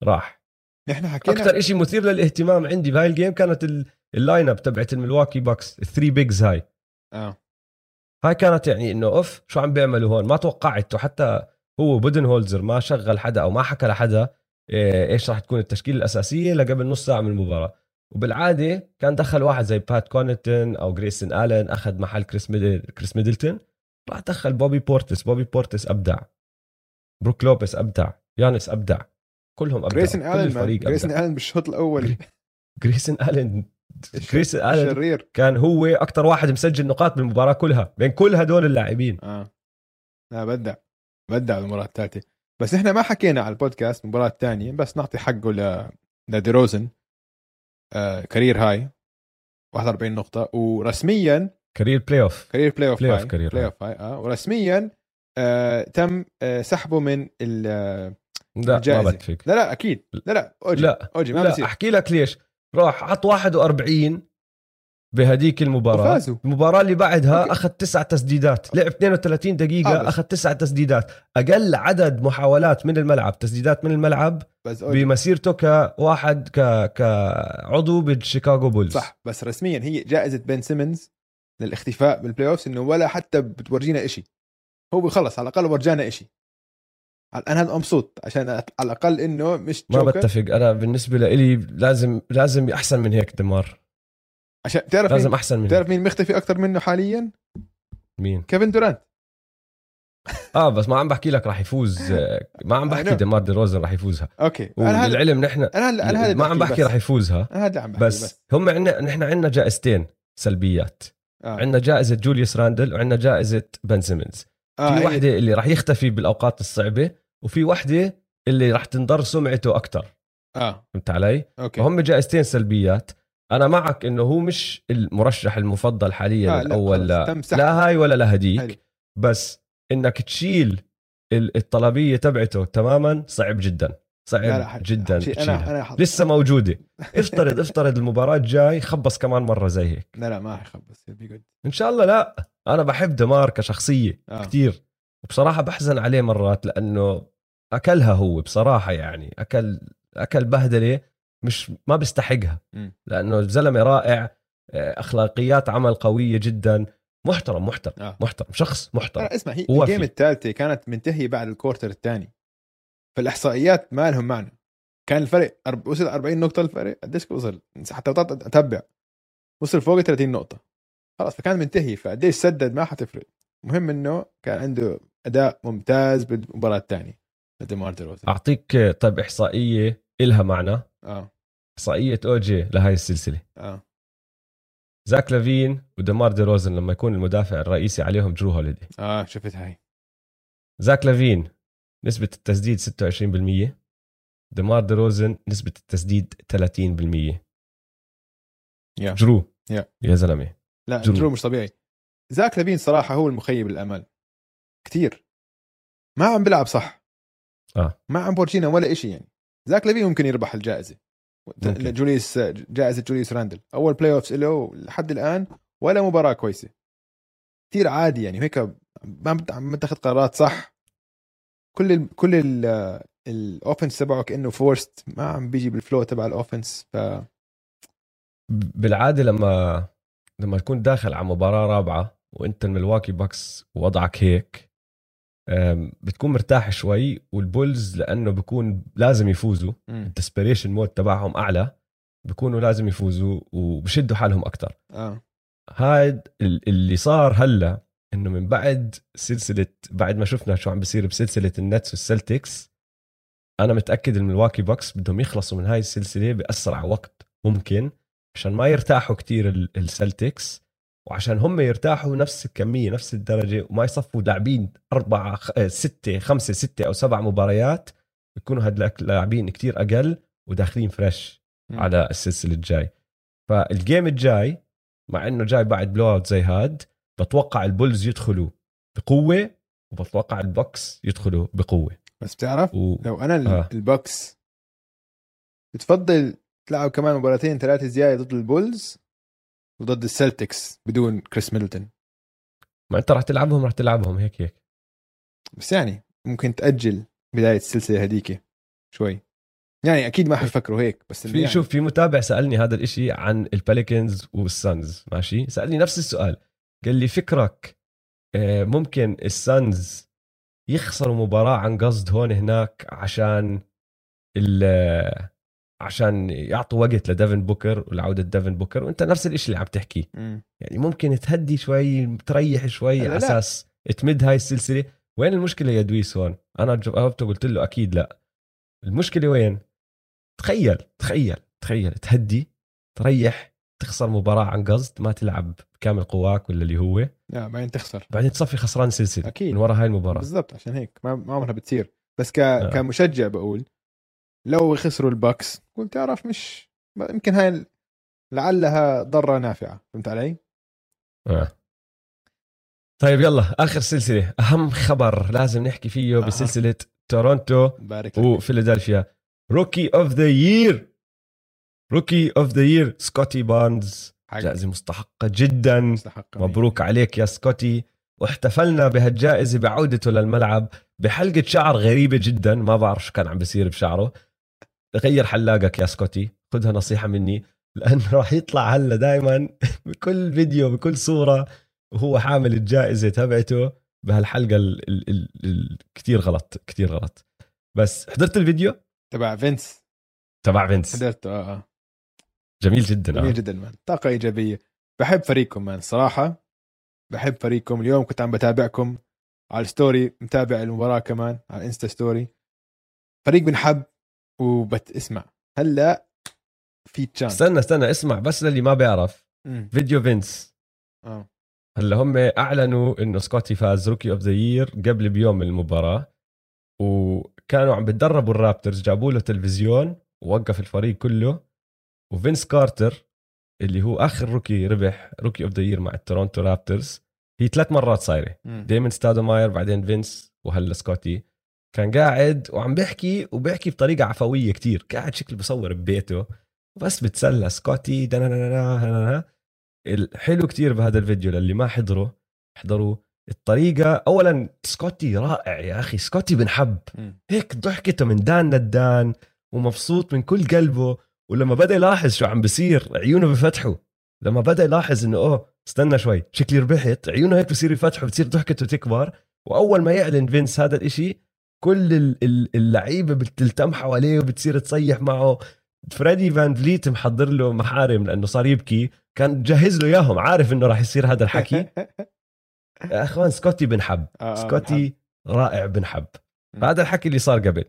راح. نحن حكينا أكثر إشي مثير للاهتمام عندي بهاي ال game كانت ال- ال lineup تبعت الملواكي باكس ال three bigs هاي. آه. هاي كانت يعني إنه أوف شو عم بيعملوا هون؟ ما توقعت وحتى هو بودن هولزر ما شغل حدا أو ما حكى لحدا إيش راح تكون التشكيلة الأساسية لقبل نص ساعة من المباراة. وبالعادة كان دخل واحد زي بات كوناتون أو جريسون آلن أخذ محل كريس ميدل كريس ميدلتون. راح دخل بوبي بورتس بوبي بورتس أبدع. بروك لوبيس أبدع يانس أبدع. كلهم ابدعوا جريسون كل آلن أبدع. آلن بالشوط الأول. جريسون آلن جريسون آلن كان هو أكثر واحد مسجل نقاط بالمباراة كلها بين كل هدول اللاعبين. آه. لا بدع. بدع المباراة الثالثة بس إحنا ما حكينا على البودكاست المباراة الثانية بس نعطي حقه ل لديروزن آه career high 41 نقطة. ورسميا كارير بلاي اوف كارير بلاي اوف بلاي هاي كارير بلاي. اوف هاي آه. ورسميا آه تم آه سحبه من ال آه، لا ما الجائزة. بتفق لا لا أكيد. لا لا OG لا، OG ما لا بصير. أحكي لك ليش. راح حط 41 بهديك المباراة. وفازوا. المباراة اللي بعدها okay. أخذ تسع تسديدات. لعب 32 دقيقة آه، أخذ تسع تسديدات. أقل عدد محاولات من الملعب تسديدات من الملعب بس. بمسيرته كواحد ك كعضو بالشيكاغو بولز. صح. بس رسميا هي جائزة بن سيمنز للاختفاء بال playoffs إنه ولا حتى بتورجينا إشي. هو خلص على الأقل ورجانا إشي. أنا هذا مبسوط عشان على الأقل إنه مش ما بتفق. أنا بالنسبة لي لازم لازم أحسن من هيك دمار عشان تعرف لازم مين أحسن من تعرف مين مختفي أكثر منه حاليا؟ مين؟ كيفن دورانت. *laughs* آه بس ما عم بحكي لك راح يفوز ما عم *laughs* بحكي. ديمار دي روزن راح يفوزها. okay. انا نحن أنا هلا أنا هذا ما عم بحكي. راح يفوزها. أنا هذا اللي عم بحكي بس, بس. هم عندنا نحن عندنا جائزتين سلبيات. آه. عندنا جائزة جوليوس راندل وعندنا جائزة بن سيمنز. آه في هي- واحدة اللي راح يختفي بالأوقات الصعبة وفي واحدة اللي راح تنضر سمعته أكثر آه. فهمت علي؟ okay. وهم جائزتين سلبيات. أنا معك إنه هو مش المرشح المفضل حاليا آه، لا، الأول لا, سحبه. لا هاي ولا. لهديك بس إنك تشيل ال- الطلبية تبعته تماما صعب جدا. صعب لا لا جدا أنا حط- لسه موجودة. افترض افترض المباراة الجاي خبص كمان مرة زي هيك. لا لا ما حيخبص إن شاء الله لا. أنا بحب دمار كشخصية آه. كثير وبصراحة بحزن عليه مرات لأنه أكلها هو بصراحة يعني. اكل أكل بهدلة مش ما بيستحقها. لأنه الزلمة رائع آه، أخلاقيات عمل قوية جدا. محترم محترم آه. محترم شخص محترم. لا اسمع هي. ال game الثالثه كانت منتهية بعد ال quarter الثاني. فالإحصائيات ما لهم معنى. كان الفرق أرب... وصل 40 نقطة الفرق قديش وصل حتى بطلت أتبع. وصل فوق 30 نقطة. خلاص فكان منتهي. فقديش سدد ما حتفرق. المهم إنه كان عنده أداء ممتاز بالمباراة الثانية. لديمار أعطيك آه، طيب إحصائية إلها معنى. آه. إحصائية OG لهاي السلسلة. آه. زاك لافين ودمار دي روزن لما يكون المدافع الرئيسي عليهم درو هوليدي. آه شفت هاي. زاك لافين نسبة التسديد 26% ديمار ديروزن نسبة التسديد 30% يا. جرو يا. يا زلمة. لا جرو. جرو مش طبيعي. زاك لافين صراحة هو المخيب الامل كتير. ما عم بيلعب صح. آه. ما عم بورجينا ولا إشي يعني. زاك لافين ممكن يربح الجائزة. ممكن. جوليوس جائزة جوليوس راندل. أول playoffs له لحد الآن ولا مباراة كويسة. كثير عادي يعني هيك ما عم متخذ قرارات صح. كل ال كل ال ال offense تبعه كأنه forced ما عم بيجي بال flow تبع ال offense ف بالعادة لما لما تكون داخل على مباراة رابعة وأنت الملواكي باكس وضعك هيك بتكون مرتاح شوي والبولز لأنه بيكون لازم يفوزوا. ال desperation mode تبعهم أعلى بيكونوا لازم يفوزوا وبشدوا حالهم أكثر آه. هاد ال- اللي صار هلأ إنه من بعد سلسلة بعد ما شفنا شو عم بيصير بسلسلة النتس والسلتكس أنا متأكد الملواكي بوكس بدهم يخلصوا من هاي السلسلة بأسرع وقت ممكن عشان ما يرتاحوا كتير ال- السلتكس. وعشان هم يرتاحوا نفس الكمية نفس الدرجة وما يصفوا لاعبين أربعة خ- آه، ستة خمسة ستة أو سبع مباريات يكونوا هدلاك لاعبين كتير أقل وداخلين fresh مم. على السلسلة الجاي فال game الجاي مع إنه جاي بعد blowout زي هاد بتوقع البولز يدخلوا بقوة وبتوقع البوكس يدخلوا بقوة بس بتعرف و... لو أنا ال- آه. البوكس بتفضل تلعب كمان مباراتين ثلاثة زيادة ضد البولز وضد السلتكس بدون كريس ميدلتون. ما انت راح تلعبهم راح تلعبهم. هيك هيك. بس يعني ممكن تأجل بداية السلسلة هذيك شوي. يعني أكيد ما حيفكروا هيك بس في يعني شوف في متابع سألني هذا الإشي عن البيليكنز والسانز ماشي؟ سألني نفس السؤال. قال لي فكرك آه، ممكن السانز يخسروا مباراة عن قصد هون هناك عشان ال عشان يعطوا وقت لديفن بوكر ولعودة ديفن بوكر. وانت نفس الإشي اللي عم تحكيه. يعني ممكن تهدي شوي تريح شوي على. أساس تمد هاي السلسلة. وين المشكلة يا دويس هون؟ أنا جاوبته قلت له أكيد لا. المشكلة وين؟ تخيل تخيل تخيل. تهدي تريح تخسر مباراة عن قصد ما تلعب بكامل قواك ولا اللي هو. لا بعدين تخسر. بعدين تصفي خسران سلسلة أكيد. من وراء هاي المباراة. بالضبط عشان هيك ما ما عمرها بتصير. بس ك... آه. كمشجع بقول لو خسروا الباكس قلت تعرف مش يمكن هاي لعلها ضاره نافعة فهمت علي؟ آه. طيب يلا آخر سلسلة أهم خبر لازم نحكي فيه أها. بسلسلة تورونتو وفيلادلفيا. rookie of the year rookie of the year سكوتي بارنز جائزة مستحقة جدا. مستحق مبروك عليك يا سكوتي. واحتفلنا بهالجائزة بعودته للملعب بحلقة شعر غريبة جدا ما بعرف شو كان عم بيصير بشعره. غير حلاقك يا سكوتي. خذها نصيحة مني. لأنه *laughs* راح يطلع هلا دائما بكل فيديو بكل صورة وهو حامل الجائزة تبعته بهالحلقة ال ال ال ال كتير غلط كتير غلط. بس حضرت الفيديو؟ تبع فينس. تبع فينس. حضرته آه. آه جميل جدا جميل آه. جدا man طاقة إيجابية. بحب فريقكم man صراحة بحب فريقكم. اليوم كنت عم بتابعكم على ال story متابع المباراة كمان على الإنستا story. فريق بنحب. وبت اسمع هلا في chance استنى استنى اسمع بس للي ما بيعرف. مم. فيديو فينس. آه. هلا هم أعلنوا إنه سكوتي فاز rookie of the year قبل بيوم من المباراة وكانوا عم بتدربوا الرابترز جابوا له تلفزيون ووقف الفريق كله. وفينس كارتر اللي هو آخر rookie ربح rookie of the year مع التورونتو رابترز هي ثلاث مرات صايرة. ديمن ستودماير بعدين فينس وهلا سكوتي. كان قاعد وعم بيحكي وبيحكي بطريقة عفوية كتير. قاعد شكل بصور ببيته وبس بتسلى. سكوتي الحلو كتير بهذا الفيديو للي ما حضره. حضروا الطريقة أولا سكوتي رائع يا أخي. سكوتي بنحب هيك ضحكته من دان للدان ومبسوط من كل قلبه. ولما بدأ يلاحظ شو عم بصير عيونه بفتحوا. لما بدأ يلاحظ إنه أوه استنى شوي. شكلي ربحت. عيونه هيك بصير يفتحوا بتصير ضحكته تكبر. وأول ما يعلن فينس هذا الإشي كل ال- ال- اللعيبة بتلتم حواليه وبتصير تصيح معه. فريدي فان فليت محضر له محارم لأنه صار يبكي. كان جهز له إياهم. عارف إنه راح يصير هذا الحكي؟ *laughs* يا أخوان سكوتي بنحب آه، آه، سكوتي رائع بنحب. هذا الحكي اللي صار قبل.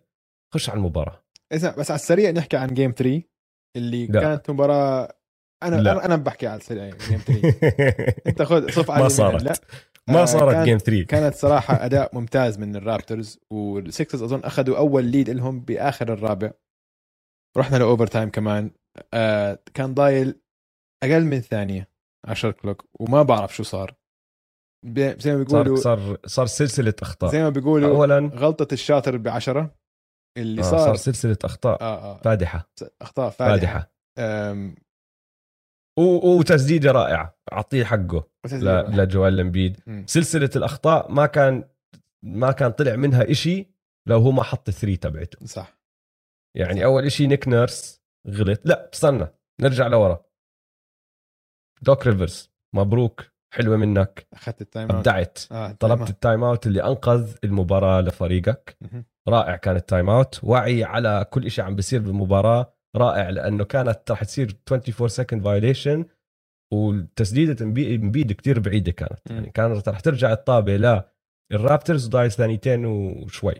خش على المباراة. اسمع بس على السريع نحكي عن game 3 اللي لا. كانت مباراه أنا لا. أنا بحكي على السريع game 3 *laughs* أنت خذ صف علي ما صارت. هلا. ما آه، صارت game 3 كانت صراحة أداء ممتاز من الرابترز والسكسرز أظن أخذوا أول lead لهم بآخر الرابع. رحنا ل overtime كمان. آه كان ضايل أقل من ثانية على ال shot clock وما بعرف شو صار. ب- زي ما بيقولوا صار صار سلسلة أخطاء. زي ما بيقولوا اولا غلطة الشاطر بعشرة اللي آه، صار, صار سلسلة أخطاء آه آه. فادحة. أخطاء فادحة, و- وتسديده رائعه أعطيه حقه. لجوال امبيد مم. سلسلة الأخطاء ما كان ما كان طلع منها إشي لو هو ما حط ال three تبعته. صح. يعني أول إشي نيك نيرس غلط. لا استنى نرجع لورا. دوك ريفرز مبروك حلوة منك. أخذت ال time out. أبدعت. آه طلبت ال time out اللي أنقذ المباراة لفريقك. رائع كان ال time out. وعي على كل شيء عم بيصير بالمباراة. رائع لأنه كانت رح تصير 24 second violation وتسديده امبي- امبيد كتير بعيدة كانت. مم. يعني كانت رح ترجع الطابة لا الرابترز ضايل ثانيتين وشوي.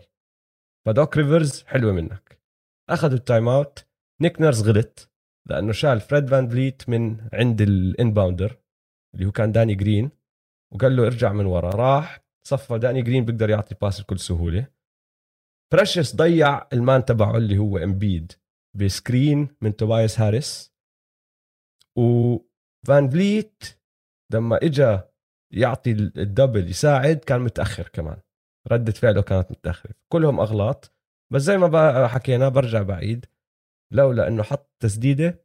فدوك ريفرز حلوة منك. أخذوا ال time out نيك نيرس غلط لأنه شال فريد فان فليت من عند ال inbounder اللي هو كان داني جرين وقال له ارجع من ورا. راح صفى داني جرين بيقدر يعطي pass بكل سهولة. بريشس ضيع ال man تبعه اللي هو امبيد ب screen من توبايس هاريس. وفان فليت لما اجى يعطي ال double يساعد كان متأخر كمان. ردة فعله كانت متأخرة. كلهم أغلاط. بس زي ما حكينا برجع بعيد. لولا إنه حط تسديدة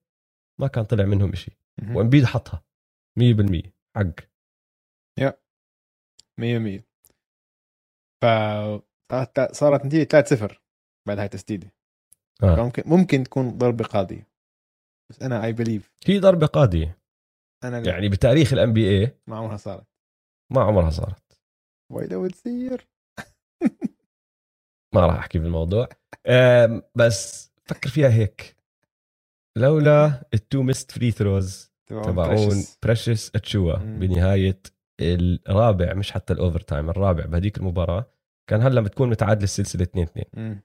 ما كان طلع منهم شيء وامبيد حطها. 100% حق. yeah. 100% ف صارت نتيجة 3-0 بعد هاي التسديدة. آه. ممكن ممكن تكون ضربة قاضية. بس أنا I believe هي ضربة قاضية. أنا يعني بتاريخ ال NBA ما عمرها صارت. ما عمرها صارت. واي لو تصير ما راح أحكي في الموضوع. بس فكر فيها هيك. لولا ال two missed free throws تبعون بريشس اتشوا بنهاية الرابع مش حتى ال overtime الرابع بهديك المباراة. كان هلا بتكون متعادل السلسلة 2 2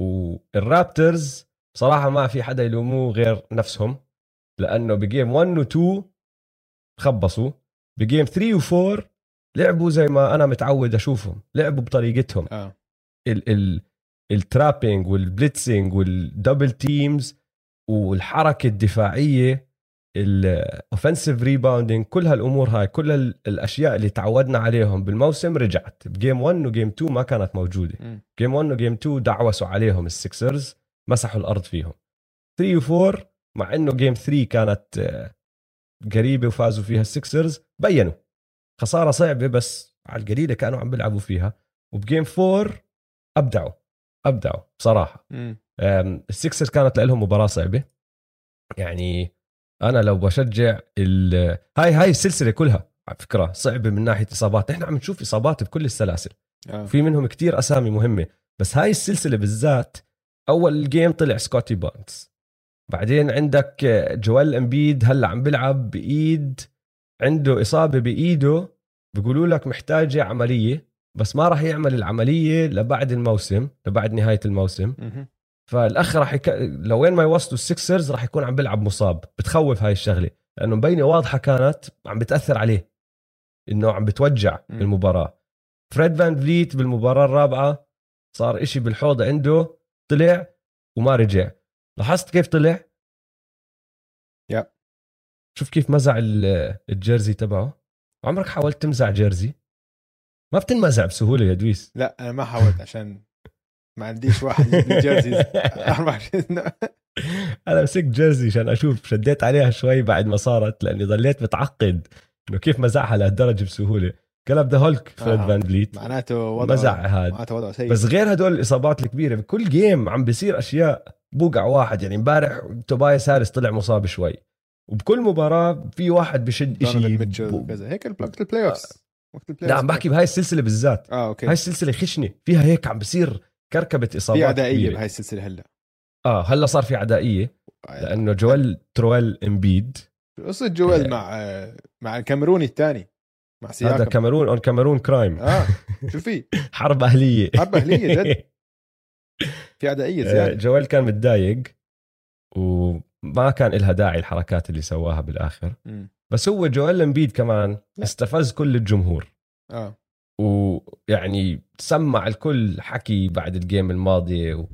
والرابترز بصراحة ما في حدا يلوموه غير نفسهم لأنه ب game 1 و 2 خبصوا ب game 3 و 4 لعبوا زي ما أنا متعود أشوفهم لعبوا بطريقتهم آه. ال ال ال trapping وال blitzing وال double teams والحركة الدفاعية ال offensive rebounding كل هالأمور هاي كل الأشياء اللي تعودنا عليهم بالموسم رجعت. ب game 1 و game 2 ما كانت موجودة. game 1 و game 2 دعوسوا عليهم السكسرز مسحوا الأرض فيهم. 3 و 4 مع إنه game 3 كانت آه، قريبة وفازوا فيها السكسرز بينوا. خسارة صعبة بس على القليلة كانوا عم بيلعبوا فيها. وب game 4 أبدعوا أبدعوا بصراحة. السكسرز كانت لهم مباراة صعبة. يعني أنا لو بشجع هاي هاي السلسلة كلها على فكرة صعبة من ناحية إصابات. نحن عم نشوف إصابات بكل السلاسل. آه. في منهم كتير أسامي مهمة. بس هاي السلسلة بالذات أول game طلع سكوتي بارنز بعدين عندك جوال امبيد هلأ عم بيلعب بإيد عنده إصابة بإيده. بيقولوا لك محتاجة عملية بس ما راح يعمل العملية لبعد الموسم لبعد نهاية الموسم. فالأخ راح يك... لوين ما يوصلوا السكسرز راح يكون عم بيلعب مصاب. بتخوف هاي الشغلة لأنه مبينة واضحة كانت عم بتأثر عليه إنه عم بتوجع بالمباراه فريد فان فليت بالمباراة الرابعة صار إشي بالحوض عنده طلع وما رجع. لاحظت كيف طلع؟ yeah. شوف كيف مزع ال jersey تبعه. عمرك حاولت تمزع jersey؟ ما بتنمزع بسهولة يا دويس. لا أنا ما حاولت عشان ما عنديش واحد jersey 24 *laughs* أنا مسكت jersey عشان أشوف شديت عليها شوي بعد ما صارت لأني ضليت متعقد إنه كيف مزعها لهالدرجة بسهولة. قلب the Hulk فريد آه. فان فليت. معناته وضع مزع هذا. معناته وضع سيء. بس غير هدول الإصابات الكبيرة بكل game عم بيصير أشياء بوقع واحد. يعني امبارح توبايس هاريس طلع مصاب شوي. وبكل مباراة في واحد بشد شيء كذا هيك وقت ال playoff وقت ال play لا عم بحكي بهاي السلسلة بالذات. آه okay. هاي السلسلة خشنة. فيها هيك عم بصير كركبه إصابات في عدائيه بهاي السلسلة هلأ. آه هلأ صار في عدائية لأنه جوال ترويل إمبيد. قصة جوال آه. مع مع الكاميروني الثاني مع سياكم. هذا Cameroon on Cameroon crime. آه *laughs* شو في؟ حرب أهلية. حرب أهلية جد. *laughs* في عدائية آه، زيادة. جوال كان متضايق وما كان لها داعي الحركات اللي سواها بالآخر. م. بس هو جوال إمبيد كمان استفز كل الجمهور. آه. ويعني سمع الكل حكي بعد ال game الماضيه و...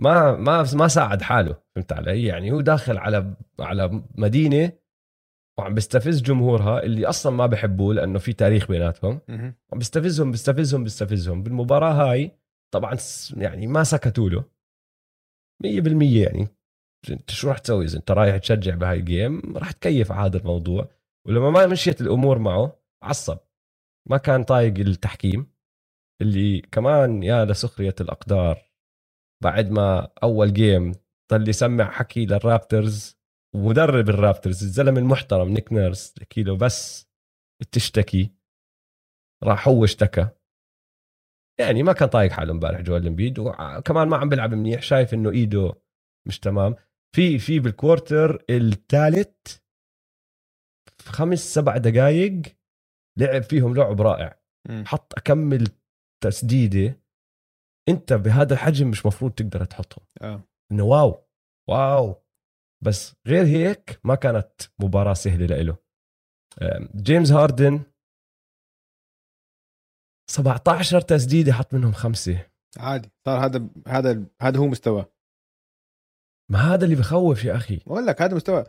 ما ما ما ساعد حاله فهمت علي؟ يعني هو داخل على على مدينة وعم بيستفز جمهورها اللي أصلا ما بحبوه لأنه في تاريخ بيناتهم. عم بيستفزهم بيستفزهم بيستفزهم بالمباراة هاي طبعا يعني ما سكتوا له. 100% يعني انت شو راح تسوي إذا انت رايح تشجع بهاي الجيم؟ راح تكيف على هذا الموضوع. ولما ما مشيت الأمور معه عصب. ما كان طايق التحكيم اللي كمان يا لسخرية الأقدار بعد ما أول game ضل يسمع حكي للرابترز ومدرب الرابترز الزلمة المحترم نيك نيرس حكي له بس تشتكي راح هو اشتكى. يعني ما كان طايق حاله امبارح جوال إمبيد وكمان ما عم بيلعب منيح شايف إنه إيده مش تمام. في في بال quarter الثالث خمس سبع دقائق لعب فيهم لعب رائع. م. حط أكمل تسديدة أنت بهذا الحجم مش مفروض تقدر تحطهم. آه. إنه wow wow. بس غير هيك ما كانت مباراة سهلة لإله. جيمس هاردن 17 تسديدة حط منهم خمسة. عادي. صار هذا هذا هذا هو مستواه. ما هذا اللي بخوف يا أخي. بقول لك هذا مستوى.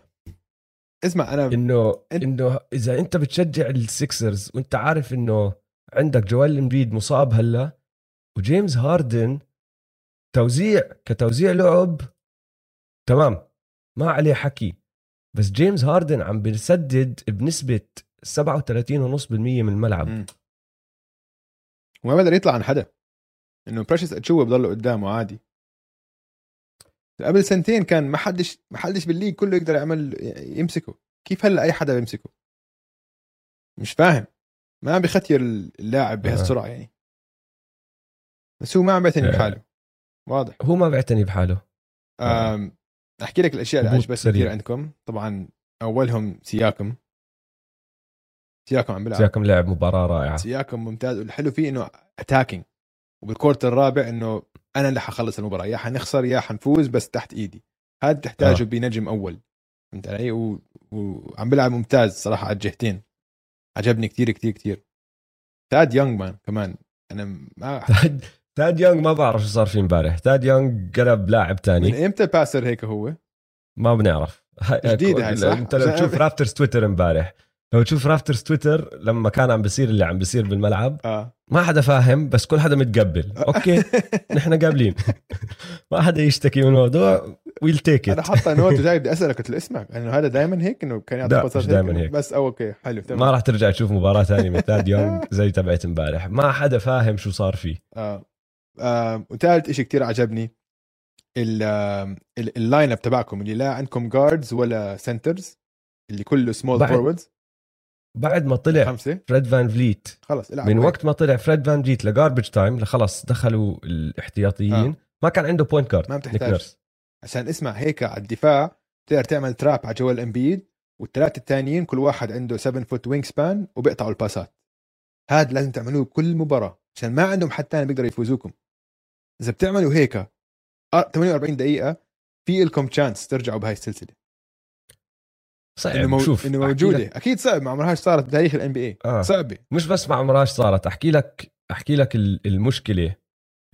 اسمع أنا إنه أنت- إنه إذا أنت بتشجع ال Sixers وأنت عارف إنه عندك جويل امبيد مصاب هلأ وجيمس هاردن توزيع كتوزيع لعب تمام ما عليه حكي بس جيمس هاردن عم بيسدد بنسبة 37.5% من الملعب. وما بقدر يطلع عن حدا. إنه بريشس أتشوا بضله قدامه عادي. قبل سنتين كان ما حدش ما حدش بال league كله يقدر يعمل يمسكه. كيف هلا أي حدا بيمسكه؟ مش فاهم. ما عم بختير اللاعب بهالسرعة يعني. بس هو ما عم بيعتني آه. بحاله. واضح. هو ما بيعتني بحاله. آه. أحكي لك الأشياء اللي عجبتني. كثير عندكم. طبعا أولهم سياكم. سياكم عم بيلعب. سياكم لعب مباراة رائعة. سياكم ممتاز. والحلو فيه إنه attacking وبال quarter الرابع إنه أنا اللي حخلص المباراة يا حنخسر يا حنفوز بس تحت إيدي. هذا بتحتاجه آه. بنجم أول. فهمت علي؟ و... وعم بيلعب ممتاز صراحة على الجهتين. عجبني كتير كتير كتير. تاد يونغ مان كمان. أنا ما *laughs* تاد تاد يونغ ما بعرف شو صار فيه امبارح. تاد يونغ قلب لاعب من تاني إمتى passer هيك هو؟ ما بنعرف. جديدة هاي، صح؟ أنت لو *laughs* تشوف Raptors Twitter امبارح. لو تشوف Raptors Twitter لما كان عم بيصير اللي عم بيصير بالملعب آه. ما حدا فاهم بس كل حدا متقبل. okay *laughs* نحن قابلين. ما حدا يشتكي من الموضوع we'll take أنا حاطة note وجاي بدي أسألك قلت له اسمع انه هذا دائما هيك إنه كان يعطي دايماً إنه هيك. بس أو okay حلو تمام. ما راح ترجع تشوف مباراة ثانية من تاد يونغ *laughs* زي تبعت امبارح. ما حدا فاهم شو صار فيه. آه. آه. وثالث شيء كتير عجبني ال- آه، ال- ال lineup تبعكم اللي لا عندكم guards ولا centers اللي كله small forwards بعد ما طلع خمسة. فريد فان فليت. خلص من. وقت ما طلع فريد فان فليت ل garbage time خلص دخلوا الاحتياطيين. آه. ما كان عنده point guard ما بتحتاج. عشان اسمع هيك على الدفاع تقدر تعمل trap على جويل امبيد والثلاثه الثانيين كل واحد عنده 7 foot wingspan وبيقطعوا الباسات هذا لازم تعملوه كل مباراة عشان ما عندهم حد ثاني بيقدر يفوزوكم. إذا بتعملوا هيك آه، 48 دقيقة في لكم chance ترجعوا بهاي السلسلة. صعب إنه مو... شوف إنه أحكي موجودة. لك- أكيد صعب ما عمرهاش صارت بتاريخ ال NBA آه. صعبة. مش بس ما عمرهاش صارت أحكي لك أحكي لك ال- المشكلة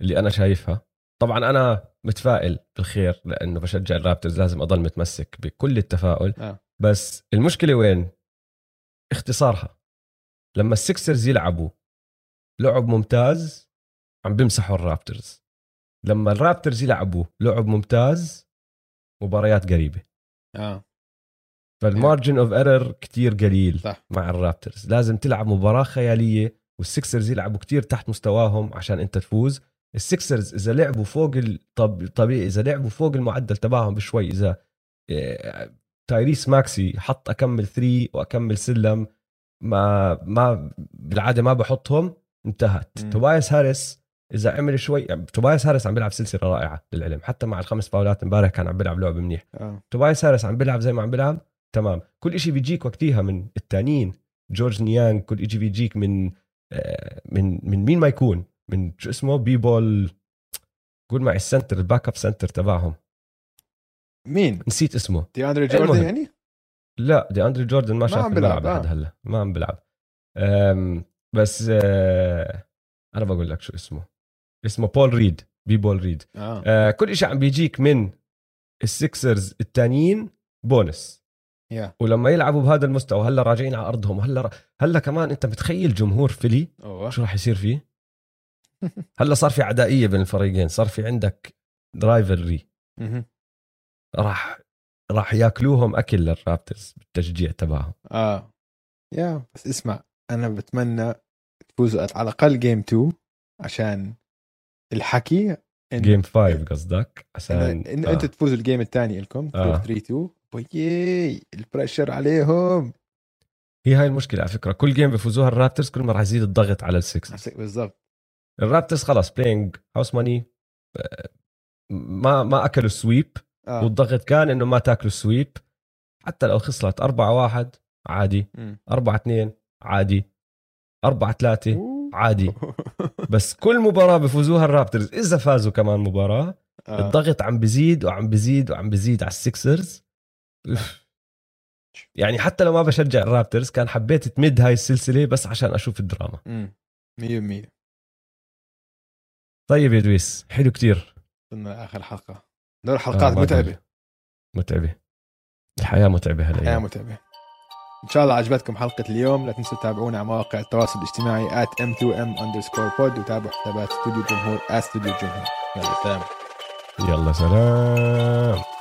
اللي أنا شايفها. طبعا أنا متفائل بالخير لأنه بشجع ال Raptors لازم أضل متمسك بكل التفاؤل. آه. بس المشكلة وين؟ اختصارها. لما ال Sixers يلعبوا لعب ممتاز عم بمسحوا ال Raptors لما ال Raptors يلعبوا لعب ممتاز مباريات قريبة. آه. فال margin of error كتير قليل صح. مع ال Raptors لازم تلعب مباراة خيالية وال Sixers يلعبوا كتير تحت مستواهم عشان انت تفوز. ال Sixers إذا لعبوا فوق الطبيعي إذا لعبوا فوق المعدل تبعهم بشوي إذا آه، تايريس ماكسي حط أكمل three وأكمل سلم ما ما بالعادة ما بحطهم انتهت. توباياس هاريس إذا عمل شوي يعني توباياس هاريس عم بيلعب سلسلة رائعة للعلم. حتى مع الخمس فاولات امبارح كان عم بيلعب لعب منيح. آه. توباياس هاريس عم بيلعب زي ما عم بيلعب. تمام. كل إشي بيجيك وقتيها من التانيين. جورج نيانج كل إشي بيجيك من آه، من من مين ما يكون؟ من شو اسمه؟ بي بول قول معي ال center ال backup center تبعهم. مين؟ نسيت اسمه. دي أندري جوردن المهم. يعني؟ لا دي أندري جوردن ما شاف عم بيلعب، لحد آه. هلا. ما عم بيلعب. بس آه، أنا بقول لك شو اسمه. اسمه بول ريد بي بول ريد. آه. آه، كل إشي عم بيجيك من ال Sixers التانيين بونس. يا ولما يلعبوا بهذا المستوى هلا راجعين على أرضهم هلا هلا كمان أنت متخيل جمهور فيلي أوه. شو راح يصير فيه؟ *laughs* هلا صار في عدائية بين الفريقين صار في عندك rivalry مهم. راح راح ياكلوهم أكل لل Raptors بالتشجيع تبعهم. آه. يا بس اسمع أنا بتمنى تفوزوا على الأقل game 2 عشان الحكي game 5 قصدك؟ عشان إن آه. أنت تفوزوا ال game الثاني لكم آه. 3 2 بيي ال pressure عليهم. هي هاي المشكلة على فكرة. كل game بيفوزوها ال Raptors كل ما راح يزيد الضغط على ال Sixers بالضبط. ال Raptors خلاص playing house money ما ما أكلوا ال sweep آه. والضغط كان إنه ما تاكلوا ال sweep حتى لو خسرت 4 1 عادي. مم. 4 2 عادي. 4 3 أوه. عادي. *laughs* بس كل مباراة بفوزوها ال Raptors. إذا فازوا كمان مباراة آه. الضغط عم بزيد وعم بزيد وعم بزيد على ال Sixers يعني حتى لو ما بشجع ال Raptors كان حبيت تمد هاي السلسلة بس عشان أشوف الدراما. امم 100% طيب يا دويس حلو كتير. وصلنا آخر حلقة. دول حلقات ما متعبة. متعبة. الحياة متعبة هلا متعبة. إن شاء الله عجبتكم حلقة اليوم. لا تنسوا تتابعونا على مواقع التواصل الاجتماعي at m2m underscore pod وتابعوا حسابات استوديو الجمهور استوديو الجمهور يلا سلام. يلا سلام.